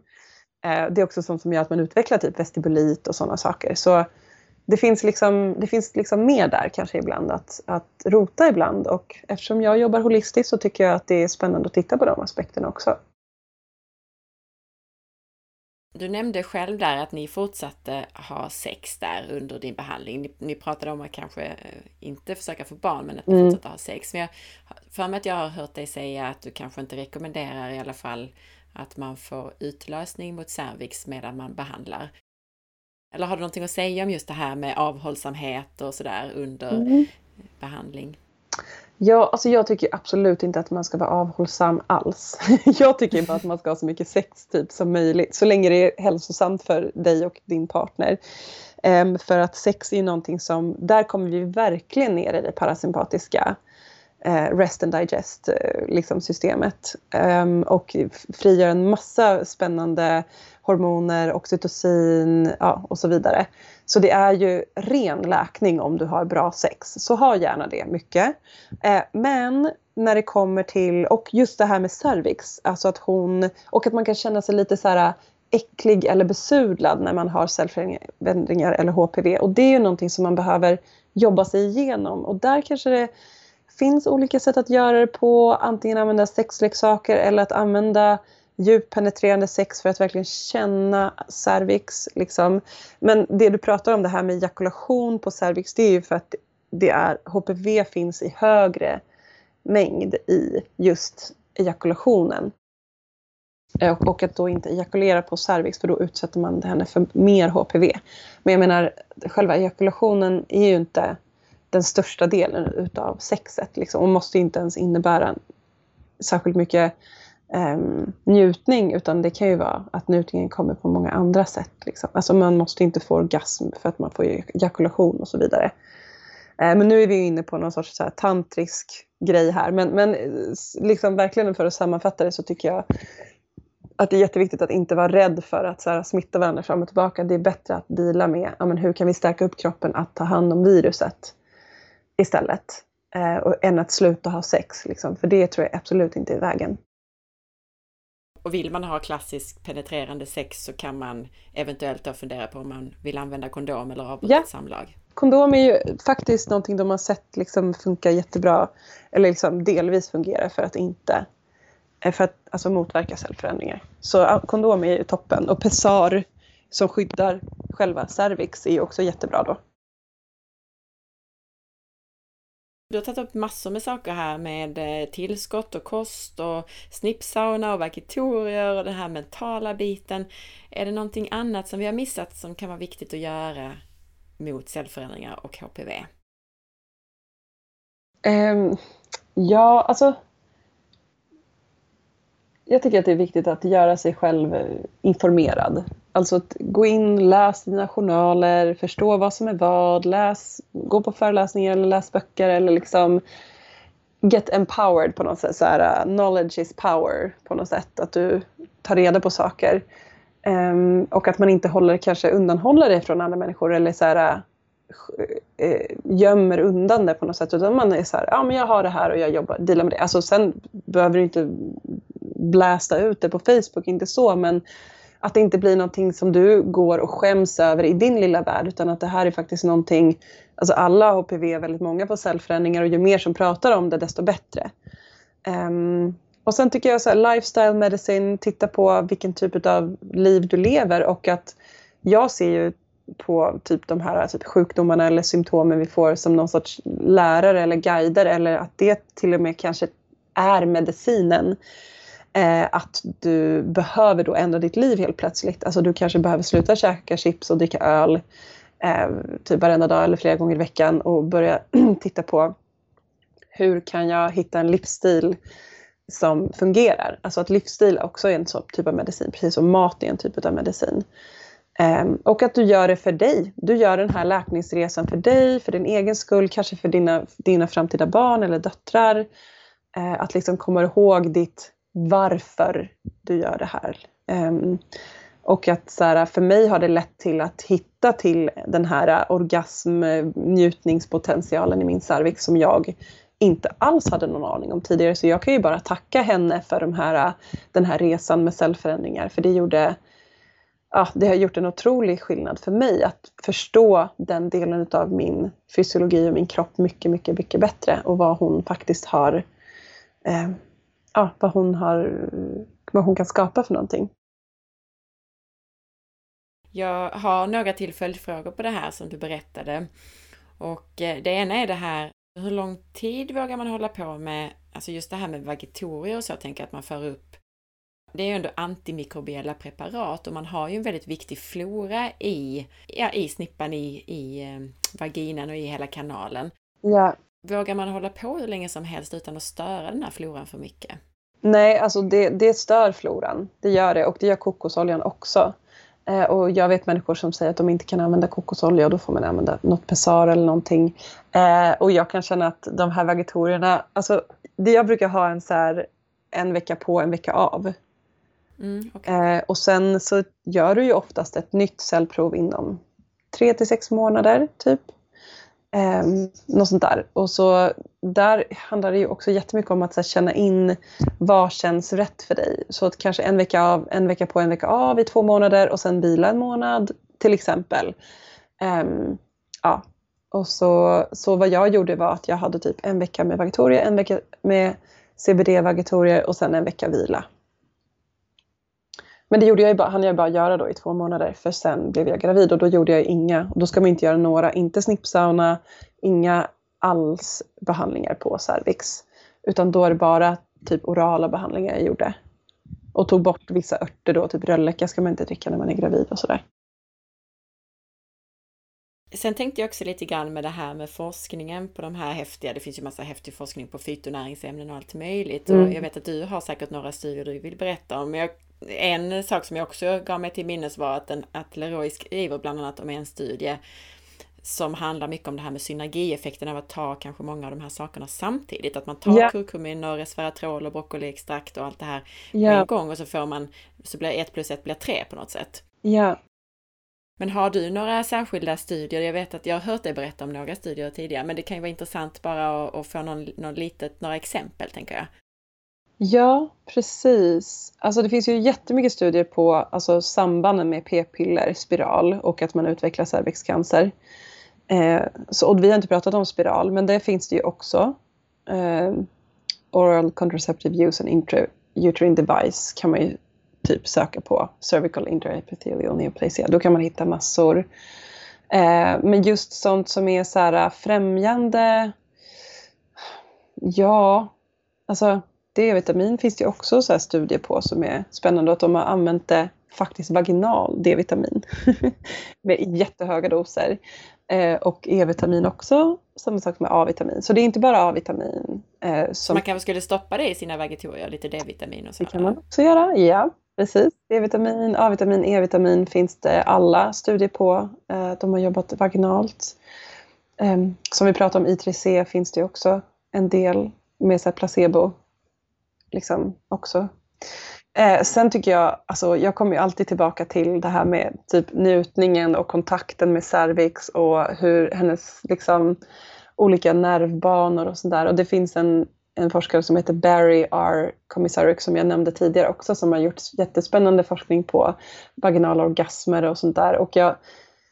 Eh, det är också sånt som gör att man utvecklar typ vestibulit och sådana saker. Så det finns, liksom, det finns liksom mer där kanske ibland att, att rota ibland och eftersom jag jobbar holistiskt så tycker jag att det är spännande att titta på de aspekterna också.
Du nämnde själv där att ni fortsatte ha sex där under din behandling. Ni, ni pratade om att kanske eh, inte försöka få barn men att ni mm. fortsatte ha sex. Men jag för mig att jag har hört dig säga att du kanske inte rekommenderar i alla fall att man får utlösning mot cervix medan man behandlar. Eller har du någonting att säga om just det här med avhållsamhet och sådär under mm. behandling?
Ja, alltså jag tycker absolut inte att man ska vara avhållsam alls. jag tycker bara att man ska ha så mycket sex typ som möjligt, så länge det är hälsosamt för dig och din partner. Um, för att sex är ju någonting som, där kommer vi verkligen ner i det parasympatiska Eh, rest and digest eh, liksom systemet. Um, och frigör en massa spännande hormoner, oxytocin ja, och så vidare. Så det är ju ren läkning om du har bra sex. Så ha gärna det mycket. Eh, men när det kommer till, och just det här med cervix, alltså att hon, och att man kan känna sig lite så här äcklig eller besudlad när man har cellförändringar eller HPV. Och det är ju någonting som man behöver jobba sig igenom. Och där kanske det finns olika sätt att göra det på. Antingen använda sexleksaker eller att använda djupt penetrerande sex för att verkligen känna cervix. Liksom. Men det du pratar om, det här med ejakulation på cervix, det är ju för att det är, HPV finns i högre mängd i just ejakulationen. Eh, och att då inte ejakulera på cervix för då utsätter man henne för mer HPV. Men jag menar, själva ejakulationen är ju inte den största delen utav sexet liksom, och måste inte ens innebära särskilt mycket um, njutning utan det kan ju vara att njutningen kommer på många andra sätt. Liksom. Alltså man måste inte få orgasm för att man får ejakulation och så vidare. Eh, men nu är vi inne på någon sorts så här, tantrisk grej här men, men liksom verkligen för att sammanfatta det så tycker jag att det är jätteviktigt att inte vara rädd för att så här, smitta varandra fram och tillbaka. Det är bättre att dela med ja, men hur kan vi stärka upp kroppen att ta hand om viruset istället. Eh, och, än att sluta ha sex. Liksom. För det tror jag absolut inte är vägen.
Och vill man ha klassisk penetrerande sex så kan man eventuellt då fundera på om man vill använda kondom eller avbryta ja. samlag.
Kondom är ju faktiskt någonting de har sett liksom funkar jättebra, eller liksom delvis fungerar för att inte Eh, för att alltså, motverka cellförändringar. Så kondom är ju toppen. Och Pessar som skyddar själva cervix är också jättebra då.
Du har tagit upp massor med saker här med eh, tillskott och kost och snippsauna och vakitorier och den här mentala biten. Är det någonting annat som vi har missat som kan vara viktigt att göra mot cellförändringar och HPV?
Um, ehm, ja, alltså jag tycker att det är viktigt att göra sig själv eh, informerad. Alltså att gå in, läs dina journaler, förstå vad som är vad, läs, gå på föreläsningar eller läs böcker eller liksom get empowered på något sätt. Så här, uh, knowledge is power på något sätt. Att du tar reda på saker. Um, och att man inte håller, kanske undanhåller det från andra människor eller så här, uh, eh, gömmer undan det på något sätt. Utan man är så här, ja men jag har det här och jag jobbar, dealar med det. Alltså sen behöver du inte blästa ut det på Facebook, inte så men att det inte blir någonting som du går och skäms över i din lilla värld utan att det här är faktiskt någonting, alltså alla har HPV, väldigt många får cellförändringar och ju mer som pratar om det desto bättre. Um, och sen tycker jag så här, lifestyle medicine, titta på vilken typ av liv du lever och att jag ser ju på typ de här typ sjukdomarna eller symptomen vi får som någon sorts lärare eller guider eller att det till och med kanske är medicinen eh, att du behöver då ändra ditt liv helt plötsligt. Alltså du kanske behöver sluta käka chips och dricka öl eh, typ varenda dag eller flera gånger i veckan och börja titta på hur kan jag hitta en livsstil som fungerar. Alltså att livsstil också är en sån typ av medicin, precis som mat är en typ av medicin. Um, och att du gör det för dig. Du gör den här läkningsresan för dig, för din egen skull, kanske för dina, dina framtida barn eller döttrar. Uh, att liksom komma ihåg ditt varför du gör det här. Um, och att så här, för mig har det lett till att hitta till den här orgasmnjutningspotentialen i min cervix som jag inte alls hade någon aning om tidigare. Så jag kan ju bara tacka henne för de här, den här resan med cellförändringar. För det gjorde ja, det har gjort en otrolig skillnad för mig att förstå den delen av min fysiologi och min kropp mycket, mycket, mycket bättre och vad hon faktiskt har eh, ja, vad hon har, vad hon kan skapa för någonting.
Jag har några till följdfrågor på det här som du berättade. Och eh, det ena är det här, hur lång tid vågar man hålla på med, alltså just det här med vagitorier och så, jag tänker att man för upp det är ju ändå antimikrobiella preparat och man har ju en väldigt viktig flora i, ja, i snippan, i, i eh, vaginan och i hela kanalen.
Ja.
Vågar man hålla på hur länge som helst utan att störa den här floran för mycket?
Nej, alltså det, det stör floran. Det gör det och det gör kokosoljan också. Eh, och jag vet människor som säger att de inte kan använda kokosolja och då får man använda något Pessar eller någonting. Eh, och jag kan känna att de här vagitorierna, alltså det jag brukar ha en så här en vecka på, en vecka av. Mm, okay. eh, och sen så gör du ju oftast ett nytt cellprov inom tre till sex månader typ. Eh, något sånt där. Och så där handlar det ju också jättemycket om att här, känna in vad känns rätt för dig. Så att kanske en vecka av, en vecka på, en vecka av i två månader och sen vila en månad till exempel. Eh, ja. Och så, så vad jag gjorde var att jag hade typ en vecka med vagatorier, en vecka med CBD-vagatorier och sen en vecka vila. Men det gjorde jag ju bara, hann jag bara göra då i två månader för sen blev jag gravid och då gjorde jag inga. Och då ska man inte göra några, inte snippsauna, inga alls behandlingar på cervix. Utan då är det bara typ orala behandlingar jag gjorde. Och tog bort vissa örter då, typ rölleka ska man inte dricka när man är gravid och sådär.
Sen tänkte jag också lite grann med det här med forskningen på de här häftiga, det finns ju massa häftig forskning på fytonäringsämnen och allt möjligt. Mm. Och jag vet att du har säkert några studier du vill berätta om. Jag, en sak som jag också gav mig till minnes var att, en, att Leroy skriver bland annat om en studie som handlar mycket om det här med synergieffekten av att ta kanske många av de här sakerna samtidigt. Att man tar yeah. kurkumin och resveratrol och broccoliextrakt och allt det här yeah. på en gång och så får man, så blir ett plus ett blir tre på något sätt.
Ja,
men har du några särskilda studier? Jag vet att jag har hört dig berätta om några studier tidigare, men det kan ju vara intressant bara att, att få någon, någon litet, några exempel, tänker jag.
Ja, precis. Alltså det finns ju jättemycket studier på alltså, sambanden med p-piller, spiral och att man utvecklar cervixcancer. Eh, så, och vi har inte pratat om spiral, men det finns det ju också. Eh, oral contraceptive use and intrauterine device kan man ju typ söka på cervical intraepithelial neoplasia. Då kan man hitta massor. Eh, men just sånt som är så här främjande. Ja, alltså D-vitamin finns det också så studier på som är spännande. Att de har använt det faktiskt vaginal D-vitamin med jättehöga doser. Eh, och E-vitamin också, samma sak med A-vitamin. Så det är inte bara A-vitamin.
Eh, som... Man kanske skulle stoppa det i sina vagitorier, lite D-vitamin och så?
Det kan man också göra, ja. Precis. D-vitamin, A-vitamin, E-vitamin finns det alla studier på. Eh, de har jobbat vaginalt. Ehm, som vi pratade om, I3C finns det också en del med så placebo. Liksom också. Eh, sen tycker jag, alltså jag kommer ju alltid tillbaka till det här med typ njutningen och kontakten med cervix och hur hennes liksom olika nervbanor och sådär. Och det finns en en forskare som heter Barry R. Komisaruk som jag nämnde tidigare också som har gjort jättespännande forskning på vaginala orgasmer och sånt där. Och jag,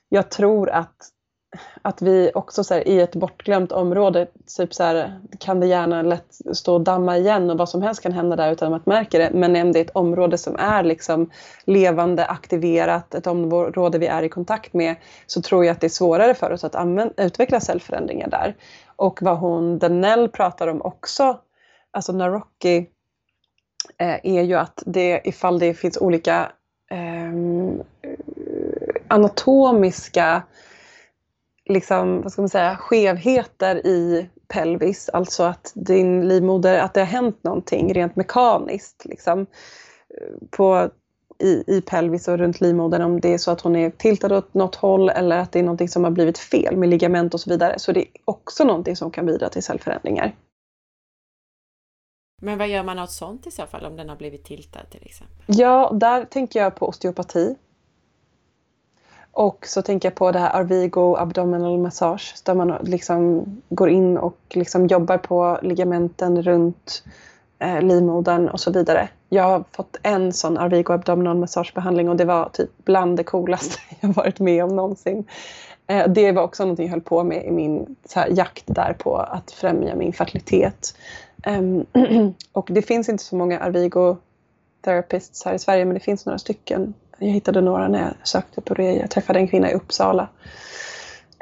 jag tror att, att vi också så här, i ett bortglömt område typ så här, kan det gärna lätt stå och damma igen och vad som helst kan hända där utan att man märker det. Men om det är ett område som är liksom levande, aktiverat, ett område vi är i kontakt med så tror jag att det är svårare för oss att använda, utveckla cellförändringar där. Och vad hon, Danell pratar om också, alltså Narocki, eh, är ju att det, ifall det finns olika eh, anatomiska liksom, vad ska man säga, skevheter i pelvis, alltså att din livmoder, att det har hänt någonting rent mekaniskt liksom, på i, i pelvis och runt livmodern om det är så att hon är tiltad åt något håll eller att det är någonting som har blivit fel med ligament och så vidare. Så det är också någonting som kan bidra till cellförändringar.
Men vad gör man åt sånt i så fall om den har blivit tiltad till exempel?
Ja, där tänker jag på osteopati. Och så tänker jag på det här Arvigo abdominal massage där man liksom går in och liksom jobbar på ligamenten runt eh, livmodern och så vidare. Jag har fått en sån Arvigo abdominal massagebehandling och det var typ bland det coolaste jag varit med om någonsin. Eh, det var också någonting jag höll på med i min här, jakt där på att främja min fertilitet. Um, och det finns inte så många Arvigo therapists här i Sverige men det finns några stycken. Jag hittade några när jag sökte på det. Jag träffade en kvinna i Uppsala.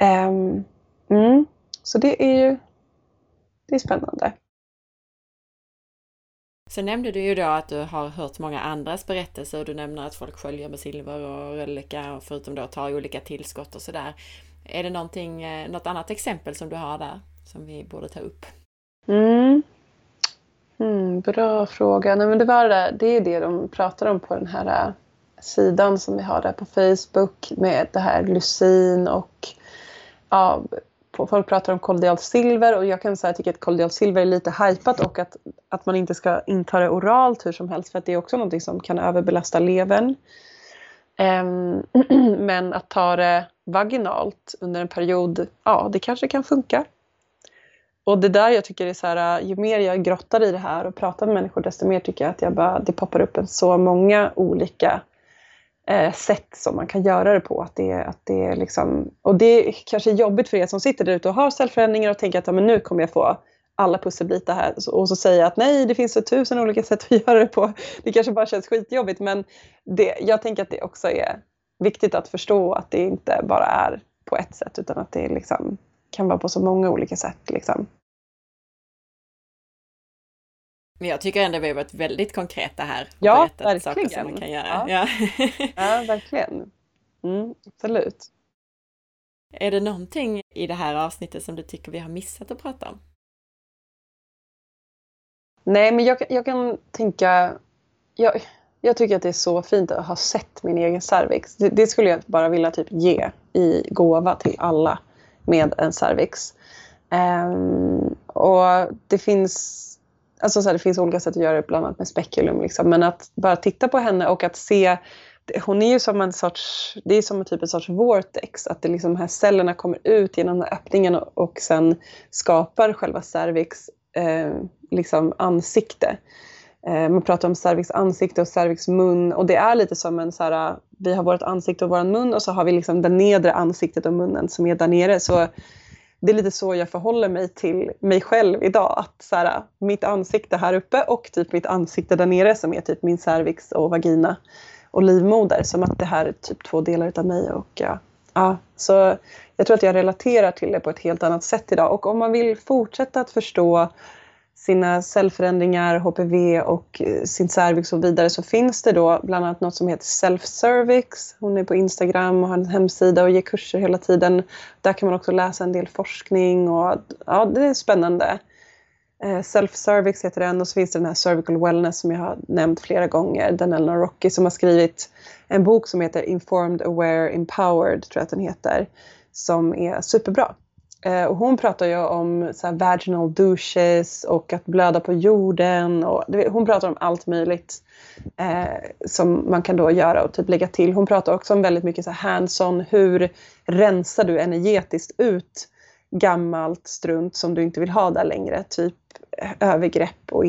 Um, mm, så det är ju det är spännande.
Sen nämnde du ju då att du har hört många andras berättelser du nämner att folk sköljer med silver och rölleka och förutom då tar olika tillskott och sådär. Är det någonting, eh, något annat exempel som du har där som vi borde ta upp?
Mm. Mm, bra fråga. Nej, men det, var det, det är det de pratar om på den här sidan som vi har där på Facebook med det här glycin och ja, folk pratar om kollodialt silver och jag kan säga att jag tycker att kollodialt silver är lite hypat och att, att man inte ska inta det oralt hur som helst för att det är också någonting som kan överbelasta levern. Um, men att ta det vaginalt under en period, ja det kanske kan funka. Och det där jag tycker är så här, ju mer jag grottar i det här och pratar med människor desto mer tycker jag att jag bara, det poppar upp en så många olika eh, sätt som man kan göra det på. Att det, att det är liksom, och det är kanske jobbigt för er som sitter där ute och har cellförändringar och tänker att ja, men nu kommer jag få alla pusselbitar här och så säger jag att nej, det finns så tusen olika sätt att göra det på. Det kanske bara känns skitjobbigt men det, jag tänker att det också är viktigt att förstå att det inte bara är på ett sätt utan att det liksom kan vara på så många olika sätt. Liksom.
Men jag tycker ändå vi har varit väldigt konkreta här.
Ja,
verkligen. Saker som man kan göra.
Ja, ja. ja verkligen. Mm, absolut.
Är det någonting i det här avsnittet som du tycker vi har missat att prata om?
Nej, men jag, jag kan tänka... Jag, jag tycker att det är så fint att ha sett min egen cervix. Det, det, skulle jag bara vilja typ ge i gåva till alla med en cervix. Um, och det finns Alltså så här, det finns olika sätt att göra det, bland annat med spekulum. Liksom. Men att bara titta på henne och att se hon är ju som en sorts, det är som en typ en sorts vortex, att det liksom här cellerna kommer ut genom den här öppningen och, och sen skapar själva cervix eh, liksom ansikte. Eh, man pratar om cervix ansikte och cervix mun och det är lite som en så här, vi har vårt ansikte och vår mun och så har vi liksom det nedre ansiktet och munnen som är där nere. Så det är lite så jag förhåller mig till mig själv idag. Att så här, mitt ansikte här uppe och typ mitt ansikte där nere som är typ min cervix och vagina och livmoder. Som att det här är typ två delar av mig. Och, ja, ja, så jag tror att jag relaterar till det på ett helt annat sätt idag. Och om man vill fortsätta att förstå sina cellförändringar, HPV och eh, sin cervix och vidare så finns det då bland annat något som heter Self-Cervix. Hon är på Instagram och har en hemsida och ger kurser hela tiden. Där kan man också läsa en del forskning och ja, det är spännande. Eh, Self-Cervix heter den och så finns det den här Cervical Wellness som jag har nämnt flera gånger. Den Eleanor Rocky som har skrivit en bok som heter Informed, Aware, Empowered tror jag att den heter. Som är superbra. Eh, och hon pratar ju om så vaginal douches och att blöda på jorden. Och, hon pratar om allt möjligt eh, som man kan då göra och typ lägga till. Hon pratar också om väldigt mycket så hands-on. Hur rensar du energetiskt ut gammalt strunt som du inte vill ha där längre? Typ eh, övergrepp och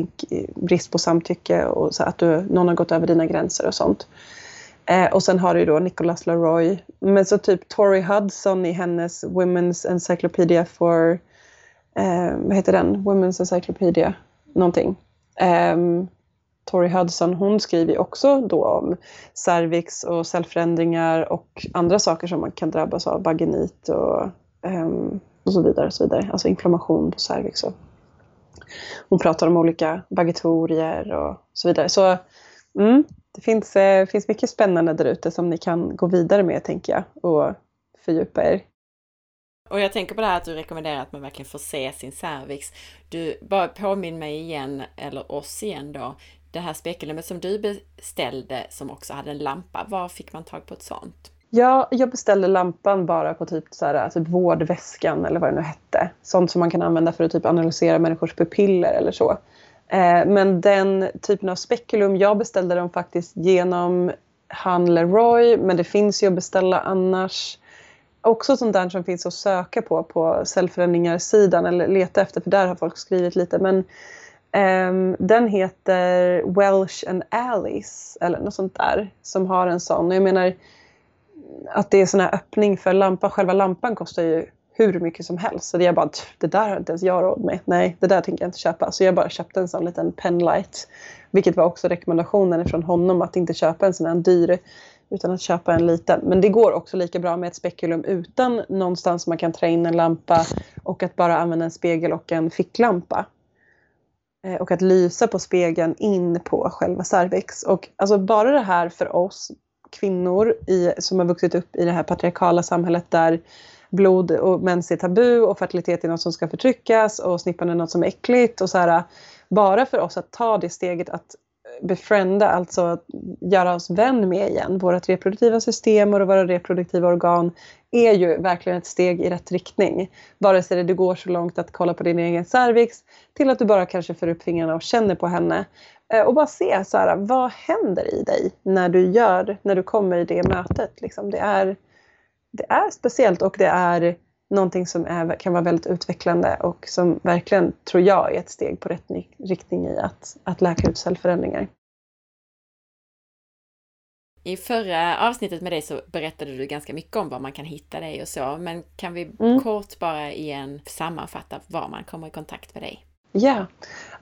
brist på samtycke och så att du, någon har gått över dina gränser och sånt. Eh, och sen har du då Nicholas Leroy. Men så typ Tori Hudson i hennes Women's Encyclopedia for... Eh, vad heter den? Women's Encyclopedia någonting. Eh, Tori Hudson hon skriver också då om cervix och cellförändringar och andra saker som man kan drabbas av, vaginit och, ehm, och så vidare. Och så vidare. Alltså inflammation på cervix. Och. Hon pratar om olika vagitorier och så vidare. Så mm, det finns, eh, finns mycket spännande där ute som ni kan gå vidare med tänker jag och fördjupa er.
Och jag tänker på det här att du rekommenderar att man verkligen får se sin cervix. Du, bara påminn mig igen, eller oss igen då, det här spekulumet som du beställde som också hade en lampa, var fick man tag på ett sånt?
Ja, jag beställde lampan bara på typ, så här, typ vårdväskan eller vad det nu hette. Sånt som man kan använda för att typ analysera människors pupiller eller så. Eh, men den typen av spekulum, jag beställde dem faktiskt genom han Leroy, men det finns ju att beställa annars. Också sånt där som finns att söka på på cellförändringar-sidan eller leta efter, för där har folk skrivit lite. Men um, den heter Welsh and Alice eller något sånt där som har en sån. Och jag menar att det är sån här öppning för lampan. Själva lampan kostar ju hur mycket som helst. Så jag bara, det där har inte ens jag råd med. Nej, det där tänker jag inte köpa. Så jag bara köpte en sån liten penlight. Vilket var också rekommendationen från honom att inte köpa en sån här dyr utan att köpa en liten. Men det går också lika bra med ett spekulum utan någonstans man kan trä in en lampa och att bara använda en spegel och en ficklampa. Eh, och att lysa på spegeln in på själva cervix. Och alltså bara det här för oss kvinnor i, som har vuxit upp i det här patriarkala samhället där blod och mens är tabu och fertilitet är något som ska förtryckas och snippan är något som är äckligt. Och så här, bara för oss att ta det steget att befrienda, alltså göra oss vän med igen. Vårt reproduktiva system och våra reproduktiva organ är ju verkligen ett steg i rätt riktning. Vare sig det går så långt att kolla på din egen cervix till att du bara kanske för upp fingrarna och känner på henne. Eh, och bara se så här, vad händer i dig när du gör, när du kommer i det mötet. Liksom. Det, är, det är speciellt och det är någonting som är, kan vara väldigt utvecklande och som verkligen, tror jag, är ett steg på rätt riktning i att, att läka ut cellförändringar.
I förra avsnittet med dig så berättade du ganska mycket om var man kan hitta dig och så, men kan vi mm. kort bara igen sammanfatta var man kommer i kontakt med dig?
Ja,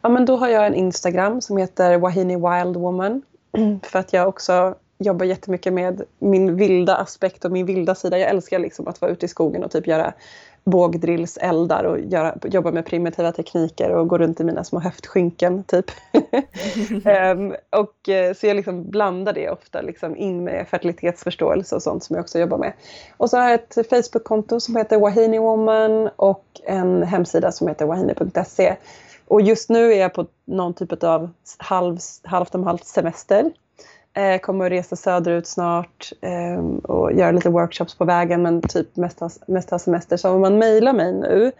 ja men då har jag en Instagram som heter Wahini Wild Woman för att jag också jobbar jättemycket med min vilda aspekt och min vilda sida. Jag älskar liksom att vara ute i skogen och typ göra bågdrillseldar och göra, jobba med primitiva tekniker och gå runt i mina små höftskynken typ. um, och, eh, så jag liksom blandar det ofta liksom in med fertilitetsförståelse och sånt som jag också jobbar med. Och så har jag ett Facebook-konto som heter Wahini Woman och en hemsida som heter wahini.se. Och just nu är jag på någon typ av halv, halvt om halvt semester. Eh, kommer att resa söderut snart eh, och göra lite workshops på vägen men typ mest ha, mest ha semester. Så om man mejlar mig nu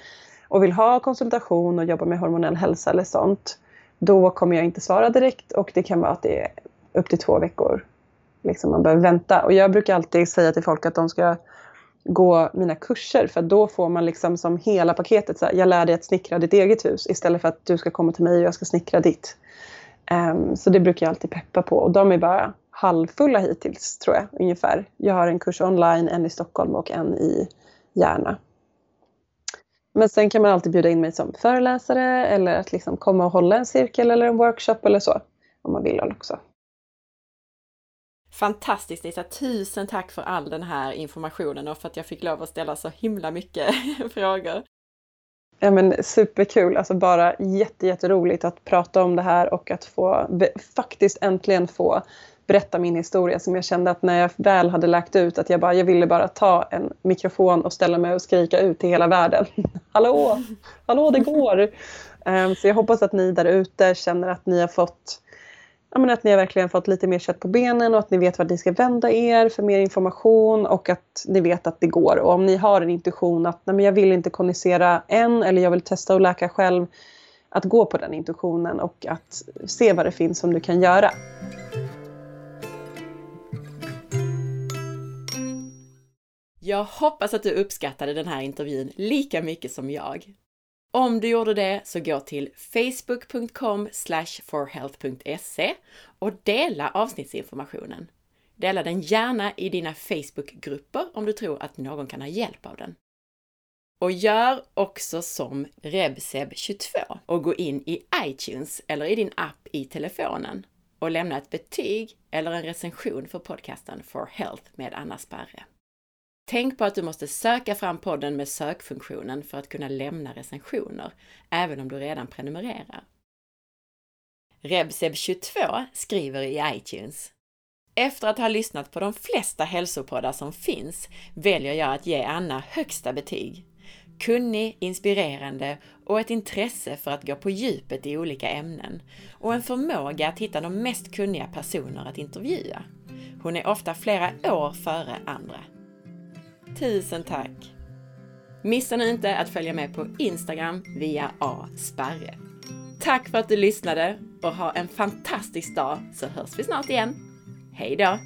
och vill ha konsultation och jobba med hormonell hälsa eller sånt då kommer jag inte svara direkt och det kan vara att det är upp till två veckor. Liksom man behöver vänta. Och jag brukar alltid säga till folk att de ska gå mina kurser för då får man liksom som hela paketet. Så här, jag lär dig att snickra ditt eget hus istället för att du ska komma till mig och jag ska snickra ditt. Um, så det brukar jag alltid peppa på och de är bara halvfulla hittills tror jag ungefär. Jag har en kurs online, en i Stockholm och en i Järna. Men sen kan man alltid bjuda in mig som föreläsare eller att liksom komma och hålla en cirkel eller en workshop eller så. Om man vill också.
Fantastiskt Lisa! Tusen tack för all den här informationen och för att jag fick lov att ställa så himla mycket frågor.
Ja men superkul, alltså bara jätte, jätteroligt att prata om det här och att få faktiskt äntligen få berätta min historia som jag kände att när jag väl hade läkt ut att jag bara, jag ville bara ta en mikrofon och ställa mig och skrika ut till hela världen. hallå, hallå det går! Um, så jag hoppas att ni där ute känner att ni har fått men att ni har verkligen fått lite mer kött på benen och att ni vet vart ni ska vända er för mer information och att ni vet att det går. Och om ni har en intuition att nej, men jag vill inte kondensera än eller jag vill testa att läka själv, att gå på den intuitionen och att se vad det finns som du kan göra.
Jag hoppas att du uppskattade den här intervjun lika mycket som jag. Om du gjorde det så gå till facebook.com forhealth.se och dela avsnittsinformationen. Dela den gärna i dina Facebookgrupper om du tror att någon kan ha hjälp av den. Och gör också som Rebseb22 och gå in i iTunes eller i din app i telefonen och lämna ett betyg eller en recension för podcasten For Health med Anna Sparre. Tänk på att du måste söka fram podden med sökfunktionen för att kunna lämna recensioner, även om du redan prenumererar. Rebseb22 skriver i iTunes efter att ha lyssnat på de flesta hälsopoddar som finns väljer jag att ge Anna högsta betyg. Kunnig, inspirerande och ett intresse för att gå på djupet i olika ämnen och en förmåga att hitta de mest kunniga personer att intervjua. Hon är ofta flera år före andra. Tusen tack! Missa nu inte att följa med på Instagram via asparre. Tack för att du lyssnade och ha en fantastisk dag så hörs vi snart igen. Hej då!